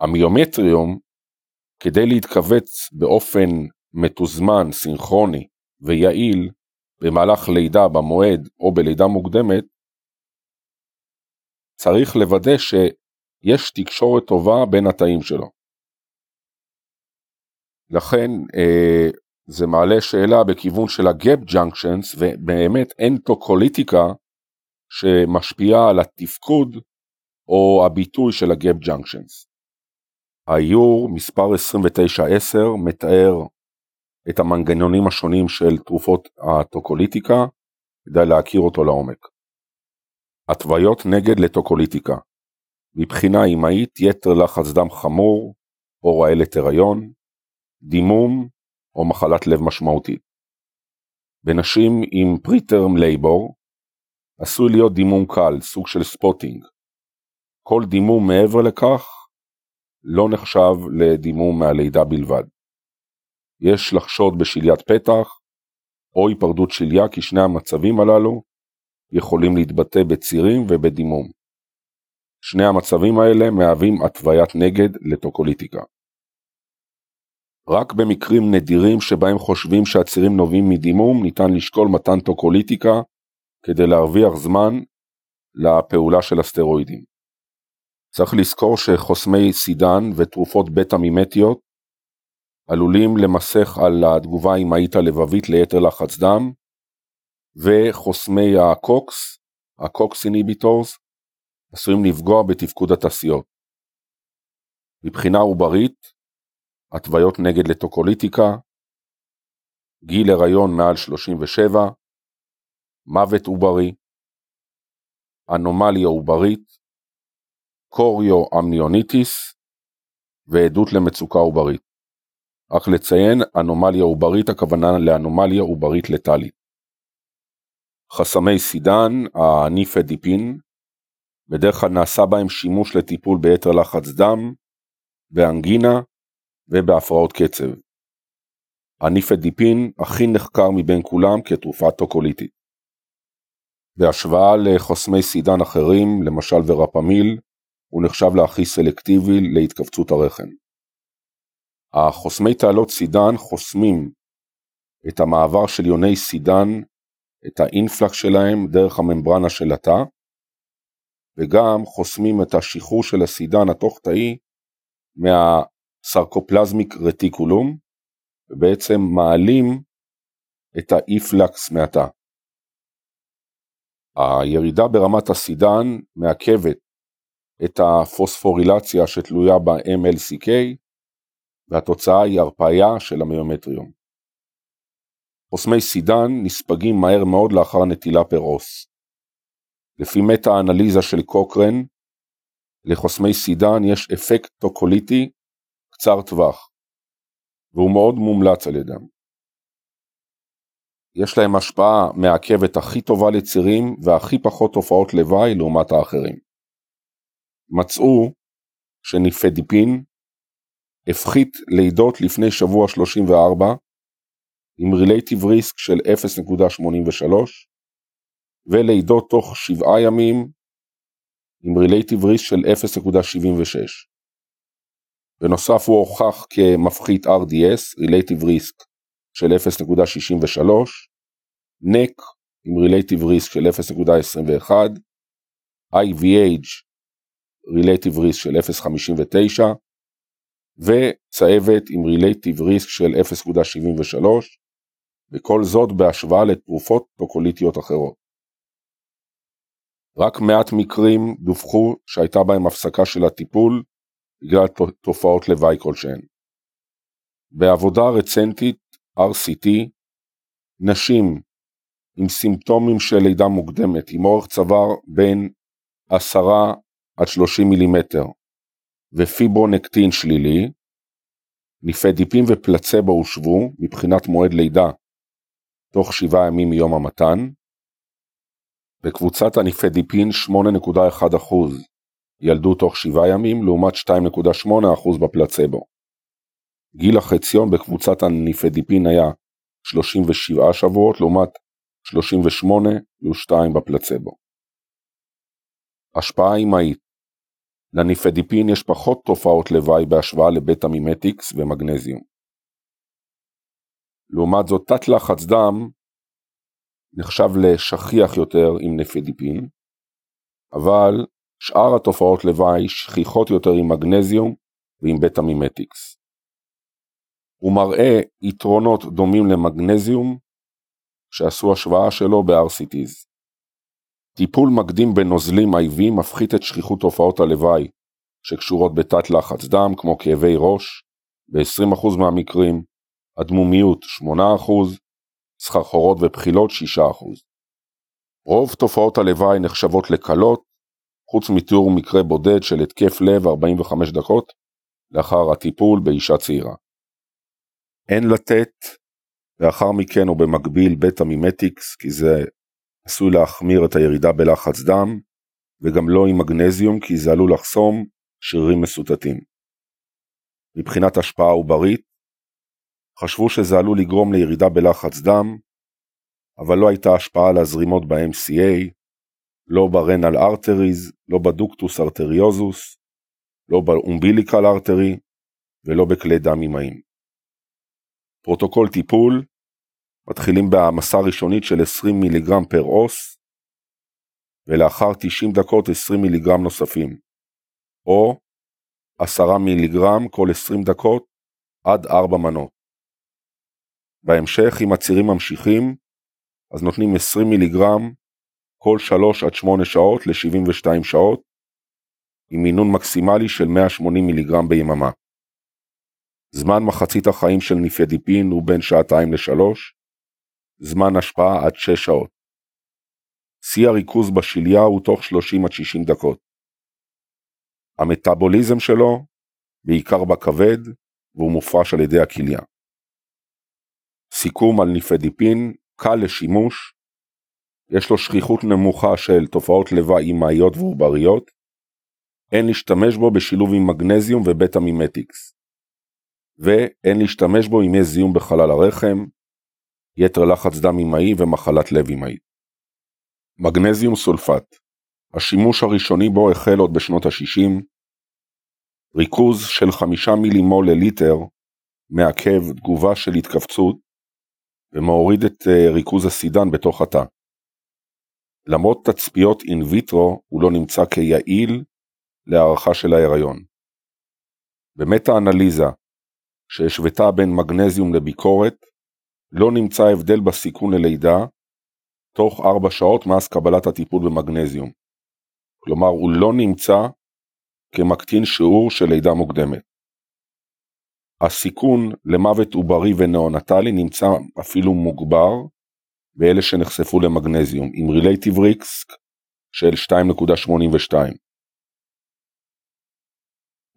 המיומטריום, כדי להתכווץ באופן מתוזמן, סינכרוני ויעיל במהלך לידה במועד או בלידה מוקדמת, צריך לוודא שיש תקשורת טובה בין התאים שלו. לכן אה, זה מעלה שאלה בכיוון של ה-gap junctions ובאמת אין טוקוליטיקה שמשפיעה על התפקוד או הביטוי של ה-gap junctions. האיור מספר 2910 מתאר את המנגנונים השונים של תרופות הטוקוליטיקה כדי להכיר אותו לעומק. התוויות נגד לטוקוליטיקה מבחינה אמהית יתר לחץ דם חמור או רעלת הריון, דימום או מחלת לב משמעותית. בנשים עם preterm labor עשוי להיות דימום קל, סוג של spotting. כל דימום מעבר לכך לא נחשב לדימום מהלידה בלבד. יש לחשוד בשליית פתח או היפרדות שליה כי שני המצבים הללו יכולים להתבטא בצירים ובדימום. שני המצבים האלה מהווים התוויית נגד לטוקוליטיקה. רק במקרים נדירים שבהם חושבים שהצירים נובעים מדימום ניתן לשקול מתן טוקוליטיקה כדי להרוויח זמן לפעולה של הסטרואידים. צריך לזכור שחוסמי סידן ותרופות בטא מימטיות עלולים למסך על התגובה האמהית הלבבית ליתר לחץ דם, וחוסמי ה-COX, ה-COX inhibitors, עשויים לפגוע בתפקוד הטסיות. מבחינה עוברית, התוויות נגד לטוקוליטיקה, גיל הריון מעל 37, מוות עוברי, אנומליה עוברית, chorioamnionitis ועדות למצוקה עוברית. רק לציין, אנומליה עוברית הכוונה לאנומליה עוברית לטאלית. חוסמי סידן, הניפדיפין, בדרך כלל נעשה בהם שימוש לטיפול ביתר לחץ דם, באנגינה ובהפרעות קצב. הניפדיפין הכי נחקר מבין כולם כתרופה טוקוליטית. בהשוואה לחוסמי סידן אחרים, למשל ורפמיל, הוא נחשב להכי סלקטיבי להתכווצות הרחם. החוסמי תעלות סידן חוסמים את המעבר של יוני סידן, את האינפלקס שלהם דרך הממברנה של התא, וגם חוסמים את השחרור של הסידן התוך-תאי מהסרקופלזמיק רטיקולום, ובעצם מעלים את האיפלקס מהתא. הירידה ברמת הסידן מעכבת את הפוספורילציה שתלויה ב-MLCK, והתוצאה היא הרפאיה של המיומטריום. חוסמי סידן נספגים מהר מאוד לאחר נטילה פר אוס. לפי מטה-אנליזה של קוקרן, לחוסמי סידן יש אפקט טוקוליטי קצר טווח, והוא מאוד מומלץ על ידם. יש להם השפעה מעכבת הכי טובה לצירים והכי פחות תופעות לוואי לעומת האחרים. מצאו שניפדיפין הפחית לידות לפני שבוע 34 עם relative risk של 0.83 ולידות תוך שבעה ימים עם relative risk של 0.76. בנוסף הוא הוכח כמפחית RDS, relative risk של 0.63, NEC עם relative risk של 0.21, IVH relative risk של 0.59 וצהבת עם relative risk של 0.73 וכל זאת בהשוואה לתרופות טוקוליטיות אחרות. רק מעט מקרים דווחו שהייתה בהם הפסקה של הטיפול בגלל תופעות לוואי כלשהן. בעבודה רצנטית RCT, נשים עם סימפטומים של לידה מוקדמת עם אורך צוואר בין 10 עד 30 מילימטר ופיברונקטין שלילי, ניפדיפין ופלצבו הושוו מבחינת מועד לידה תוך 7 ימים מיום המתן, בקבוצת הניפדיפין 8.1% ילדו תוך 7 ימים לעומת 2.8% בפלצבו. גיל החציון בקבוצת הניפדיפין היה 37 שבועות לעומת 38 פלוס 2 בפלצבו. השפעה אימהית לניפדיפין יש פחות תופעות לוואי בהשוואה לבטא מימטיקס ומגנזיום. לעומת זאת תת לחץ דם נחשב לשכיח יותר עם נפדיפין, אבל שאר התופעות לוואי שכיחות יותר עם מגנזיום ועם בטא מימטיקס. הוא מראה יתרונות דומים למגנזיום שעשו השוואה שלו ב-RCTs. טיפול מקדים בנוזלים IV מפחית את שכיחות תופעות הלוואי שקשורות בתת לחץ דם כמו כאבי ראש ב-20% מהמקרים, אדמומיות 8%, סחרחורות ובחילות 6%. רוב תופעות הלוואי נחשבות לקלות, חוץ מתיאור מקרה בודד של התקף לב 45 דקות לאחר הטיפול באישה צעירה. אין לתת לאחר מכן או במקביל מימטיקס כי זה עשוי להחמיר את הירידה בלחץ דם וגם לא עם מגנזיום כי זה עלול לחסום שרירים מסוטטים. מבחינת השפעה עוברית, חשבו שזה עלול לגרום לירידה בלחץ דם, אבל לא הייתה השפעה על הזרימות ב-MCA, לא ברנל ארטריז, לא בדוקטוס ארטריוזוס, לא באומביליקל ארטרי ולא בכלי דם אמהיים. פרוטוקול טיפול מתחילים בהעמסה ראשונית של 20 מיליגרם per os, ולאחר 90 דקות 20 מיליגרם נוספים, או 10 מיליגרם כל 20 דקות עד 4 מנות. בהמשך, אם הצירים ממשיכים, אז נותנים 20 מיליגרם כל 3 עד 8 שעות ל-72 שעות, עם מינון מקסימלי של 180 מיליגרם ביממה. זמן מחצית החיים של ניפדיפין הוא בין שעתיים לשלוש, זמן השפעה עד 6 שעות. שיא הריכוז בשליה הוא תוך 30 עד 60 דקות. המטאבוליזם שלו בעיקר בכבד והוא מופרש על ידי הכליה. סיכום על ניפדיפין, קל לשימוש, יש לו שכיחות נמוכה של תופעות לוואי אימהיות ועובריות, אין להשתמש בו בשילוב עם מגנזיום ובטא מימטיקס, ואין להשתמש בו אם יש זיהום בחלל הרחם, יתר לחץ דם אימהי ומחלת לב אימהית. מגנזיום סולפט השימוש הראשוני בו החל עוד בשנות ה-60, ריכוז של 5 מילימול לליטר מעכב תגובה של התכווצות ומוריד את אה, ריכוז הסידן בתוך התא. למרות תצפיות אין ויטרו הוא לא נמצא כיעיל להערכה של ההיריון. במטה-אנליזה שהשוותה בין מגנזיום לביקורת, לא נמצא הבדל בסיכון ללידה תוך 4 שעות מאז קבלת הטיפול במגנזיום. כלומר, הוא לא נמצא כמקטין שיעור של לידה מוקדמת. הסיכון למוות עוברי ונאונטלי נמצא אפילו מוגבר באלה שנחשפו למגנזיום, עם Relative Risk של 2.82.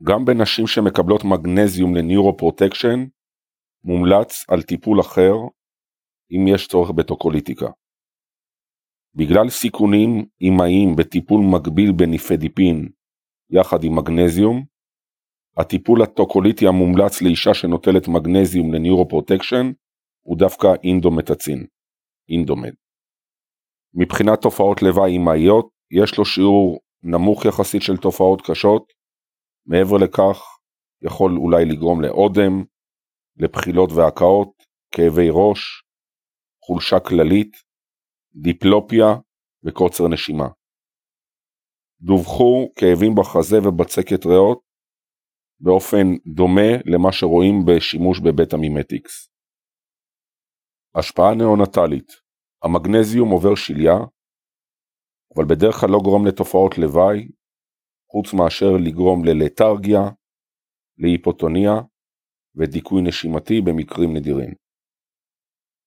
גם בנשים שמקבלות מגנזיום ל neuroprotection, מומלץ על טיפול אחר אם יש צורך בטוקוליטיקה. בגלל סיכונים אימהיים בטיפול מקביל בניפדיפין יחד עם מגנזיום, הטיפול הטוקוליטי המומלץ לאישה שנוטלת מגנזיום ל neuroprotection הוא דווקא אינדומטצין, אינדומד. מבחינת תופעות לוואי אימהיות, יש לו שיעור נמוך יחסית של תופעות קשות, מעבר לכך יכול אולי לגרום לאודם, לבחילות והקאות, כאבי ראש, חולשה כללית, דיפלופיה וקוצר נשימה. דווחו כאבים בחזה ובצקת ריאות באופן דומה למה שרואים בשימוש בבטא מימטיקס. השפעה נאונטלית המגנזיום עובר שליה, אבל בדרך כלל לא גורם לתופעות לוואי, חוץ מאשר לגרום ללתרגיה, להיפוטוניה ודיכוי נשימתי במקרים נדירים.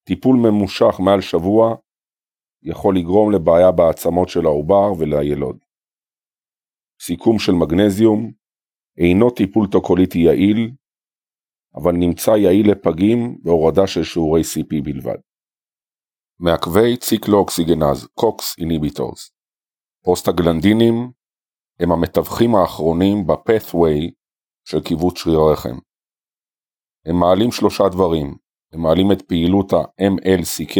טיפול ממושך מעל שבוע יכול לגרום לבעיה בעצמות של העובר ולילוד. סיכום של מגנזיום אינו טיפול טוקוליטי יעיל, אבל נמצא יעיל לפגים בהורדה של שיעורי CP בלבד. מעכבי cyclooxygenase, COX inhibitors פרוסטגלנדינים הם המתווכים האחרונים ב-pathway של כיווץ שריר הרחם. הם מעלים שלושה דברים, הם מעלים את פעילות ה-MLCK,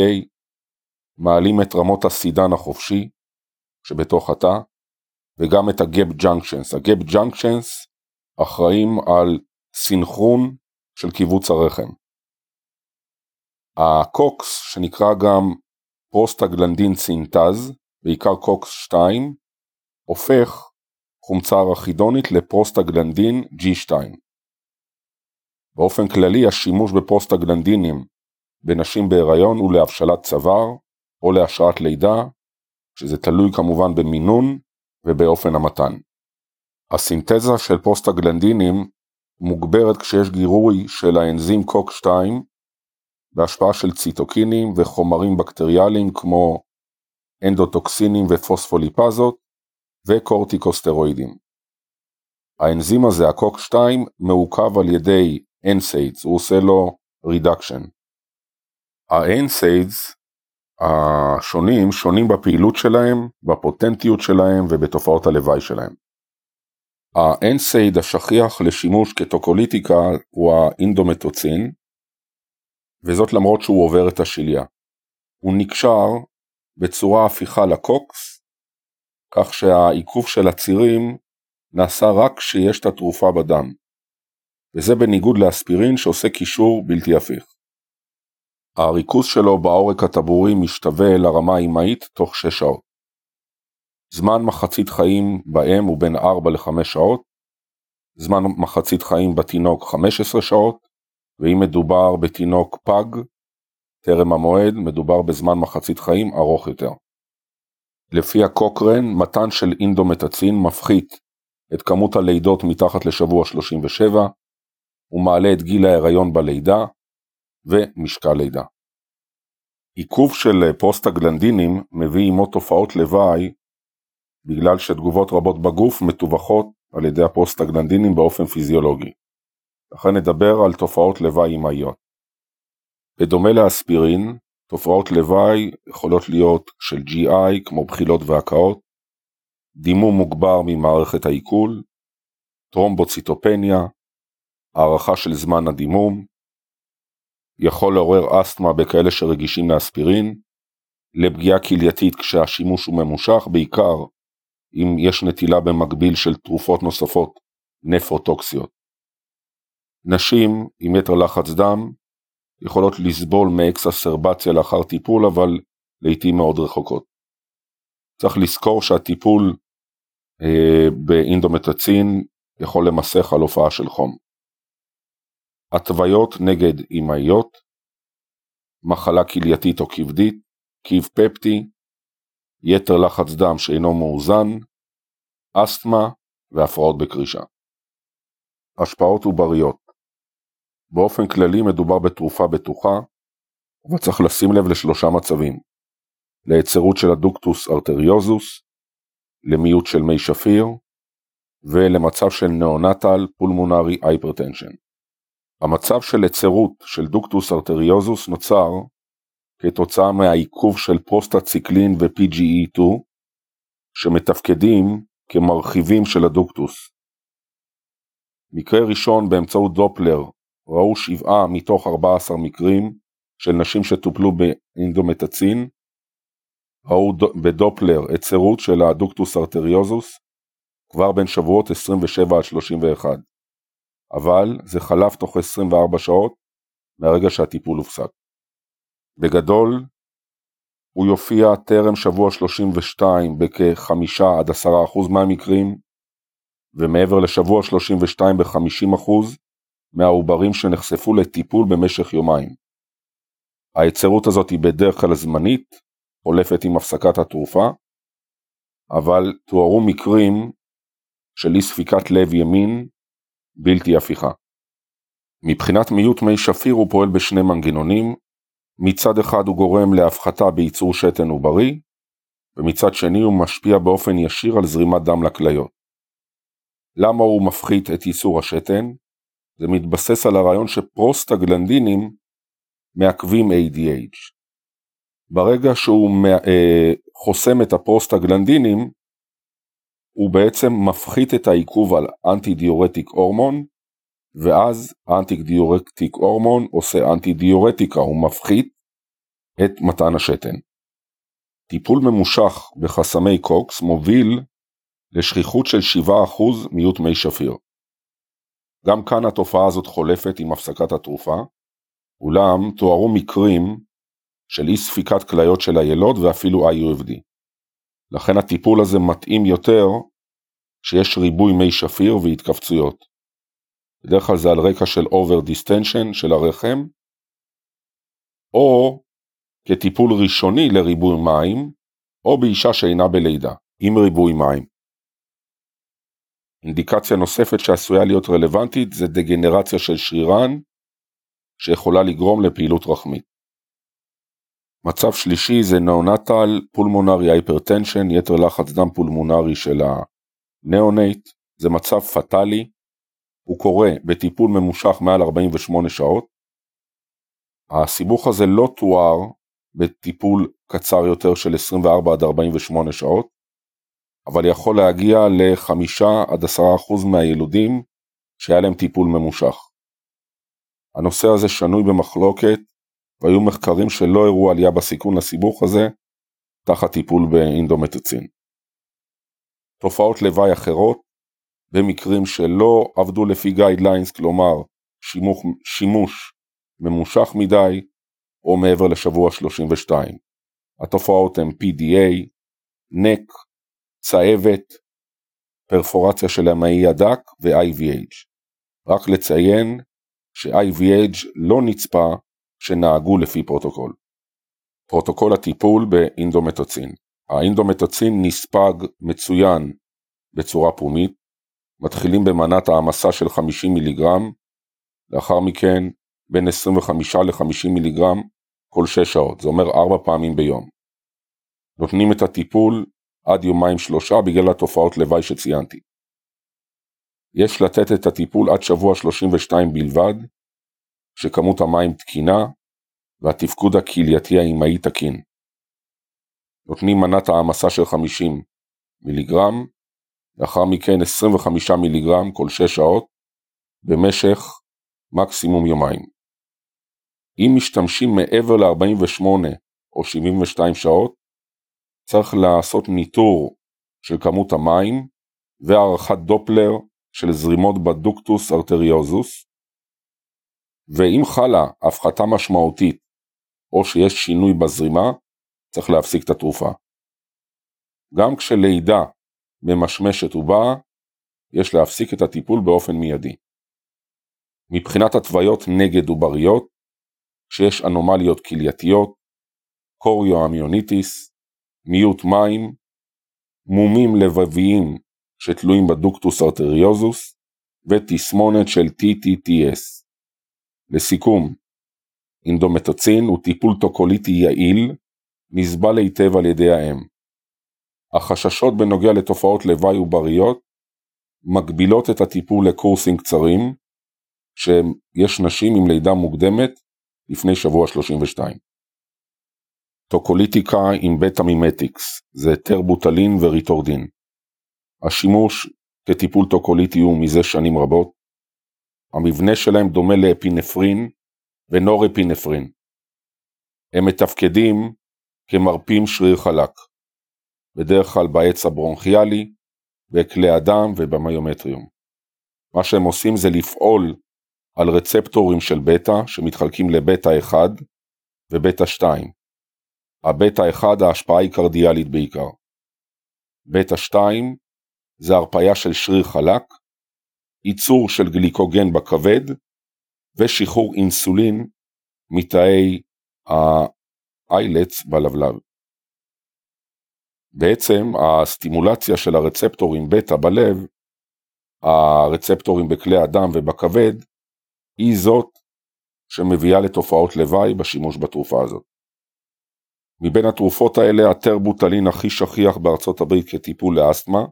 מעלים את רמות הסידן החופשי שבתוך התא, וגם את ה-Gap Junctions. ה-Gap Junctions אחראים על סינכרון של כיווץ הרחם. ה COX, שנקרא גם prostaglandin synthase, בעיקר COX 2, הופך חומצה ארכידונית לפרוסטגלנדין G2. באופן כללי השימוש בפרוסטגלנדינים בנשים בהיריון הוא להבשלת צוואר או להשראת לידה, שזה תלוי כמובן במינון ובאופן המתן. הסינתזה של פוסטגלנדינים מוגברת כשיש גירוי של האנזים קוק2 בהשפעה של ציטוקינים וחומרים בקטריאליים כמו אנדוטוקסינים ופוספוליפזות וקורטיקוסטרואידים. האנזים הזה, הקוק2, מעוכב על ידי NSAIDs, הוא עושה לו רידקשן. ה-NSAIDs השונים שונים בפעילות שלהם, בפוטנטיות שלהם ובתופעות הלוואי שלהם. האנסייד השכיח לשימוש כטוקוליטיקה הוא האינדומטוצין, וזאת למרות שהוא עובר את השליה. הוא נקשר בצורה הפיכה לקוקס, כך שהעיכוב של הצירים נעשה רק כשיש את התרופה בדם, וזה בניגוד לאספירין שעושה קישור בלתי הפיך. הריכוז שלו בעורק הטבורי משתווה לרמה האימהית תוך 6 שעות. זמן מחצית חיים באם הוא בין 4 ל-5 שעות, זמן מחצית חיים בתינוק 15 שעות, ואם מדובר בתינוק פג, טרם המועד, מדובר בזמן מחצית חיים ארוך יותר. לפי הקוקרן, מתן של אינדומטצין מפחית את כמות הלידות מתחת לשבוע 37, הוא מעלה את גיל ההיריון בלידה ומשקל לידה. עיכוב של פרוסטגלנדינים מביא עמו תופעות לוואי בגלל שתגובות רבות בגוף מתווכות על ידי הפרוסטגלנדינים באופן פיזיולוגי. לכן נדבר על תופעות לוואי אמהיות. בדומה לאספירין, תופעות לוואי יכולות להיות של GI כמו בחילות והקאות, דימום מוגבר ממערכת העיכול, טרומבוציטופניה, הארכה של זמן הדימום, יכול לעורר אסתמה בכאלה שרגישים לאספירין, לפגיעה כלייתית כשהשימוש הוא ממושך, בעיקר אם יש נטילה במקביל של תרופות נוספות נפרוטוקסיות. נשים עם יתר לחץ דם יכולות לסבול מאקססרבציה לאחר טיפול, אבל לעיתים מאוד רחוקות. צריך לזכור שהטיפול אה, באינדומטצין יכול למסך על הופעה של חום. התוויות נגד אמהיות, מחלה כלייתית או כבדית, קיב פפטי, יתר לחץ דם שאינו מאוזן, אסתמה והפרעות בקרישה. השפעות עובריות באופן כללי מדובר בתרופה בטוחה, אבל צריך לשים לב לשלושה מצבים להיצרות של ה ductus arteriosus, למיעוט של מי שפיר, ולמצב של neonatal pulmonary hypertension. המצב של היצרות של ductus arteriosus נוצר כתוצאה מהעיכוב של פרוסטציקלין ו-PGE2 שמתפקדים כמרחיבים של הדוקטוס. מקרה ראשון באמצעות דופלר ראו שבעה מתוך 14 מקרים של נשים שטופלו באינדומטצין, ראו בדופלר היצרות של הדוקטוס ארטריוזוס כבר בין שבועות 27 עד 31, אבל זה חלף תוך 24 שעות מהרגע שהטיפול הופסק. בגדול, הוא יופיע טרם שבוע 32 בכ-5 עד 10% מהמקרים, ומעבר לשבוע 32 ב-50% מהעוברים שנחשפו לטיפול במשך יומיים. ההיצרות הזאת היא בדרך כלל זמנית, חולפת עם הפסקת התרופה, אבל תוארו מקרים של אי ספיקת לב ימין בלתי הפיכה. מבחינת מיעוט מי שפיר הוא פועל בשני מנגנונים, מצד אחד הוא גורם להפחתה בייצור שתן עוברי, ומצד שני הוא משפיע באופן ישיר על זרימת דם לכליות. למה הוא מפחית את ייצור השתן? זה מתבסס על הרעיון שפרוסטגלנדינים מעכבים ADH. ברגע שהוא אה, חוסם את הפרוסטגלנדינים, הוא בעצם מפחית את העיכוב על אנטי דיורטיק הורמון, ואז האנטי דיורטיק הורמון עושה אנטי דיורטיקה, הוא מפחית את מתן השתן. טיפול ממושך בחסמי קוקס מוביל לשכיחות של 7% מיעוט מי שפיר. גם כאן התופעה הזאת חולפת עם הפסקת התרופה, אולם תוארו מקרים של אי ספיקת כליות של הילוד ואפילו IUFD. לכן הטיפול הזה מתאים יותר כשיש ריבוי מי שפיר והתכווצויות. בדרך כלל זה על רקע של over distension של הרחם, או כטיפול ראשוני לריבוי מים, או באישה שאינה בלידה, עם ריבוי מים. אינדיקציה נוספת שעשויה להיות רלוונטית זה דגנרציה של שרירן, שיכולה לגרום לפעילות רחמית. מצב שלישי זה neonatal pulmonary hypertension, יתר לחץ דם פולמונרי של ה neonate, זה מצב פטאלי, הוא קורה בטיפול ממושך מעל 48 שעות. הסיבוך הזה לא תואר בטיפול קצר יותר של 24 עד 48 שעות, אבל יכול להגיע ל-5 עד 10% מהילודים שהיה להם טיפול ממושך. הנושא הזה שנוי במחלוקת, והיו מחקרים שלא הראו עלייה בסיכון לסיבוך הזה תחת טיפול באינדומטצין. תופעות לוואי אחרות, במקרים שלא עבדו לפי guidelines, כלומר שימוש, שימוש ממושך מדי או מעבר לשבוע 32. התופעות הן PDA, NEC, צהבת, פרפורציה של המעי הדק ו-IVH. רק לציין ש-IVH לא נצפה שנהגו לפי פרוטוקול. פרוטוקול הטיפול באינדומטצין האינדומטצין נספג מצוין בצורה פומית, מתחילים במנת העמסה של 50 מיליגרם, לאחר מכן בין 25 ל-50 מיליגרם כל 6 שעות, זה אומר 4 פעמים ביום. נותנים את הטיפול עד יומיים שלושה בגלל התופעות לוואי שציינתי. יש לתת את הטיפול עד שבוע 32 בלבד, שכמות המים תקינה והתפקוד הכלייתי האימהי תקין. נותנים מנת העמסה של 50 מיליגרם, לאחר מכן 25 מיליגרם כל 6 שעות, במשך מקסימום יומיים. אם משתמשים מעבר ל-48 או 72 שעות, צריך לעשות ניטור של כמות המים והערכת דופלר של זרימות בדוקטוס ארטריוזוס, ואם חלה הפחתה משמעותית או שיש שינוי בזרימה, צריך להפסיק את התרופה. גם כשלידה ממשמשת ובאה, יש להפסיק את הטיפול באופן מיידי. מבחינת התוויות נגד עובריות, כשיש אנומליות כלייתיות, כוריואמניוניטיס, מיעוט מים, מומים לבביים שתלויים ב ductus arteriosus, ותסמונת של TTTS. לסיכום, אינדומטצין הוא טיפול טוקוליטי יעיל, נסבל היטב על ידי האם. החששות בנוגע לתופעות לוואי עובריות מגבילות את הטיפול לקורסים קצרים, שיש נשים עם לידה מוקדמת לפני שבוע 32. טוקוליטיקה עם beta mimetics זה טרבוטלין וריטודרין. השימוש כטיפול טוקוליטי הוא מזה שנים רבות. המבנה שלהם דומה לאפינפרין ונורפינפרין. הם מתפקדים כמרפים שריר חלק, בדרך כלל בעץ הברונכיאלי, בכלי הדם ובמיומטריום. מה שהם עושים זה לפעול על רצפטורים של בטא שמתחלקים לבטא 1 ובטא 2. הבטא 1 ההשפעה היא קרדיאלית בעיקר. בטא 2 זה הרפאיה של שריר חלק, ייצור של גליקוגן בכבד ושחרור אינסולין מתאי האיילץ בלבלב. בעצם הסטימולציה של הרצפטורים בטא בלב, הרצפטורים בכלי הדם ובכבד, היא זאת שמביאה לתופעות לוואי בשימוש בתרופה הזאת. מבין התרופות האלה הטרבוטלין הכי שכיח בארצות הברית כטיפול לאסתמה,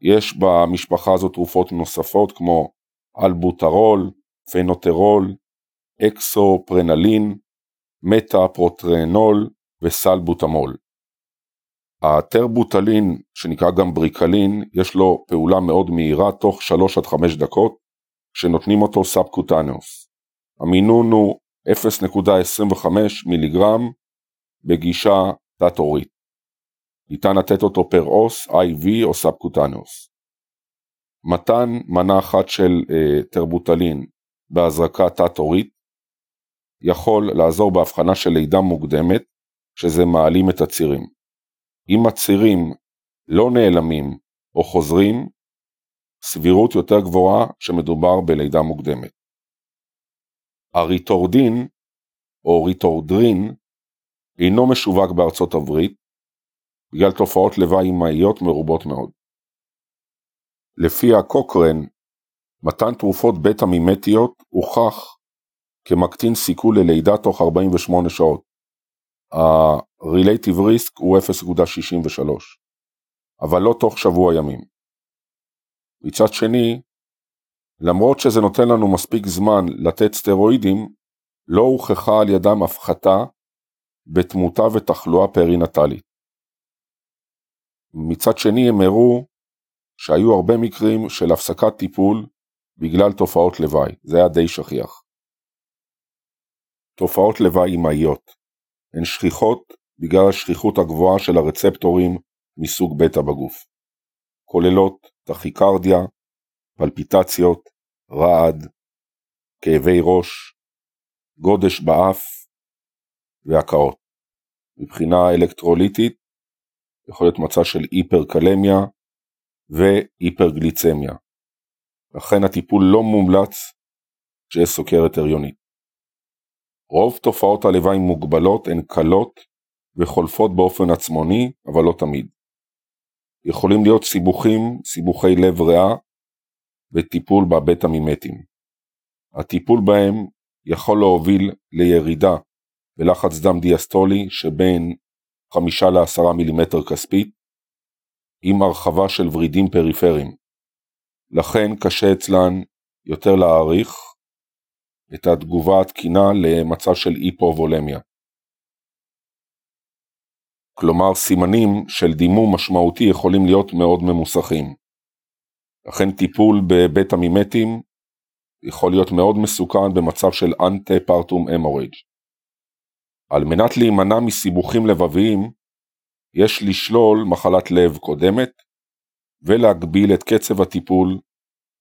יש במשפחה הזאת תרופות נוספות כמו אלבוטרול, פנוטרול, הקסופרנלין, מטאפרוטרנול וסלבוטמול. הטרבוטלין, שנקרא גם בריקלין, יש לו פעולה מאוד מהירה תוך 3 עד 5 דקות, כשנותנים אותו subcutaneous. המינון הוא 0.25 מיליגרם בגישה תת-עורית. ניתן לתת אותו per os, IV או subcutaneous. מתן מנה אחת של אה, טרבוטלין בהזרקה תת-עורית יכול לעזור בהבחנה של לידה מוקדמת, שזה מעלים את הצירים. אם הצירים לא נעלמים או חוזרים, סבירות יותר גבוהה שמדובר בלידה מוקדמת. הריטורדין או ריטורדרין אינו משווק בארצות הברית בגלל תופעות לוואי אימהיות מרובות מאוד. לפי הקוקרן, מתן תרופות בטא מימטיות הוכח כמקטין סיכוי ללידה תוך 48 שעות. ה-relative risk הוא 0.63, אבל לא תוך שבוע ימים. מצד שני, למרות שזה נותן לנו מספיק זמן לתת סטרואידים, לא הוכחה על ידם הפחתה בתמותה ותחלואה פרינטלית. מצד שני הם הראו שהיו הרבה מקרים של הפסקת טיפול בגלל תופעות לוואי, זה היה די שכיח. תופעות לוואי אימהיות הן שכיחות בגלל השכיחות הגבוהה של הרצפטורים מסוג בטא בגוף. כוללות טכיקרדיה, פלפיטציות, רעד, כאבי ראש, גודש באף והקאות. מבחינה אלקטרוליטית יכול להיות מצב של היפרקלמיה והיפרגליצמיה. לכן הטיפול לא מומלץ כשיש סוכרת הריונית. רוב תופעות הלוואי מוגבלות הן קלות וחולפות באופן עצמוני, אבל לא תמיד. יכולים להיות סיבוכים, סיבוכי לב ריאה, וטיפול בבטא מימטים. הטיפול בהם יכול להוביל לירידה בלחץ דם דיאסטולי שבין 5 ל-10 מילימטר כספית, עם הרחבה של ורידים פריפריים. לכן קשה אצלן יותר להעריך את התגובה התקינה למצב של היפובולמיה. כלומר סימנים של דימום משמעותי יכולים להיות מאוד ממוסכים. לכן טיפול בבית המימטים יכול להיות מאוד מסוכן במצב של אנטה-פרטום המוריג'. על מנת להימנע מסיבוכים לבביים, יש לשלול מחלת לב קודמת ולהגביל את קצב הטיפול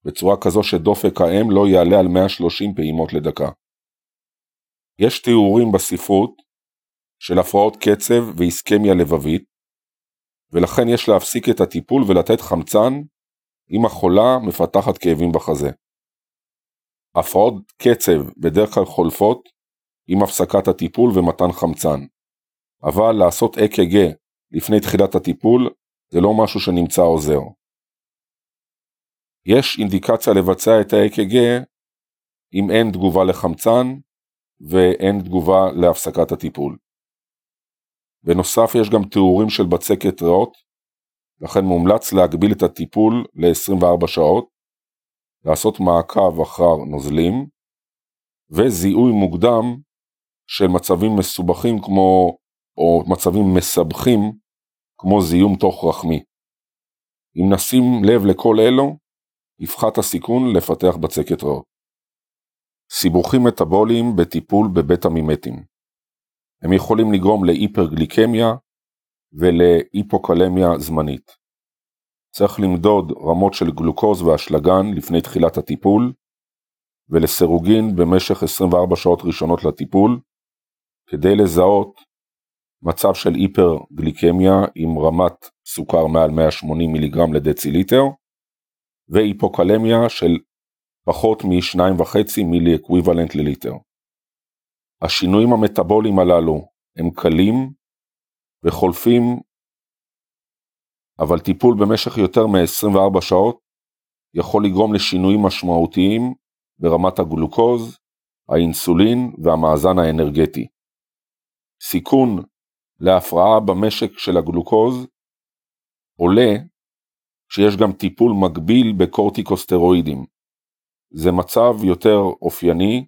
בצורה כזו שדופק האם לא יעלה על 130 פעימות לדקה. יש תיאורים בספרות של הפרעות קצב ואיסקמיה לבבית, ולכן יש להפסיק את הטיפול ולתת חמצן אם החולה מפתחת כאבים בחזה. הפרעות קצב בדרך כלל חולפות עם הפסקת הטיפול ומתן חמצן, אבל לעשות אק"ג לפני תחילת הטיפול זה לא משהו שנמצא עוזר. יש אינדיקציה לבצע את ה-EKG אם אין תגובה לחמצן ואין תגובה להפסקת הטיפול. בנוסף יש גם תיאורים של בצקת ריאות, לכן מומלץ להגביל את הטיפול ל-24 שעות, לעשות מעקב אחר נוזלים, וזיהוי מוקדם של מצבים מסובכים כמו, או מצבים מסבכים כמו זיהום תוך רחמי. אם נשים לב לכל אלו, יפחת הסיכון לפתח בצקת ריאות. סיבוכים מטאבוליים בטיפול בבית מימטים הם יכולים לגרום להיפרגליקמיה ולהיפוקלמיה זמנית. צריך למדוד רמות של גלוקוז ואשלגן לפני תחילת הטיפול, ולסירוגין במשך 24 שעות ראשונות לטיפול, כדי לזהות מצב של היפרגליקמיה עם רמת סוכר מעל 180 מיליגרם לדציליטר, והיפוקלמיה של פחות מ-2.5 מילי אקוויוולנט לליטר. השינויים המטאבוליים הללו הם קלים וחולפים, אבל טיפול במשך יותר מ-24 שעות יכול לגרום לשינויים משמעותיים ברמת הגלוקוז, האינסולין והמאזן האנרגטי. סיכון להפרעה במשק של הגלוקוז עולה כשיש גם טיפול מקביל בקורטיקוסטרואידים. זה מצב יותר אופייני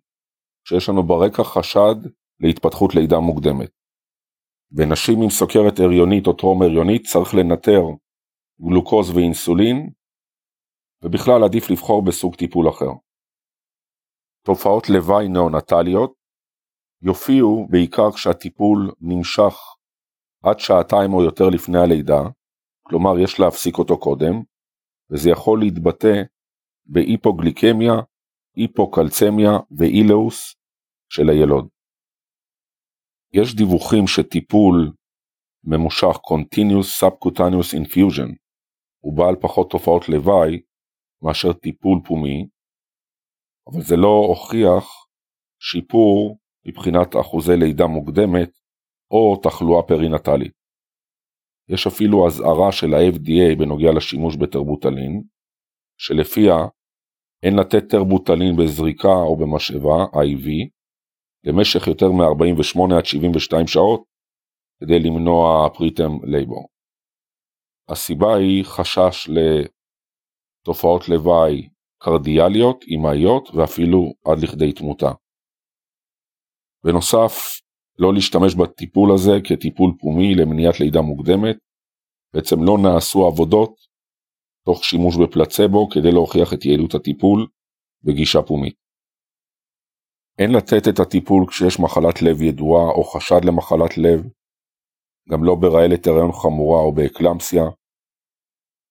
שיש לנו ברקע חשד להתפתחות לידה מוקדמת. בנשים עם סוכרת הריונית או טרום הריונית צריך לנטר גלוקוז ואינסולין, ובכלל עדיף לבחור בסוג טיפול אחר. תופעות לוואי נאונטליות יופיעו בעיקר כשהטיפול נמשך עד שעתיים או יותר לפני הלידה, כלומר יש להפסיק אותו קודם, וזה יכול להתבטא בהיפוגליקמיה, היפוקלצמיה ואילאוס של הילוד. יש דיווחים שטיפול ממושך Continuous Subcutaneous Infusion הוא בעל פחות תופעות לוואי מאשר טיפול פומי, אבל זה לא הוכיח שיפור מבחינת אחוזי לידה מוקדמת או תחלואה פרינטלית. יש אפילו אזהרה של ה-FDA בנוגע לשימוש בטרבוטלין, שלפיה אין לתת טרבוטלין בזריקה או במשאבה, IV, למשך יותר מ-48 עד 72 שעות, כדי למנוע preterm labor. הסיבה היא חשש לתופעות לוואי קרדיאליות, אמהיות ואפילו עד לכדי תמותה. בנוסף, לא להשתמש בטיפול הזה כטיפול פומי למניעת לידה מוקדמת, בעצם לא נעשו עבודות תוך שימוש בפלצבו כדי להוכיח את יעילות הטיפול בגישה פומית. אין לתת את הטיפול כשיש מחלת לב ידועה או חשד למחלת לב, גם לא ברעלת הריון חמורה או באקלמסיה,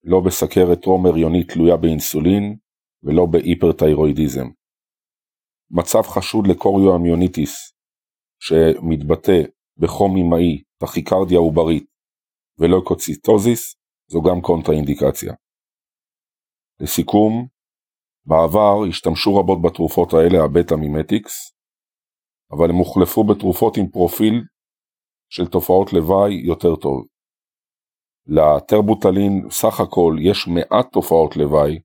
לא בסכרת טרום הריונית תלויה באינסולין ולא בהיפרתיירואידיזם. מצב חשוד לקוריואמיוניטיס שמתבטא בחום אמהי, טכיקרדיה עוברית ולויקוציטוזיס זו גם קונטראינדיקציה. לסיכום, בעבר השתמשו רבות בתרופות האלה ה beta mimetics, אבל הם הוחלפו בתרופות עם פרופיל של תופעות לוואי יותר טוב. לטרבוטלין סך הכל יש מעט תופעות לוואי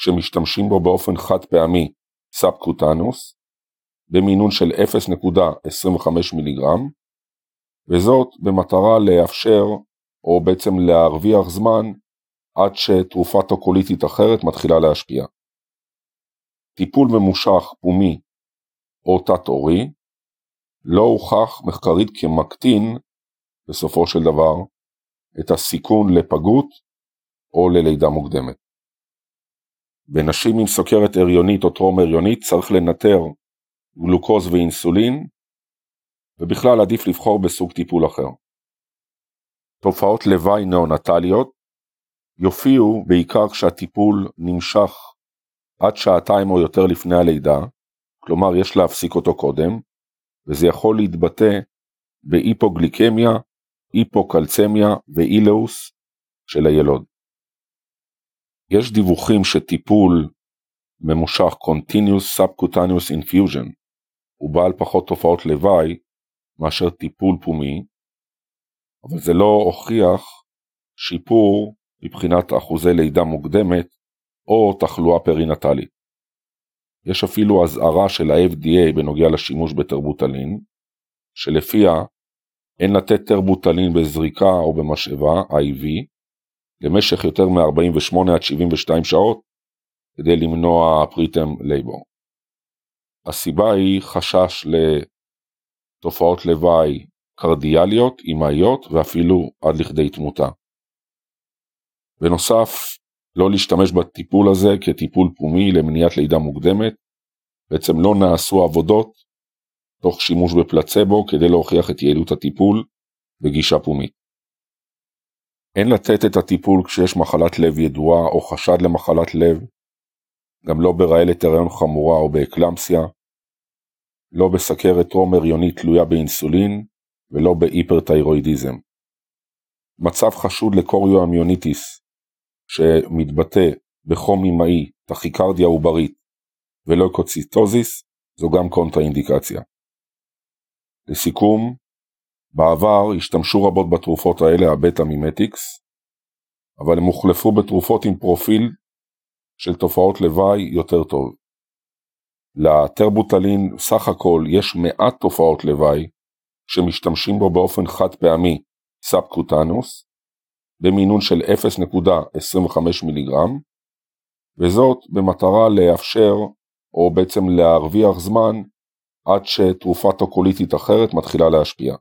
כשמשתמשים בו באופן חד פעמי subcutaneous במינון של 0.25 מיליגרם, וזאת במטרה לאפשר או בעצם להרוויח זמן עד שתרופה טוקוליטית אחרת מתחילה להשפיע. טיפול ממושך פומי או תת-עורי לא הוכח מחקרית כמקטין, בסופו של דבר, את הסיכון לפגות או ללידה מוקדמת. בנשים עם סוכרת הריונית או טרום הריונית צריך לנטר גלוקוז ואינסולין, ובכלל עדיף לבחור בסוג טיפול אחר. תופעות לוואי נאונטליות יופיעו בעיקר כשהטיפול נמשך עד שעתיים או יותר לפני הלידה, כלומר יש להפסיק אותו קודם, וזה יכול להתבטא בהיפוגליקמיה, היפוקלצמיה ואילאוס של הילוד. יש דיווחים שטיפול ממושך Continuous Subcutaneous Infusion הוא בעל פחות תופעות לוואי מאשר טיפול פומי, אבל זה לא הוכיח שיפור מבחינת אחוזי לידה מוקדמת או תחלואה פרינטלית. יש אפילו אזהרה של ה-FDA בנוגע לשימוש בטרבוטלין, שלפיה אין לתת טרבוטלין בזריקה או במשאבה, IV, למשך יותר מ-48 עד 72 שעות כדי למנוע preterm labor. הסיבה היא חשש לתופעות לוואי קרדיאליות, אמהיות ואפילו עד לכדי תמותה. בנוסף, לא להשתמש בטיפול הזה כטיפול פומי למניעת לידה מוקדמת, בעצם לא נעשו עבודות תוך שימוש בפלצבו כדי להוכיח את יעילות הטיפול בגישה פומית. אין לתת את הטיפול כשיש מחלת לב ידועה או חשד למחלת לב, גם לא ברעלת הריון חמורה או באקלמסיה, לא בסכרת טרום הריונית תלויה באינסולין ולא בהיפרתיירואידיזם. מצב חשוד לקוריואמיוניטיס שמתבטא בחום אמהי, טכיקרדיה עוברית ולויקוציטוזיס זו גם קונטראינדיקציה. לסיכום, בעבר השתמשו רבות בתרופות האלה ה beta mimetics, אבל הם הוחלפו בתרופות עם פרופיל של תופעות לוואי יותר טוב. לטרבוטלין סך הכל יש מעט תופעות לוואי כשמשתמשים בו באופן חד פעמי subcutaneous במינון של 0.25 מיליגרם, וזאת במטרה לאפשר או בעצם להרוויח זמן עד שתרופה טוקוליטית אחרת מתחילה להשפיע.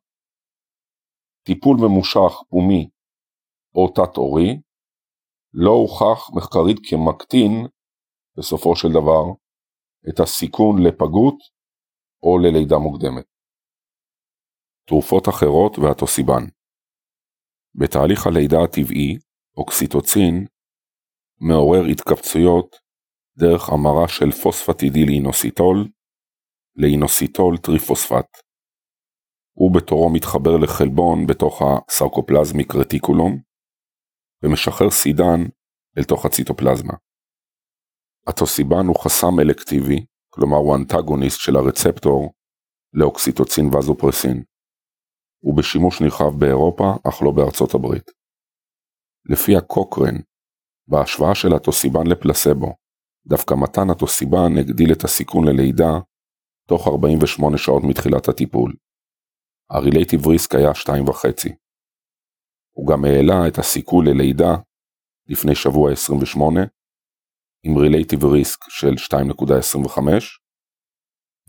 טיפול ממושך פומי או תת-עורי לא הוכח מחקרית כמקטין, בסופו של דבר, את הסיכון לפגות או ללידה מוקדמת. תרופות אחרות אטוסיבן בתהליך הלידה הטבעי, אוקסיטוצין מעורר התכווצויות דרך המרה של phosphatidyl inositol ל inositol triphosphate. הוא בתורו מתחבר לחלבון בתוך ה sarcoplasmic reticulum ומשחרר סידן אל תוך הציטופלזמה. אטוסיבן הוא חסם סלקטיבי, כלומר הוא אנטגוניסט של הרצפטור לאוקסיטוצין וזופרסין. הוא בשימוש נרחב באירופה, אך לא בארצות הברית. לפי הקוקרן, בהשוואה של הטוסיבן לפלסבו, דווקא מתן הטוסיבן הגדיל את הסיכון ללידה תוך 48 שעות מתחילת הטיפול. הרילייטיב ריסק היה 2.5. הוא גם העלה את הסיכוי ללידה לפני שבוע 28, עם רילייטיב ריסק של 2.25,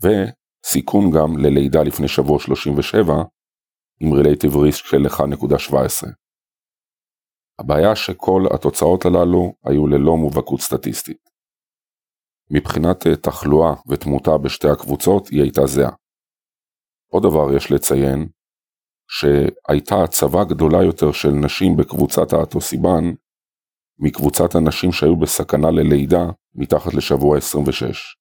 וסיכון גם ללידה לפני שבוע 37, עם רילייטיב ריסק של 1.17. הבעיה שכל התוצאות הללו היו ללא מובהקות סטטיסטית. מבחינת אה, תחלואה ותמותה בשתי הקבוצות היא הייתה זהה. עוד דבר יש לציין, שהייתה הצבה גדולה יותר של נשים בקבוצת האטוסיבן מקבוצת הנשים שהיו בסכנה ללידה מתחת לשבוע 26.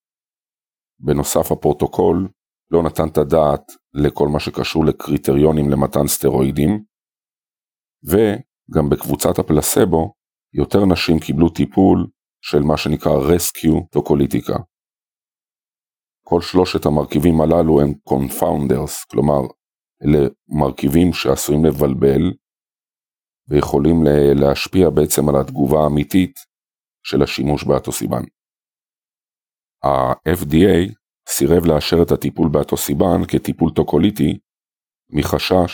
בנוסף הפרוטוקול לא נתן את הדעת לכל מה שקשור לקריטריונים למתן סטרואידים, וגם בקבוצת הפלסבו יותר נשים קיבלו טיפול של מה שנקרא rescue טוקוליטיקה. כל שלושת המרכיבים הללו הם confounders, כלומר אלה מרכיבים שעשויים לבלבל ויכולים להשפיע בעצם על התגובה האמיתית של השימוש באטוסיבן. ה-FDA סירב לאשר את הטיפול באטוסיבן כטיפול טוקוליטי מחשש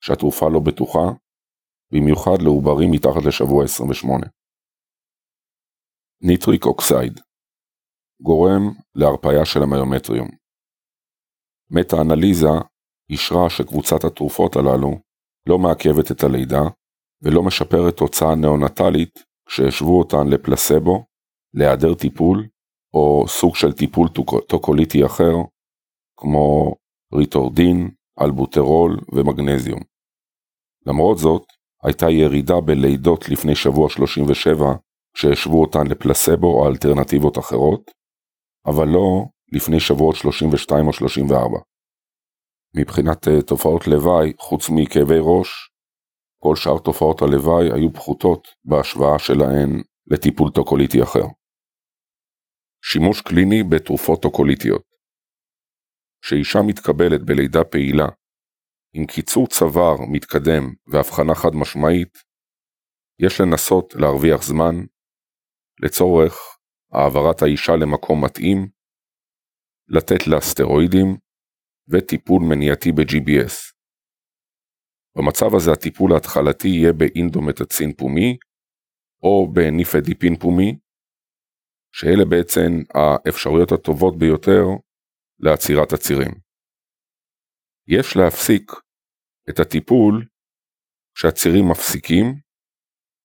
שהתרופה לא בטוחה, במיוחד לעוברים מתחת לשבוע 28. nitric oxide גורם להרפיה של המיומטריום. מטה-אנליזה אישרה שקבוצת התרופות הללו לא מעכבת את הלידה ולא משפרת תוצאה נאונטלית כשהשוו אותן לפלסבו, להיעדר טיפול או סוג של טיפול טוקוליטי אחר כמו ריטודרין, אלבוטרול ומגנזיום. למרות זאת, הייתה ירידה בלידות לפני שבוע 37 שהשוו אותן לפלסבו או אלטרנטיבות אחרות, אבל לא לפני שבועות 32 או 34. מבחינת אה, תופעות לוואי, חוץ מכאבי ראש, כל שאר תופעות הלוואי היו פחותות בהשוואה שלהן לטיפול טוקוליטי אחר. שימוש קליני בתרופות טוקוליטיות כשאישה מתקבלת בלידה פעילה עם קיצור צוואר מתקדם והבחנה חד משמעית, יש לנסות להרוויח זמן לצורך העברת האישה למקום מתאים, לתת לה סטרואידים וטיפול מניעתי ב-GBS. במצב הזה הטיפול ההתחלתי יהיה באינדומטצין פומי או בניפדיפין פומי, שאלה בעצם האפשרויות הטובות ביותר לעצירת הצירים. יש להפסיק את הטיפול כשהצירים מפסיקים,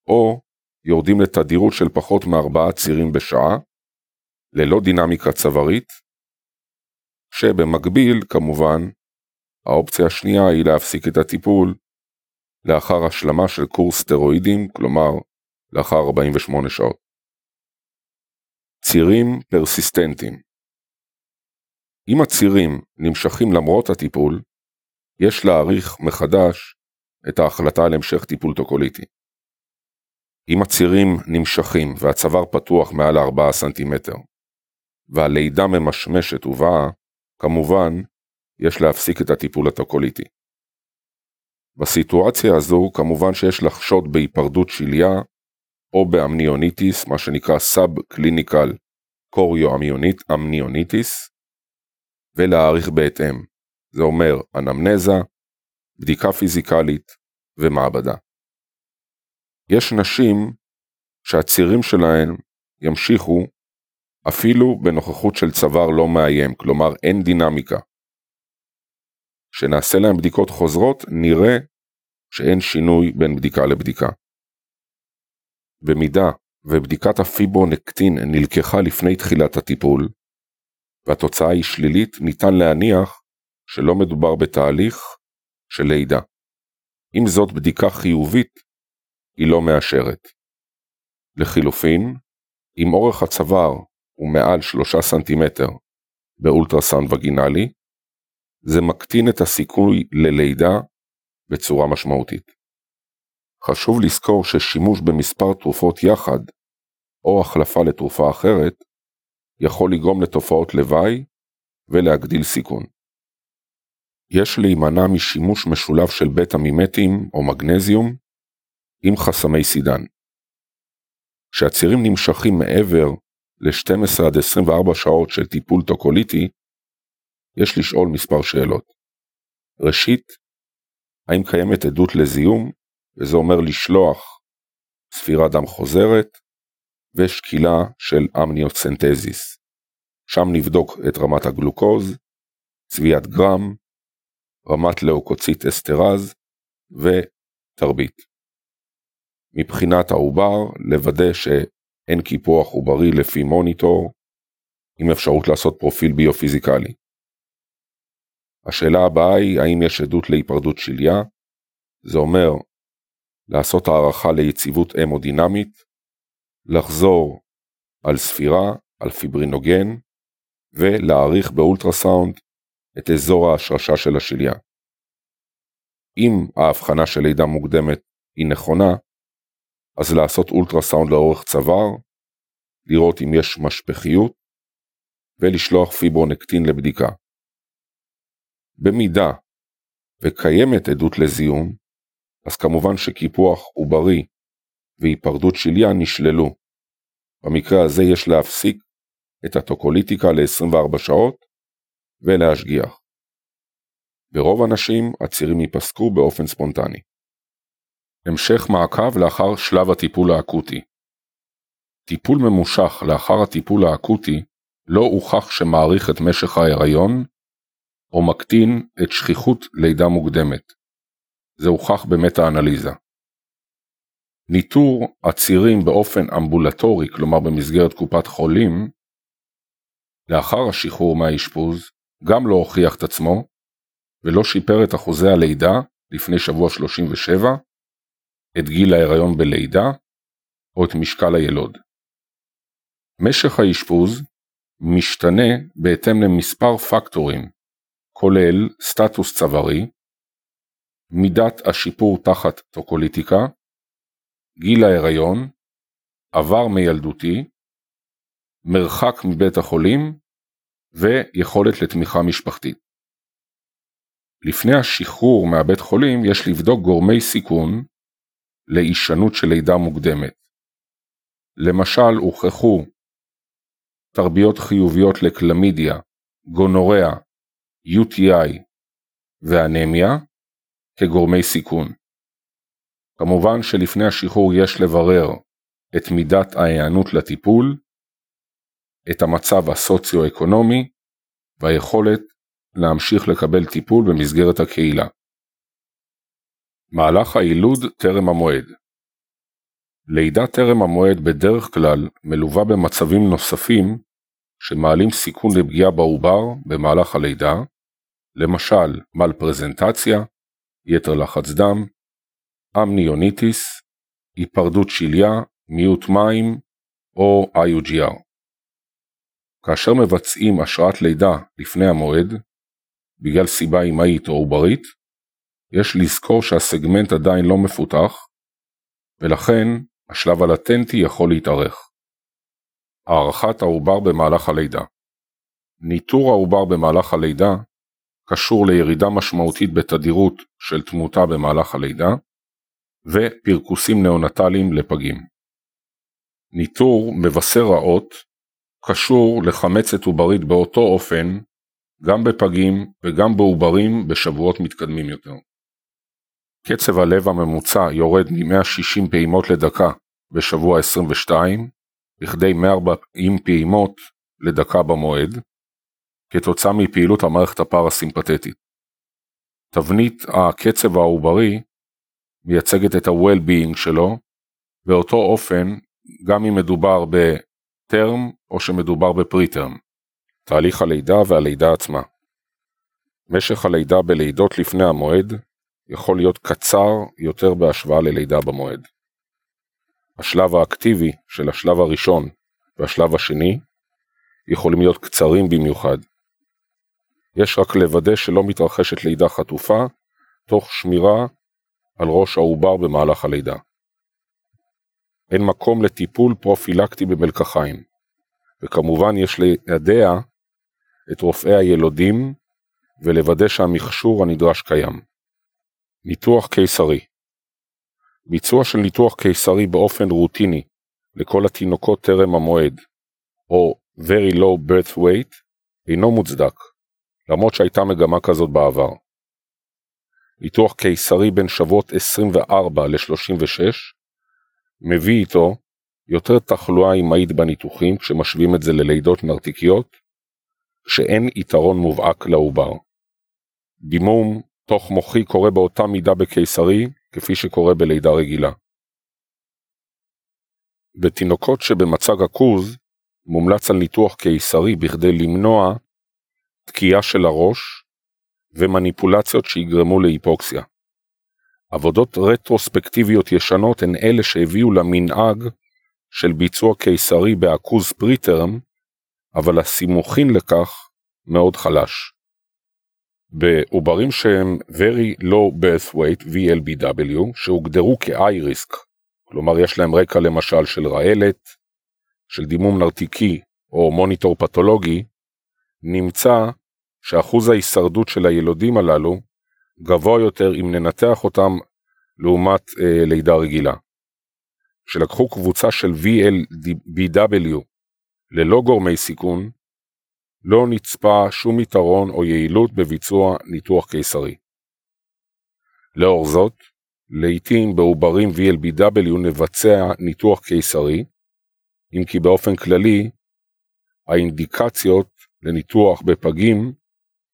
או יורדים לתדירות של פחות מארבעה צירים בשעה, ללא דינמיקה צווארית, שבמקביל, כמובן, האופציה השנייה היא להפסיק את הטיפול לאחר השלמה של קורס סטרואידים, כלומר, לאחר 48 שעות. צירים פרסיסטנטיים אם הצירים נמשכים למרות הטיפול, יש להעריך מחדש את ההחלטה על המשך טיפול טוקוליטי. אם הצירים נמשכים והצוואר פתוח מעל 4 סנטימטר, והלידה ממשמשת ובאה, כמובן, יש להפסיק את הטיפול הטוקוליטי. בסיטואציה הזו, כמובן שיש לחשוד בהיפרדות שליה, או באמניוניטיס, מה שנקרא subclinical chorio amnionitis, ולהעריך בהתאם. זה אומר אנמנזה, בדיקה פיזיקלית ומעבדה. יש נשים שהצירים שלהן ימשיכו אפילו בנוכחות של צוואר לא מאיים, כלומר אין דינמיקה. כשנעשה להם בדיקות חוזרות, נראה שאין שינוי בין בדיקה לבדיקה. במידה ובדיקת הפיברונקטין נלקחה לפני תחילת הטיפול, והתוצאה היא שלילית, ניתן להניח שלא מדובר בתהליך של לידה. אם זאת בדיקה חיובית, היא לא מאשרת. לחילופין, אם אורך הצוואר הוא מעל 3 סנטימטר באולטרסאונד וגינלי, זה מקטין את הסיכוי ללידה בצורה משמעותית. חשוב לזכור ששימוש במספר תרופות יחד, או החלפה לתרופה אחרת, יכול לגרום לתופעות לוואי ולהגדיל סיכון. יש להימנע משימוש משולב של בטא מימטים או מגנזיום עם חסמי סידן. כשהצירים נמשכים מעבר ל-12 עד 24 שעות של טיפול טוקוליטי, יש לשאול מספר שאלות. ראשית, האם קיימת עדות לזיהום, וזה אומר לשלוח ספירת דם חוזרת, ושקילה של אמניוצנטזיס. שם נבדוק את רמת הגלוקוז, צביעת גרם, רמת לאוקוצית אסטרז ותרבית. מבחינת העובר, לוודא שאין קיפוח עוברי לפי מוניטור, עם אפשרות לעשות פרופיל ביופיזיקלי. השאלה הבאה היא האם יש עדות להיפרדות שליה, זה אומר לעשות הערכה ליציבות המודינמית, לחזור על ספירה, על פיברינוגן, ולהעריך באולטרסאונד את אזור ההשרשה של השליה. אם ההבחנה של לידה מוקדמת היא נכונה, אז לעשות אולטרסאונד לאורך צוואר, לראות אם יש משפחיות, ולשלוח פיברונקטין לבדיקה. במידה וקיימת עדות לזיהום, אז כמובן שקיפוח עוברי והיפרדות שליה נשללו, במקרה הזה יש להפסיק את הטוקוליטיקה ל-24 שעות ולהשגיח. ברוב הנשים הצירים ייפסקו באופן ספונטני. המשך מעקב לאחר שלב הטיפול האקוטי טיפול ממושך לאחר הטיפול האקוטי לא הוכח שמאריך את משך ההיריון או מקטין את שכיחות לידה מוקדמת. זה הוכח במטה-אנליזה. ניטור הצירים באופן אמבולטורי, כלומר במסגרת קופת חולים, לאחר השחרור מהאשפוז, גם לא הוכיח את עצמו, ולא שיפר את אחוזי הלידה לפני שבוע 37, את גיל ההיריון בלידה, או את משקל הילוד. משך האשפוז משתנה בהתאם למספר פקטורים, כולל סטטוס צווארי, מידת השיפור תחת טוקוליטיקה, גיל ההיריון, עבר מילדותי, מרחק מבית החולים ויכולת לתמיכה משפחתית. לפני השחרור מהבית חולים יש לבדוק גורמי סיכון להישנות של לידה מוקדמת. למשל הוכחו תרביות חיוביות לקלמידיה, גונוריה, UTI ואנמיה כגורמי סיכון. כמובן שלפני השחרור יש לברר את מידת ההיענות לטיפול, את המצב הסוציו-אקונומי והיכולת להמשיך לקבל טיפול במסגרת הקהילה. מהלך היילוד טרם המועד לידה טרם המועד בדרך כלל מלווה במצבים נוספים שמעלים סיכון לפגיעה בעובר במהלך הלידה, למשל מלפרזנטציה, יתר לחץ דם, אמניוניטיס, היפרדות שליה, מיעוט מים או IUGR. כאשר מבצעים השראת לידה לפני המועד, בגלל סיבה אמהית או עוברית, יש לזכור שהסגמנט עדיין לא מפותח, ולכן השלב הלטנטי יכול להתארך. הערכת העובר במהלך הלידה ניטור העובר במהלך הלידה קשור לירידה משמעותית בתדירות של תמותה במהלך הלידה ופרכוסים נאונטליים לפגים. ניטור מבשר רעות קשור לחמצת עוברית באותו אופן גם בפגים וגם בעוברים בשבועות מתקדמים יותר. קצב הלב הממוצע יורד מ-160 פעימות לדקה בשבוע 22 לכדי 140 פעימות לדקה במועד, כתוצאה מפעילות המערכת הפרסימפטית. תבנית הקצב העוברי מייצגת את ה-well-being שלו, באותו אופן גם אם מדובר בטרם או שמדובר בפריטרם. תהליך הלידה והלידה עצמה. משך הלידה בלידות לפני המועד יכול להיות קצר יותר בהשוואה ללידה במועד. השלב האקטיבי של השלב הראשון והשלב השני יכולים להיות קצרים במיוחד. יש רק לוודא שלא מתרחשת לידה חטופה, תוך שמירה על ראש העובר במהלך הלידה. אין מקום לטיפול פרופילקטי במלקחיים, וכמובן יש לידע את רופאי הילודים ולוודא שהמכשור הנדרש קיים. ניתוח קיסרי ביצוע של ניתוח קיסרי באופן רוטיני לכל התינוקות טרם המועד, או Very Low Birth Weight, אינו מוצדק, למרות שהייתה מגמה כזאת בעבר. ניתוח קיסרי בין שבועות 24 ל-36 מביא איתו יותר תחלואה אמהית בניתוחים כשמשווים את זה ללידות נרתיקיות, שאין יתרון מובהק לעובר. דימום תוך מוחי קורה באותה מידה בקיסרי כפי שקורה בלידה רגילה. בתינוקות שבמצג הכוז מומלץ על ניתוח קיסרי בכדי למנוע תקיעה של הראש ומניפולציות שיגרמו להיפוקסיה. עבודות רטרוספקטיביות ישנות הן אלה שהביאו למנהג של ביצוע קיסרי בעכוז פריטרם, אבל הסימוכין לכך מאוד חלש. בעוברים שהם Very Low Birth Weight VLBW שהוגדרו כ-I-Risk, כלומר יש להם רקע למשל של רעלת, של דימום נרתיקי או מוניטור פתולוגי, נמצא שאחוז ההישרדות של הילודים הללו גבוה יותר אם ננתח אותם לעומת אה, לידה רגילה. שלקחו קבוצה של VLBW ללא גורמי סיכון, לא נצפה שום יתרון או יעילות בביצוע ניתוח קיסרי. לאור זאת, לעיתים בעוברים VLBW נבצע ניתוח קיסרי, אם כי באופן כללי, האינדיקציות לניתוח בפגים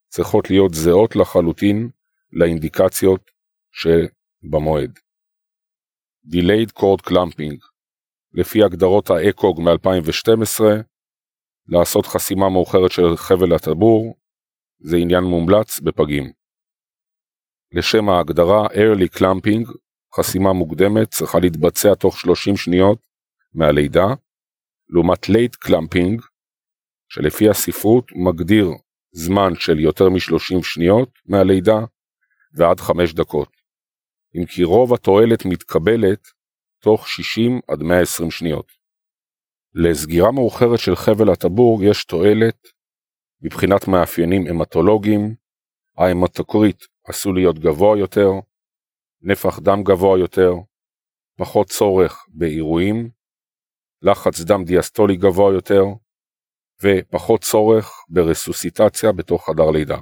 צריכות להיות זהות לחלוטין לאינדיקציות שבמועד. Delayed Cord Clamping לפי הגדרות האקוג מ-2012, לעשות חסימה מאוחרת של חבל הטבור זה עניין מומלץ בפגים. לשם ההגדרה early clamping, חסימה מוקדמת צריכה להתבצע תוך 30 שניות מהלידה, לעומת late clamping, שלפי הספרות מגדיר זמן של יותר מ-30 שניות מהלידה ועד 5 דקות, אם כי רוב התועלת מתקבלת תוך 60 עד 120 שניות. לסגירה מאוחרת של חבל הטבור יש תועלת מבחינת מאפיינים המטולוגיים, ההמטוקריט עשוי להיות גבוה יותר, נפח דם גבוה יותר, פחות צורך באירועים, לחץ דם דיאסטולי גבוה יותר, ופחות צורך ברסוסיטציה בתוך חדר לידה.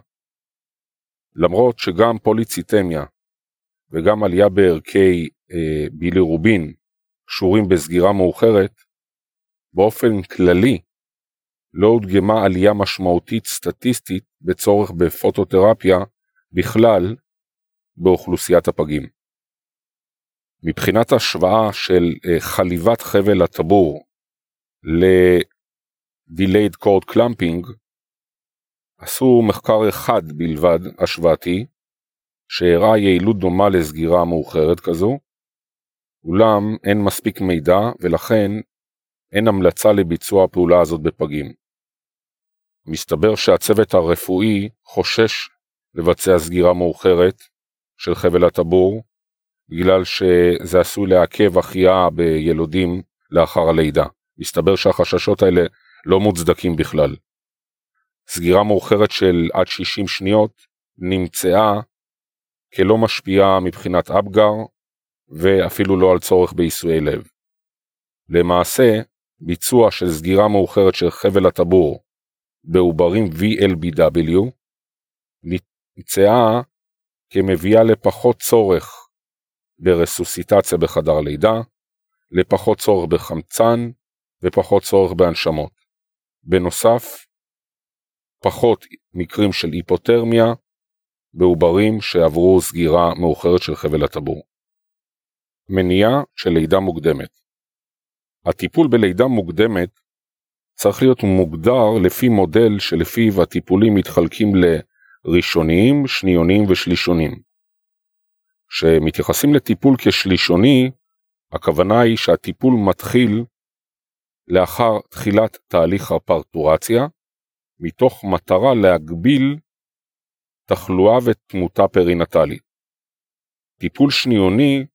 למרות שגם פוליציטמיה וגם עלייה בערכי אה, בילירובין קשורים בסגירה מאוחרת, באופן כללי לא הודגמה עלייה משמעותית סטטיסטית בצורך בפוטותרפיה בכלל באוכלוסיית הפגים. מבחינת השוואה של אה, חליבת חבל הטבור ל-Delayed Cord Clamping, עשו מחקר אחד בלבד השוואתי, שהראה יעילות דומה לסגירה מאוחרת כזו, אולם אין מספיק מידע ולכן אין המלצה לביצוע הפעולה הזאת בפגים. מסתבר שהצוות הרפואי חושש לבצע סגירה מאוחרת של חבל הטבור, בגלל שזה עשוי לעכב החייאה בילודים לאחר הלידה. מסתבר שהחששות האלה לא מוצדקים בכלל. סגירה מאוחרת של עד 60 שניות נמצאה כלא משפיעה מבחינת אפגר ואפילו לא על צורך בעיסויי לב. למעשה, ביצוע של סגירה מאוחרת של חבל הטבור בעוברים VLBW נמצאה כמביאה לפחות צורך ברסוסיטציה בחדר לידה, לפחות צורך בחמצן ופחות צורך בהנשמות. בנוסף, פחות מקרים של היפותרמיה בעוברים שעברו סגירה מאוחרת של חבל הטבור. מניעה של לידה מוקדמת הטיפול בלידה מוקדמת צריך להיות מוגדר לפי מודל שלפיו הטיפולים מתחלקים לראשוניים, שניוניים ושלישוניים. כשמתייחסים לטיפול כשלישוני, הכוונה היא שהטיפול מתחיל לאחר תחילת תהליך הפרטורציה, מתוך מטרה להגביל תחלואה ותמותה פרינטלית. טיפול שניוני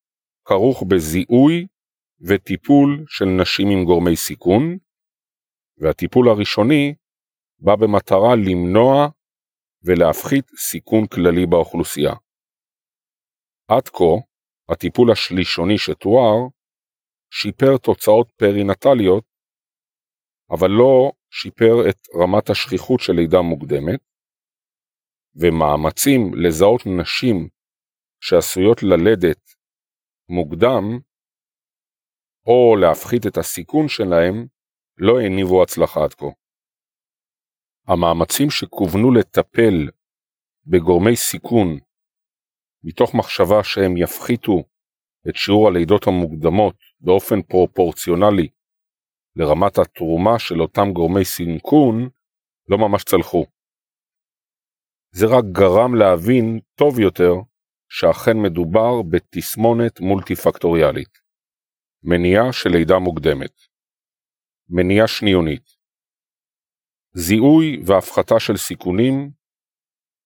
כרוך בזיהוי וטיפול של נשים עם גורמי סיכון, והטיפול הראשוני בא במטרה למנוע ולהפחית סיכון כללי באוכלוסייה. עד כה, הטיפול השלישוני שתואר שיפר תוצאות פרינטליות, אבל לא שיפר את רמת השכיחות של לידה מוקדמת, ומאמצים לזהות נשים שעשויות ללדת מוקדם, או להפחית את הסיכון שלהם, לא הניבו הצלחה עד כה. המאמצים שכוונו לטפל בגורמי סיכון מתוך מחשבה שהם יפחיתו את שיעור הלידות המוקדמות באופן פרופורציונלי לרמת התרומה של אותם גורמי סיכון, לא ממש צלחו. זה רק גרם להבין טוב יותר שאכן מדובר בתסמונת מולטיפקטוריאלית. מניעה של לידה מוקדמת מניעה שניונית זיהוי והפחתה של סיכונים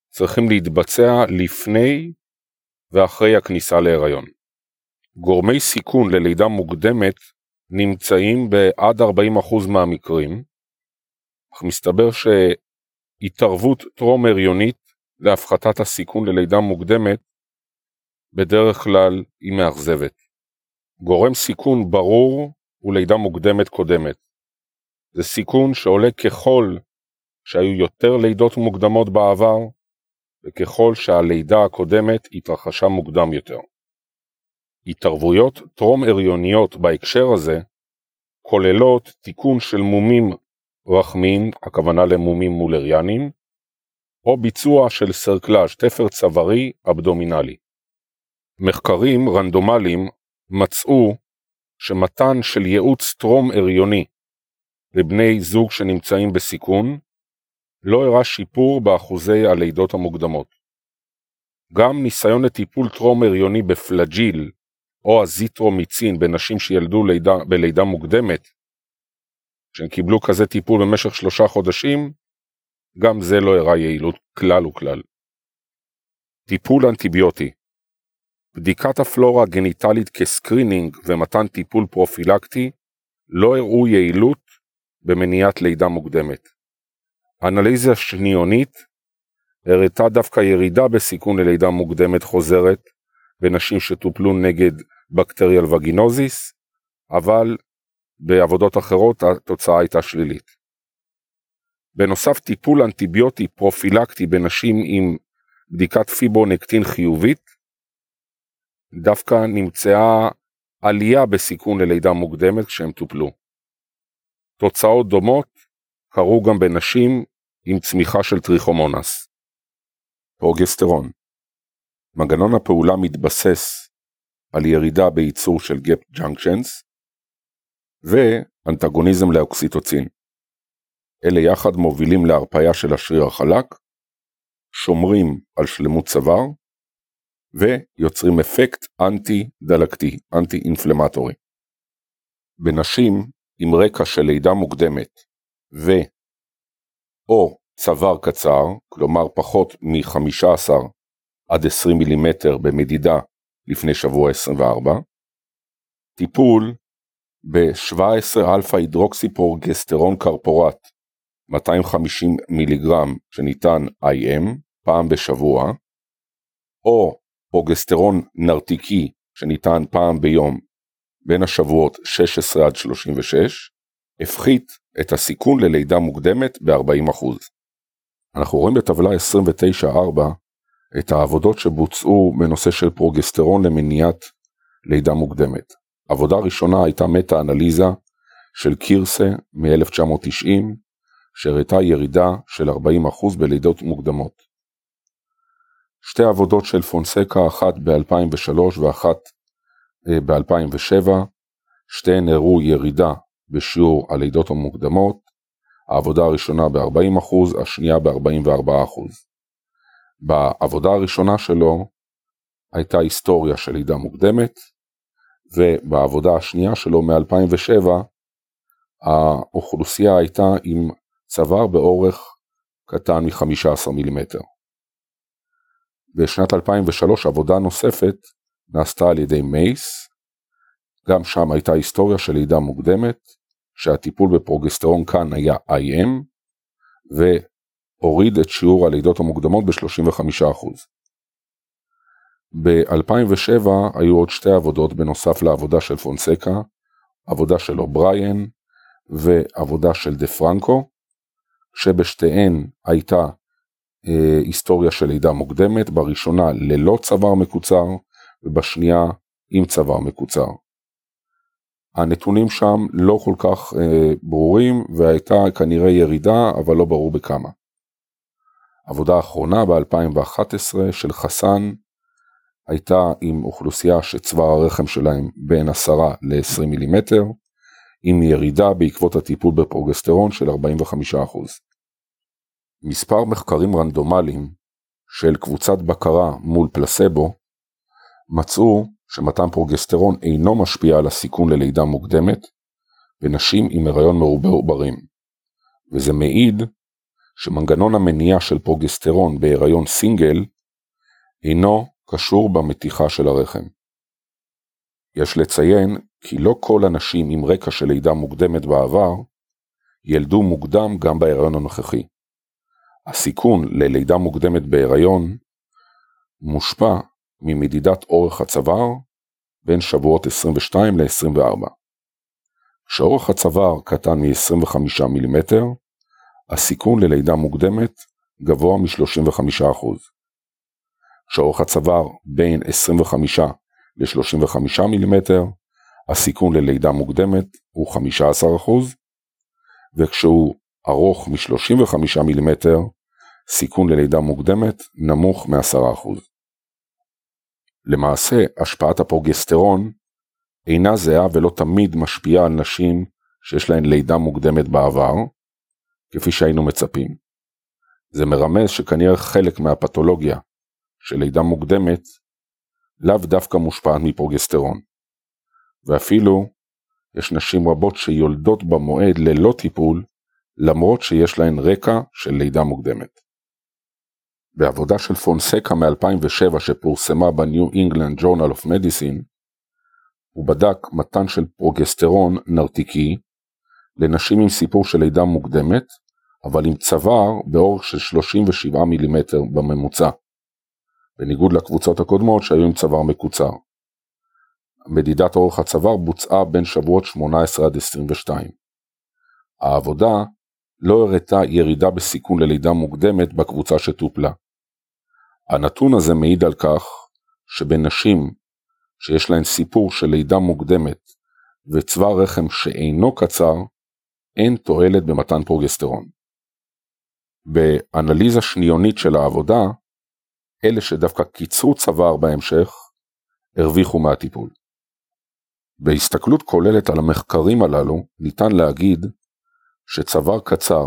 צריכים להתבצע לפני ואחרי הכניסה להיריון. גורמי סיכון ללידה מוקדמת נמצאים בעד 40% מהמקרים, אך מסתבר שהתערבות טרום הריונית להפחתת הסיכון ללידה מוקדמת בדרך כלל היא מאכזבת. גורם סיכון ברור הוא לידה מוקדמת קודמת. זה סיכון שעולה ככל שהיו יותר לידות מוקדמות בעבר, וככל שהלידה הקודמת התרחשה מוקדם יותר. התערבויות טרום הריוניות בהקשר הזה כוללות תיקון של מומים רחמיים, הכוונה למומים מולריאנים, או ביצוע של סרקלאז' תפר צווארי אבדומינלי. מחקרים רנדומליים מצאו שמתן של ייעוץ טרום הריוני לבני זוג שנמצאים בסיכון לא הראה שיפור באחוזי הלידות המוקדמות. גם ניסיון לטיפול טרום הריוני בפלג'יל או הזיטרומיצין בנשים שילדו לידה, בלידה מוקדמת, שהם קיבלו כזה טיפול במשך שלושה חודשים, גם זה לא הראה יעילות כלל וכלל. טיפול אנטיביוטי בדיקת הפלורה הגניטלית כ screening ומתן טיפול פרופילקטי לא הראו יעילות במניעת לידה מוקדמת. אנליזה שניונית הראתה דווקא ירידה בסיכון ללידה מוקדמת חוזרת בנשים שטופלו נגד בקטריאל וגינוזיס, אבל בעבודות אחרות התוצאה הייתה שלילית. בנוסף טיפול אנטיביוטי פרופילקטי בנשים עם בדיקת פיברונקטין חיובית, דווקא נמצאה עלייה בסיכון ללידה מוקדמת כשהם טופלו. תוצאות דומות קרו גם בנשים עם צמיחה של טריכומונס. פרוגסטרון מנגנון הפעולה מתבסס על ירידה בייצור של gap junctions ואנטגוניזם לאוקסיטוצין. אלה יחד מובילים להרפיה של השריר החלק, שומרים על שלמות צוואר ויוצרים אפקט אנטי דלקתי, anti-inflammatory. בנשים עם רקע של לידה מוקדמת ו או צוואר קצר, כלומר פחות מ-15 עד 20 מילימטר במדידה לפני שבוע 24, טיפול ב-17 אלפא הידרוקסיפרוגסטרון קפרואט 250 מיליגרם שניתן IM פעם בשבוע, או פרוגסטרון נרתיקי שניתן פעם ביום בין השבועות 16 עד 36, הפחית את הסיכון ללידה מוקדמת ב-40%. אנחנו רואים בטבלה 29-4 את העבודות שבוצעו בנושא של פרוגסטרון למניעת לידה מוקדמת. עבודה ראשונה הייתה מטה-אנליזה של קירסה מ-1990, שהראתה ירידה של 40% בלידות מוקדמות. שתי עבודות של פונסקה, אחת ב-2003 ואחת אה, ב-2007, שתיהן הראו ירידה בשיעור הלידות המוקדמות, העבודה הראשונה ב-40%, השנייה ב-44%. בעבודה הראשונה שלו הייתה היסטוריה של לידה מוקדמת, ובעבודה השנייה שלו מ-2007 האוכלוסייה הייתה עם צוואר באורך קטן מ-15 מילימטר. בשנת 2003 עבודה נוספת נעשתה על ידי מייס, גם שם הייתה היסטוריה של לידה מוקדמת, שהטיפול בפרוגסטרון כאן היה IM, והוריד את שיעור הלידות המוקדמות ב-35%. ב-2007 היו עוד שתי עבודות בנוסף לעבודה של פונסקה, עבודה של אובריין ועבודה של דה פרנקו, שבשתיהן הייתה היסטוריה של לידה מוקדמת, בראשונה ללא צוואר מקוצר ובשנייה עם צוואר מקוצר. הנתונים שם לא כל כך אה, ברורים והייתה כנראה ירידה אבל לא ברור בכמה. עבודה אחרונה ב-2011 של חסן הייתה עם אוכלוסייה שצוואר הרחם שלהם בין 10 ל-20 מילימטר, עם ירידה בעקבות הטיפול בפרוגסטרון של 45%. מספר מחקרים רנדומליים של קבוצת בקרה מול פלסבו מצאו שמתן פרוגסטרון אינו משפיע על הסיכון ללידה מוקדמת בנשים עם הריון מרובה עוברים, וזה מעיד שמנגנון המניעה של פרוגסטרון בהיריון סינגל אינו קשור במתיחה של הרחם. יש לציין כי לא כל הנשים עם רקע של לידה מוקדמת בעבר ילדו מוקדם גם בהיריון הנוכחי. הסיכון ללידה מוקדמת בהיריון מושפע ממדידת אורך הצוואר בין שבועות 22 ל-24. כשאורך הצוואר קטן מ-25 מילימטר, הסיכון ללידה מוקדמת גבוה מ-35%. כשאורך הצוואר בין 25 ל-35 מילימטר, הסיכון ללידה מוקדמת הוא 15%, וכשהוא ארוך מ-35 מילימטר, סיכון ללידה מוקדמת נמוך מ-10%. למעשה, השפעת הפרוגסטרון אינה זהה ולא תמיד משפיעה על נשים שיש להן לידה מוקדמת בעבר, כפי שהיינו מצפים. זה מרמז שכנראה חלק מהפתולוגיה של לידה מוקדמת לאו דווקא מושפעת מפרוגסטרון. ואפילו יש נשים רבות שיולדות במועד ללא טיפול, למרות שיש להן רקע של לידה מוקדמת. בעבודה של פונסקה מ-2007 שפורסמה ב-New England Journal of Medicine, הוא בדק מתן של פרוגסטרון נרתיקי לנשים עם סיפור של לידה מוקדמת, אבל עם צוואר באורך של 37 מילימטר בממוצע, בניגוד לקבוצות הקודמות שהיו עם צוואר מקוצר. מדידת אורך הצוואר בוצעה בין שבועות 18 עד 22. העבודה לא הראתה ירידה בסיכון ללידה מוקדמת בקבוצה שטופלה. הנתון הזה מעיד על כך שבנשים שיש להן סיפור של לידה מוקדמת וצוואר רחם שאינו קצר, אין תועלת במתן פרוגסטרון. באנליזה שניונית של העבודה, אלה שדווקא קיצרו צוואר בהמשך, הרוויחו מהטיפול. בהסתכלות כוללת על המחקרים הללו, ניתן להגיד שצוואר קצר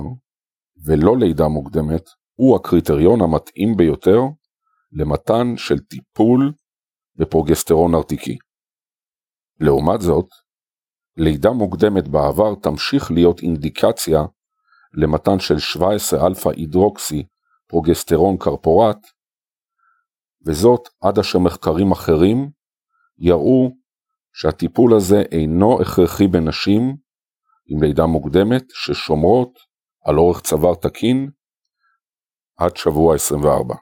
ולא לידה מוקדמת הוא הקריטריון המתאים ביותר למתן של טיפול בפרוגסטרון נרתיקי. לעומת זאת, לידה מוקדמת בעבר תמשיך להיות אינדיקציה למתן של 17 אלפא הידרוקסי פרוגסטרון קפרואט, וזאת עד אשר מחקרים אחרים יראו שהטיפול הזה אינו הכרחי בנשים עם לידה מוקדמת ששומרות על אורך צוואר תקין עד שבוע 24.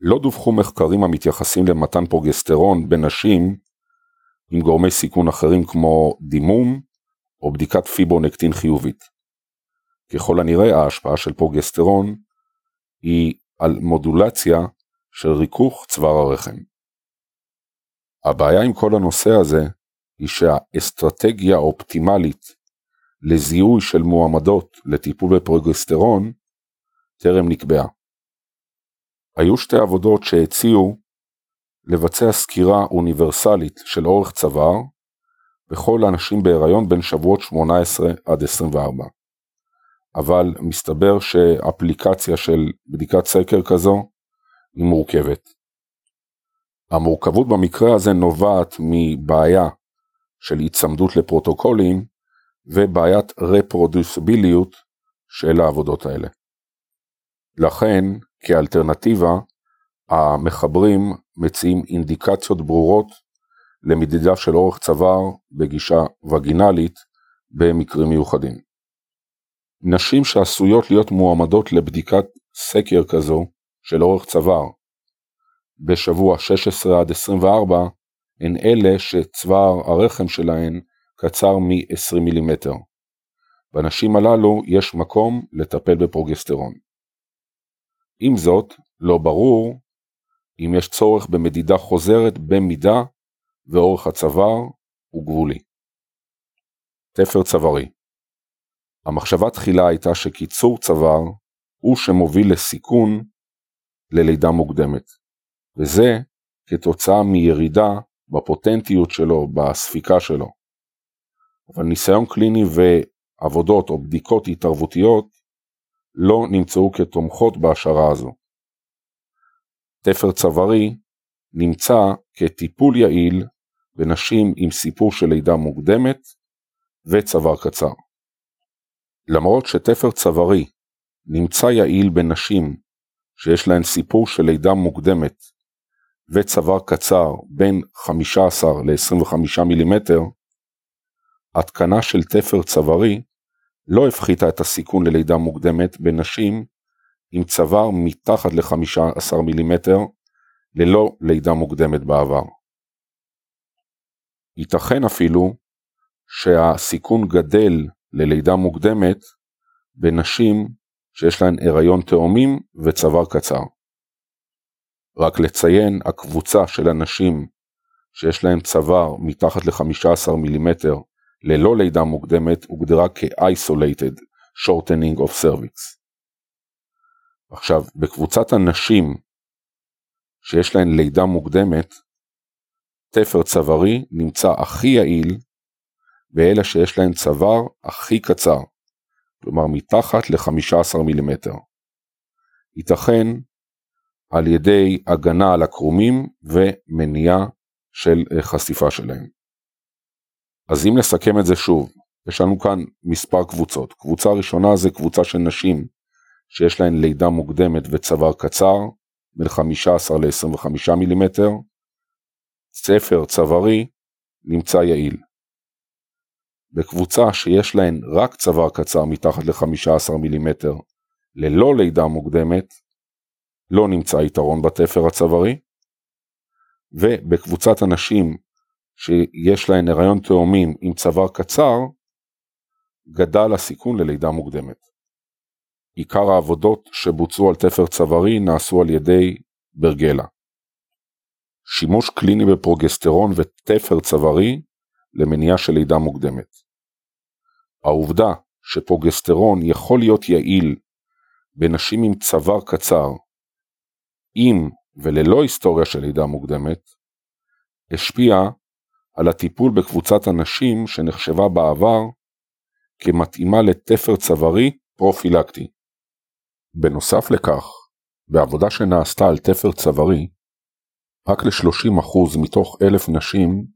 לא דווחו מחקרים המתייחסים למתן פרוגסטרון בנשים עם גורמי סיכון אחרים כמו דימום או בדיקת פיברונקטין חיובית. ככל הנראה ההשפעה של פרוגסטרון היא על מודולציה של ריכוך צוואר הרחם. הבעיה עם כל הנושא הזה היא שהאסטרטגיה האופטימלית לזיהוי של מועמדות לטיפול בפרוגסטרון טרם נקבעה. היו שתי עבודות שהציעו לבצע סקירה אוניברסלית של אורך צוואר בכל האנשים בהיריון בין שבועות 18 עד 24. אבל מסתבר שאפליקציה של בדיקת סקר כזו היא מורכבת. המורכבות במקרה הזה נובעת מבעיה של היצמדות לפרוטוקולים ובעיית רפרודוסיביליות של העבודות האלה. לכן, כאלטרנטיבה, המחברים מציעים אינדיקציות ברורות למדידה של אורך צוואר בגישה וגינלית במקרים מיוחדים. נשים שעשויות להיות מועמדות לבדיקת סקר כזו של אורך צוואר בשבוע 16 עד 24 הן אלה שצוואר הרחם שלהן קצר מ-20 מילימטר. בנשים הללו יש מקום לטפל בפרוגסטרון. עם זאת, לא ברור אם יש צורך במדידה חוזרת במידה ואורך הצוואר הוא גבולי. תפר צווארי המחשבה תחילה הייתה שקיצור צוואר הוא שמוביל לסיכון ללידה מוקדמת, וזה כתוצאה מירידה בפוטנטיות שלו, בספיקה שלו. אבל ניסיון קליני ועבודות או בדיקות התערבותיות לא נמצאו כתומכות בהשערה הזו. תפר צווארי נמצא כטיפול יעיל בנשים עם סיפור של לידה מוקדמת וצוואר קצר. למרות שתפר צווארי נמצא יעיל בנשים שיש להן סיפור של לידה מוקדמת וצוואר קצר בין 15 ל-25 מילימטר, התקנה של תפר צווארי לא הפחיתה את הסיכון ללידה מוקדמת בנשים עם צוואר מתחת ל-15 מילימטר ללא לידה מוקדמת בעבר. ייתכן אפילו שהסיכון גדל ללידה מוקדמת בנשים שיש להן הריון תאומים וצוואר קצר. רק לציין, הקבוצה של הנשים שיש להן צוואר מתחת ל-15 מילימטר ללא לידה מוקדמת הוגדרה כ-isolated shortening of cervix. עכשיו, בקבוצת הנשים שיש להן לידה מוקדמת, תפר צווארי נמצא הכי יעיל באלה שיש להן צוואר הכי קצר, כלומר מתחת ל-15 מילימטר. ייתכן על ידי הגנה על הקרומים ומניעה של אה, חשיפה שלהם. אז אם נסכם את זה שוב, יש לנו כאן מספר קבוצות. קבוצה ראשונה זה קבוצה של נשים שיש להן לידה מוקדמת וצוואר קצר, בין 15 ל-25 מילימטר. ספר צווארי נמצא יעיל. בקבוצה שיש להן רק צוואר קצר מתחת ל-15 מילימטר ללא לידה מוקדמת, לא נמצא יתרון בתפר הצווארי, ובקבוצת הנשים שיש להן הריון תאומים עם צוואר קצר, גדל הסיכון ללידה מוקדמת. עיקר העבודות שבוצעו על תפר צווארי נעשו על ידי ברגלה. שימוש קליני בפרוגסטרון ותפר צווארי למניעה של לידה מוקדמת. העובדה שפרוגסטרון יכול להיות יעיל בנשים עם צוואר קצר, עם וללא היסטוריה של לידה מוקדמת, השפיעה על הטיפול בקבוצת הנשים שנחשבה בעבר כמתאימה לתפר צווארי פרופילקטי. בנוסף לכך, בעבודה שנעשתה על תפר צווארי, רק ל-30% מתוך אלף נשים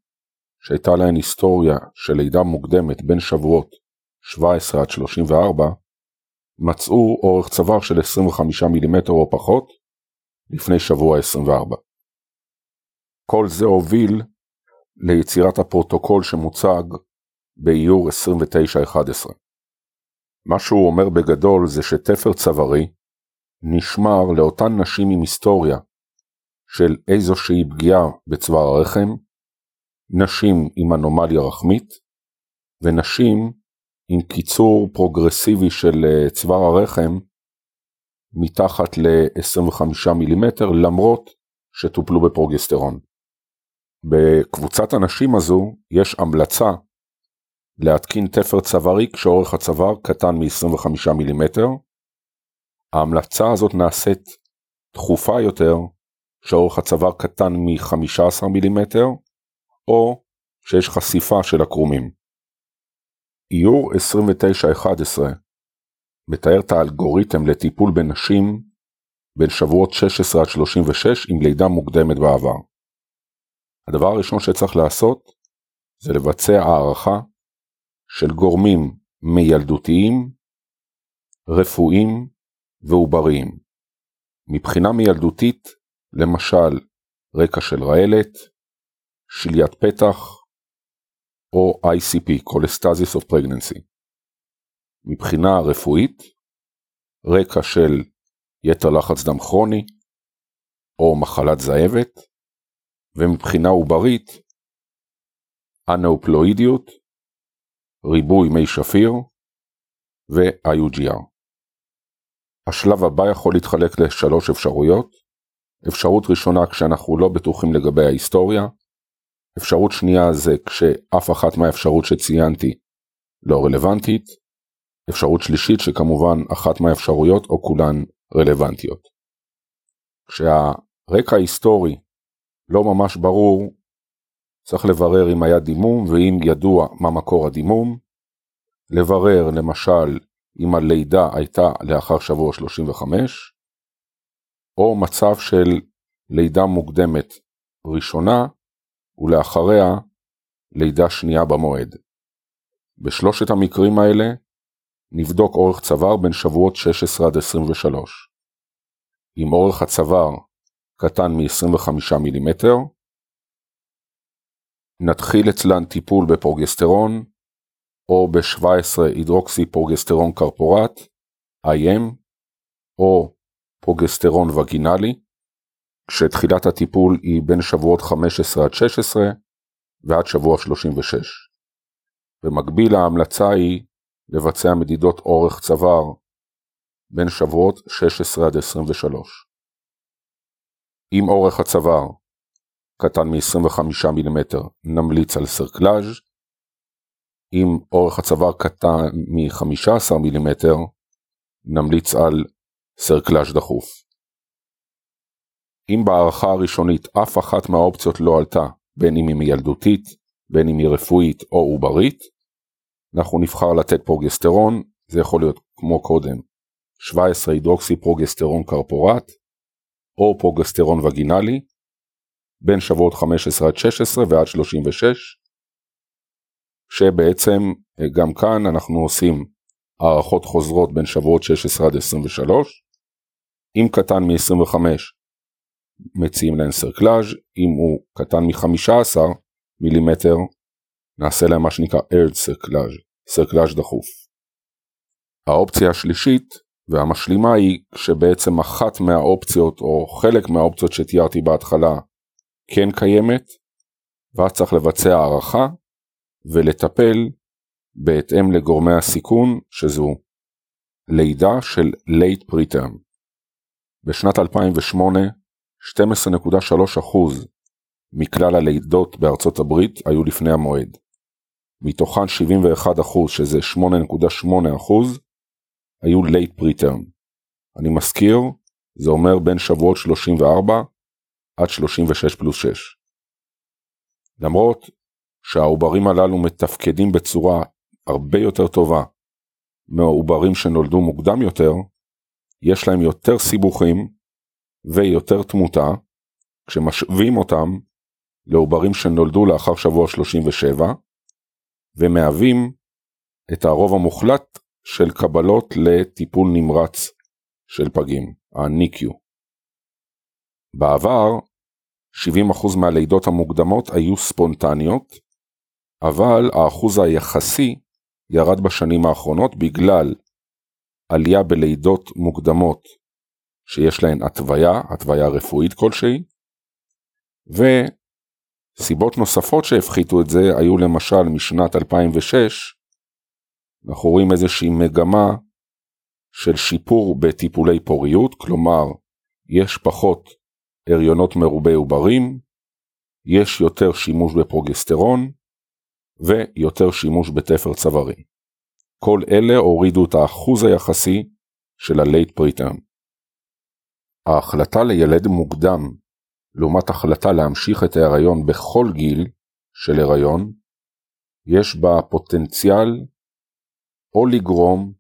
שהייתה להן היסטוריה של לידה מוקדמת בין שבועות 17 עד 34, מצאו אורך צוואר של 25 מילימטר או פחות לפני שבוע 24. כל זה הוביל ליצירת הפרוטוקול שמוצג באיור 2911. מה שהוא אומר בגדול זה שתפר צווארי נשמר לאותן נשים עם היסטוריה של איזושהי פגיעה בצוואר הרחם, נשים עם אנומליה רחמית, ונשים עם קיצור פרוגרסיבי של אה, צוואר הרחם מתחת ל-25 מילימטר למרות שטופלו בפרוגסטרון. בקבוצת הנשים הזו יש המלצה להתקין תפר צווארי כשאורך הצוואר קטן מ-25 מילימטר. ההמלצה הזאת נעשית דחופה יותר כשאורך הצוואר קטן מ-15 מילימטר או כשיש חשיפה של הקרומים. איור 2911 מתאר את האלגוריתם לטיפול בנשים בין שבועות 16 עד 36 עם לידה מוקדמת בעבר. הדבר הראשון שצריך לעשות זה לבצע הערכה של גורמים מילדותיים, רפואיים ועובריים. מבחינה מילדותית, למשל רקע של רעלת, שליית פתח או ICP, Cholestasis of Pregnancy. מבחינה רפואית, רקע של יתר לחץ דם כרוני או מחלת זאבת, ומבחינה עוברית, אנאופלואידיות, ריבוי מי שפיר ו-IUGR. השלב הבא יכול להתחלק לשלוש אפשרויות. אפשרות ראשונה כשאנחנו לא בטוחים לגבי ההיסטוריה. אפשרות שנייה זה כשאף אחת מהאפשרות שציינתי לא רלוונטית. אפשרות שלישית שכמובן אחת מהאפשרויות או כולן רלוונטיות. כשהרקע ההיסטורי לא ממש ברור, צריך לברר אם היה דימום ואם ידוע מה מקור הדימום, לברר למשל אם הלידה הייתה לאחר שבוע 35, או מצב של לידה מוקדמת ראשונה ולאחריה לידה שנייה במועד. בשלושת המקרים האלה נבדוק אורך צוואר בין שבועות 16 עד 23. אם אורך הצוואר קטן מ-25 מילימטר. נתחיל אצלן טיפול בפרוגסטרון או ב-17 הידרוקסי פרוגסטרון קרפורט, IM, או פרוגסטרון וגינלי, כשתחילת הטיפול היא בין שבועות 15 עד 16, ועד שבוע 36. במקביל ההמלצה היא לבצע מדידות אורך צוואר בין שבועות 16 עד 23. אם אורך הצוואר קטן מ-25 מילימטר נמליץ על סרקלאז', אם אורך הצוואר קטן מ-15 מילימטר נמליץ על סרקלאז' דחוף. אם בהערכה הראשונית אף אחת מהאופציות לא עלתה, בין אם היא מיילדותית, בין אם היא רפואית או עוברית, אנחנו נבחר לתת פרוגסטרון, זה יכול להיות כמו קודם 17 הידרוקסי פרוגסטרון קפרואט או פרוגסטרון וגינלי בין שבועות 15 עד 16 ועד 36 שבעצם גם כאן אנחנו עושים הערכות חוזרות בין שבועות 16 עד 23 אם קטן מ-25 מציעים להם סרקלאז', אם הוא קטן מ-15 מילימטר נעשה להם מה שנקרא ארד סרקלאז', סרקלאז' דחוף. האופציה השלישית והמשלימה היא שבעצם אחת מהאופציות או חלק מהאופציות שתיארתי בהתחלה כן קיימת, ואז צריך לבצע הערכה ולטפל בהתאם לגורמי הסיכון שזו לידה של late preterm. בשנת 2008 12.3% מכלל הלידות בארצות הברית היו לפני המועד. מתוכן 71% שזה 8.8% היו late preterm. אני מזכיר, זה אומר בין שבועות 34 עד 36 פלוס 6. למרות שהעוברים הללו מתפקדים בצורה הרבה יותר טובה מהעוברים שנולדו מוקדם יותר, יש להם יותר סיבוכים ויותר תמותה כשמשווים אותם לעוברים שנולדו לאחר שבוע 37 ומהווים את הרוב המוחלט של קבלות לטיפול נמרץ של פגים, ה-NICU. בעבר 70% מהלידות המוקדמות היו ספונטניות, אבל האחוז היחסי ירד בשנים האחרונות בגלל עלייה בלידות מוקדמות שיש להן התוויה, התוויה רפואית כלשהי, וסיבות נוספות שהפחיתו את זה היו למשל משנת 2006, אנחנו רואים איזושהי מגמה של שיפור בטיפולי פוריות, כלומר יש פחות הריונות מרובי עוברים, יש יותר שימוש בפרוגסטרון ויותר שימוש בתפר צווארי. כל אלה הורידו את האחוז היחסי של הלייט פריטרם. ההחלטה לילד מוקדם לעומת החלטה להמשיך את ההיריון בכל גיל של הריון, יש בה פוטנציאל או לגרום,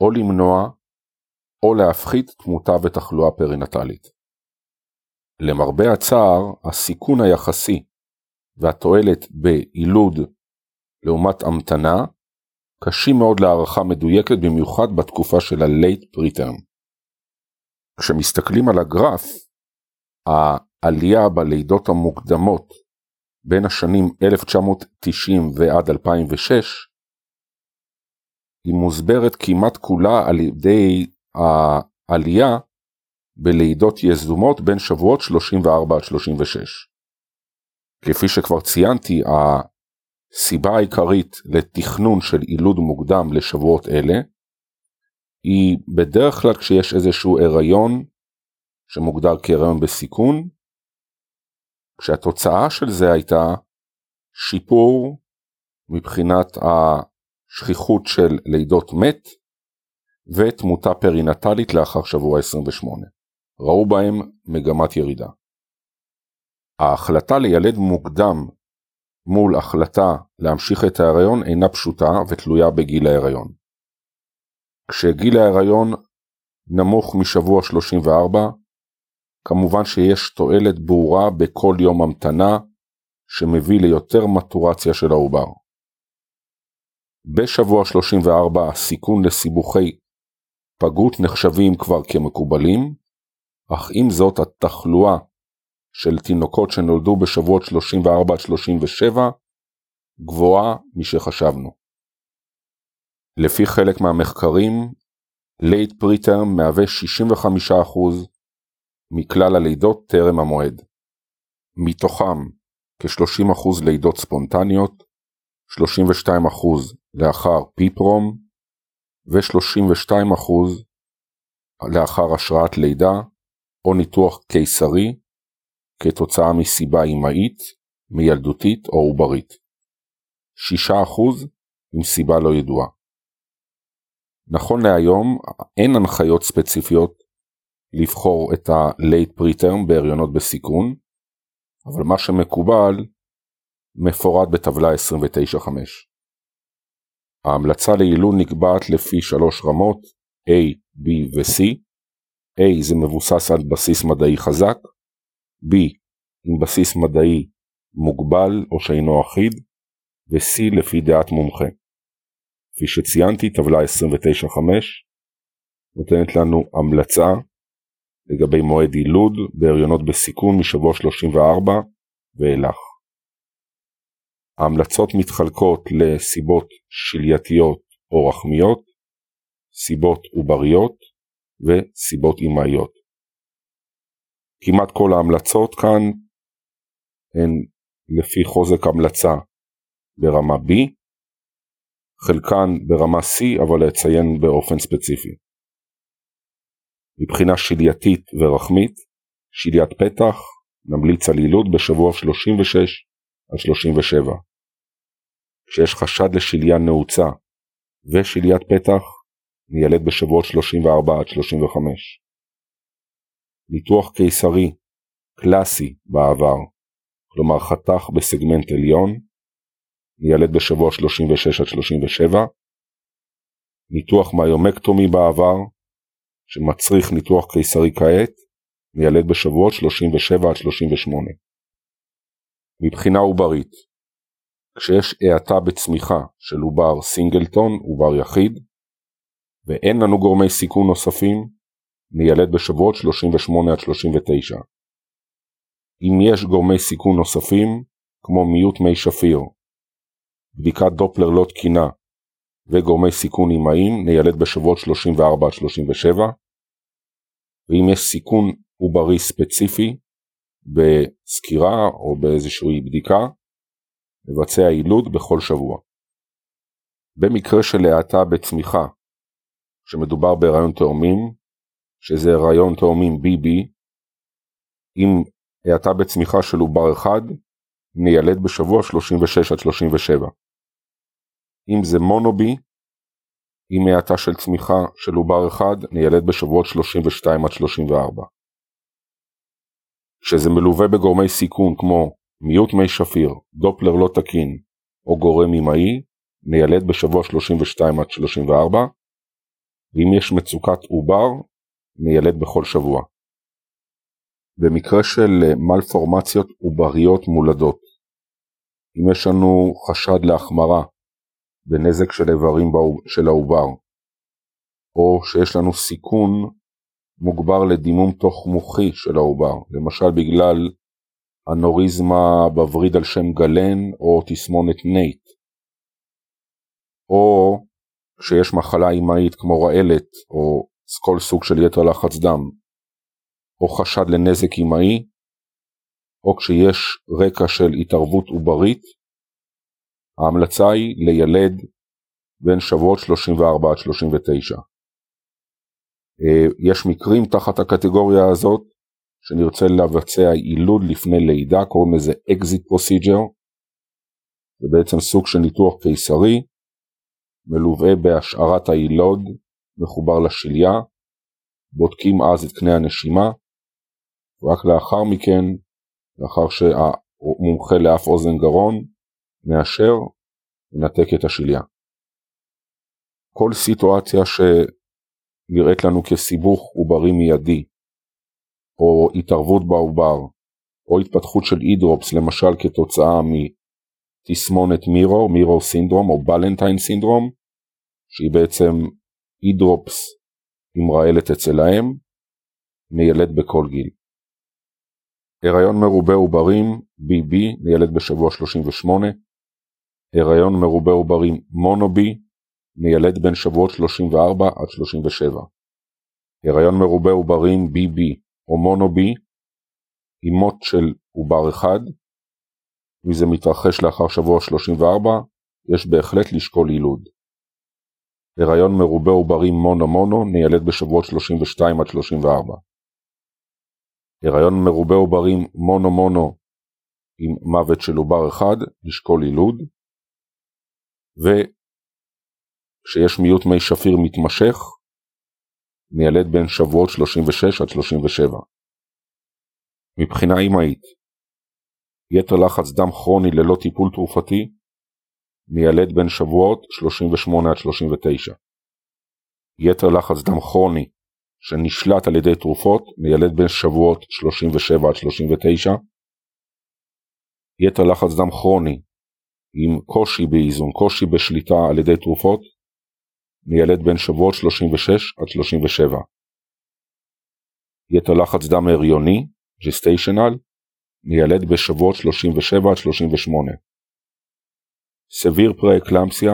או למנוע, או להפחית תמותה ותחלואה פרינטלית. למרבה הצער, הסיכון היחסי והתועלת ביילוד לעומת המתנה קשים מאוד להערכה מדויקת במיוחד בתקופה של ה-late preterm. כשמסתכלים על הגרף, העלייה בלידות המוקדמות בין השנים 1990 ועד 2006 היא מוסברת כמעט כולה על ידי העלייה בלידות יזומות בין שבועות 34 עד 36. כפי שכבר ציינתי, הסיבה העיקרית לתכנון של יילוד מוקדם לשבועות אלה היא בדרך כלל כשיש איזשהו הריון שמוגדר כהריון בסיכון, כשהתוצאה של זה הייתה שיפור מבחינת השכיחות של לידות מת ותמותה פרינטלית לאחר שבוע 28. ראו בהם מגמת ירידה. ההחלטה לילד מוקדם מול החלטה להמשיך את ההיריון אינה פשוטה ותלויה בגיל ההיריון. כשגיל ההיריון נמוך משבוע 34, כמובן שיש תועלת ברורה בכל יום המתנה שמביא ליותר מטורציה של העובר. בשבוע 34 הסיכון לסיבוכי פגות נחשבים כבר כמקובלים, אך עם זאת התחלואה של תינוקות שנולדו בשבועות 34-37 גבוהה משחשבנו. לפי חלק מהמחקרים, late preterm מהווה 65% מכלל הלידות טרם המועד. מתוכם כ-30% לידות ספונטניות, 32% לאחר PPROM ו-32% לאחר השראת לידה או ניתוח קיסרי כתוצאה מסיבה אמהית, מילדותית או עוברית. 6% עם סיבה לא ידועה. נכון להיום אין הנחיות ספציפיות לבחור את ה-late preterm בהריונות בסיכון, אבל מה שמקובל מפורט בטבלה 29.5. ההמלצה ליילוד נקבעת לפי שלוש רמות A, B ו-C. A זה מבוסס על בסיס מדעי חזק, B עם בסיס מדעי מוגבל או שאינו אחיד, ו-C לפי דעת מומחה. כפי שציינתי, טבלה 29.5 נותנת לנו המלצה לגבי מועד יילוד בהריונות בסיכון משבוע 34 ואילך. ההמלצות מתחלקות לסיבות שלייתיות או רחמיות, סיבות עובריות וסיבות אמהיות. כמעט כל ההמלצות כאן הן לפי חוזק המלצה ברמה B, חלקן ברמה C אבל אציין באופן ספציפי. מבחינה שלייתית ורחמית, שליית פתח נמליץ על יילוד בשבוע 36 עד 37. כשיש חשד לשליה נעוצה ושליית פתח, ניילד בשבועות 34 עד 35. ניתוח קיסרי קלאסי בעבר, כלומר חתך בסגמנט עליון, ניילד בשבוע 36 עד 37. ניתוח myomectomy בעבר, שמצריך ניתוח קיסרי כעת, ניילד בשבועות 37 עד 38. מבחינה עוברית, כשיש האטה בצמיחה של עובר singleton, עובר יחיד, ואין לנו גורמי סיכון נוספים, ניילד בשבועות 38 עד 39. אם יש גורמי סיכון נוספים, כמו מיעוט מי שפיר, בדיקת דופלר לא תקינה וגורמי סיכון אימהיים, ניילד בשבועות 34 עד 37. ואם יש סיכון עוברי ספציפי, בסקירה או באיזושהי בדיקה, לבצע יילוד בכל שבוע. במקרה של האטה בצמיחה, שמדובר בהיריון תאומים, שזה הריון תאומים BB, עם האטה בצמיחה של עובר אחד, ניילד בשבוע 36 עד 37. אם זה מונובי, עם האטה של צמיחה של עובר אחד, ניילד בשבועות 32 עד 34. כשזה מלווה בגורמי סיכון כמו מיעוט מי שפיר, דופלר לא תקין או גורם אימהי, ניילד בשבוע 32 עד 34, ואם יש מצוקת עובר, ניילד בכל שבוע. במקרה של מלפורמציות עובריות מולדות, אם יש לנו חשד להחמרה בנזק של איברים של העובר, או שיש לנו סיכון מוגבר לדימום תוך מוחי של העובר, למשל בגלל אנוריזמה בווריד על שם גלן או תסמונת NAIT, או כשיש מחלה אימהית כמו רעלת או כל סוג של יתר לחץ דם, או חשד לנזק אימהי, או כשיש רקע של התערבות עוברית, ההמלצה היא לילד בין שבועות 34 עד 39. אה, יש מקרים תחת הקטגוריה הזאת שנרצה לבצע יילוד לפני לידה, קוראים לזה exit procedure, זה בעצם סוג של ניתוח קיסרי, מלווה בהשארת היילוד מחובר לשליה, בודקים אז את קנה הנשימה, ורק לאחר מכן, לאחר שהמומחה לאף אוזן גרון מאשר, מנתק את השליה. כל סיטואציה שנראית לנו כסיבוך עוברי מיידי, או התערבות בעובר, או התפתחות של אי-דרופס, למשל כתוצאה מתסמונת מירו, מירו סינדרום או בלנטיין סינדרום, שהיא בעצם hydrops עם רעלת אצל האם, ניילד בכל גיל. הריון מרובה עוברים, bi-bi, ניילד בשבוע 38, הריון מרובה עוברים mono-bi, ניילד בין שבועות 34 עד 37. הריון מרובה עוברים bi-bi או mono-bi, עם מות של עובר אחד, אם זה מתרחש לאחר שבוע 34, יש בהחלט לשקול יילוד. הריון מרובה עוברים mono-mono ניילד בשבועות 32 עד 34. הריון מרובה עוברים mono-mono עם מוות של עובר אחד, לשקול יילוד. וכשיש מיעוט מי שפיר מתמשך, ניילד בין שבועות 36 עד 37. מבחינה אמהית, יתר לחץ דם כרוני ללא טיפול תרופתי, ניילד בין שבועות 38 עד 39. יתר לחץ דם כרוני שנשלט על ידי תרופות, ניילד בין שבועות 37 עד 39. יתר לחץ דם כרוני עם קושי באיזון, קושי בשליטה על ידי תרופות, ניילד בין שבועות 36 עד 37. יתר לחץ דם הריוני, gestational, ניילד בשבועות 37 עד 38. severe preeclampsia,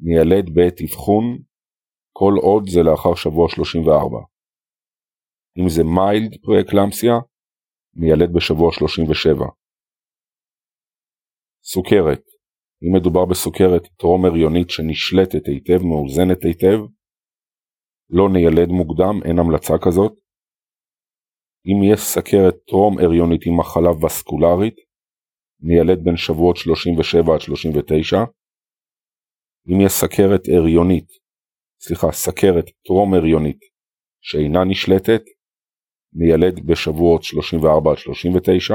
ניילד בעת אבחון, כל עוד זה לאחר שבוע 34. אם זה mild preeclampsia, ניילד בשבוע 37. סוכרת אם מדובר בסוכרת טרום הריונית שנשלטת היטב, מאוזנת היטב, לא ניילד מוקדם, אין המלצה כזאת. אם יש סכרת טרום הריונית עם מחלה וסקולרית, ניילד בין שבועות 37 עד 39. אם יש סכרת הריונית, סליחה, סכרת טרום הריונית שאינה נשלטת, ניילד בשבועות 34 עד 39.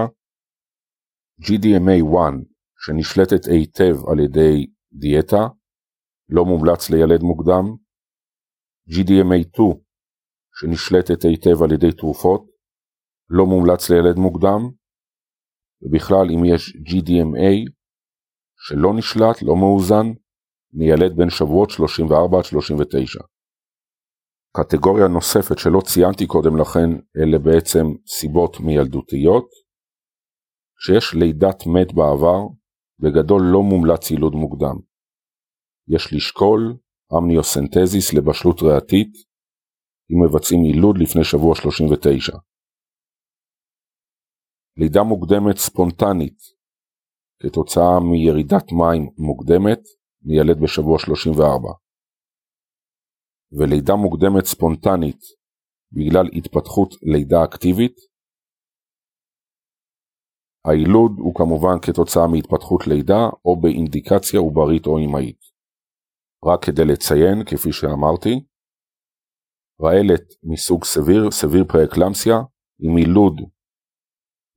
GDMA1 שנשלטת היטב על ידי דיאטה, לא מומלץ לילד מוקדם. GDMA2 שנשלטת היטב על ידי תרופות, לא מומלץ לילד מוקדם. ובכלל אם יש GDMA שלא נשלט, לא מאוזן, ניילד בין שבועות 34 עד 39. קטגוריה נוספת שלא ציינתי קודם לכן, אלה בעצם סיבות מילדותיות. כשיש לידת מת בעבר, בגדול לא מומלץ יילוד מוקדם. יש לשקול אמניוסנטזיס לבשלות ריאתית אם מבצעים יילוד לפני שבוע 39. לידה מוקדמת ספונטנית כתוצאה מירידת מים מוקדמת מיילד בשבוע 34. ולידה מוקדמת ספונטנית בגלל התפתחות לידה אקטיבית היילוד הוא כמובן כתוצאה מהתפתחות לידה או באינדיקציה עוברית או אמהית. רק כדי לציין, כפי שאמרתי, רעלת מסוג סביר, סביר פרה-אקלמסיה, עם יילוד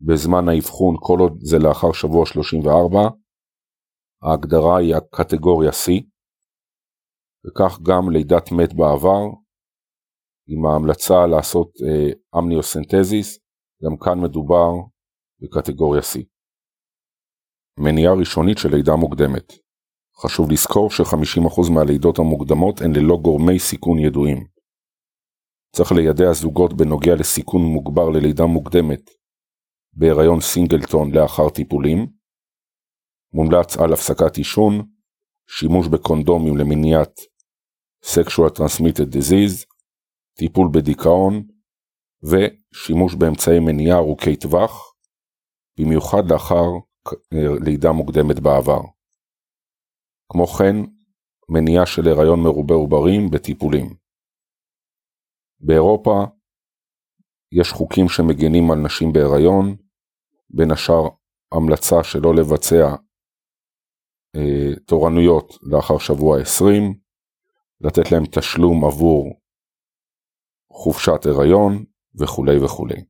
בזמן האבחון כל עוד זה לאחר שבוע 34, ההגדרה היא הקטגוריה C, וכך גם לידת מת בעבר, עם ההמלצה לעשות אה, אמניוסנטזיס, גם כאן מדובר בקטגוריה C. מניעה ראשונית של לידה מוקדמת חשוב לזכור ש-50% מהלידות המוקדמות הן ללא גורמי סיכון ידועים. צריך לידע זוגות בנוגע לסיכון מוגבר ללידה מוקדמת בהיריון סינגלטון לאחר טיפולים. מומלץ על הפסקת עישון, שימוש בקונדומים למניעת sexual transmitted disease, טיפול בדיכאון ושימוש באמצעי מניעה ארוכי טווח, במיוחד לאחר אה, לידה מוקדמת בעבר. כמו כן, מניעה של הריון מרובה עוברים בטיפולים. באירופה יש חוקים שמגנים על נשים בהיריון, בין השאר המלצה שלא לבצע אה, תורנויות לאחר שבוע 20, לתת להם תשלום עבור חופשת הריון וכולי וכולי.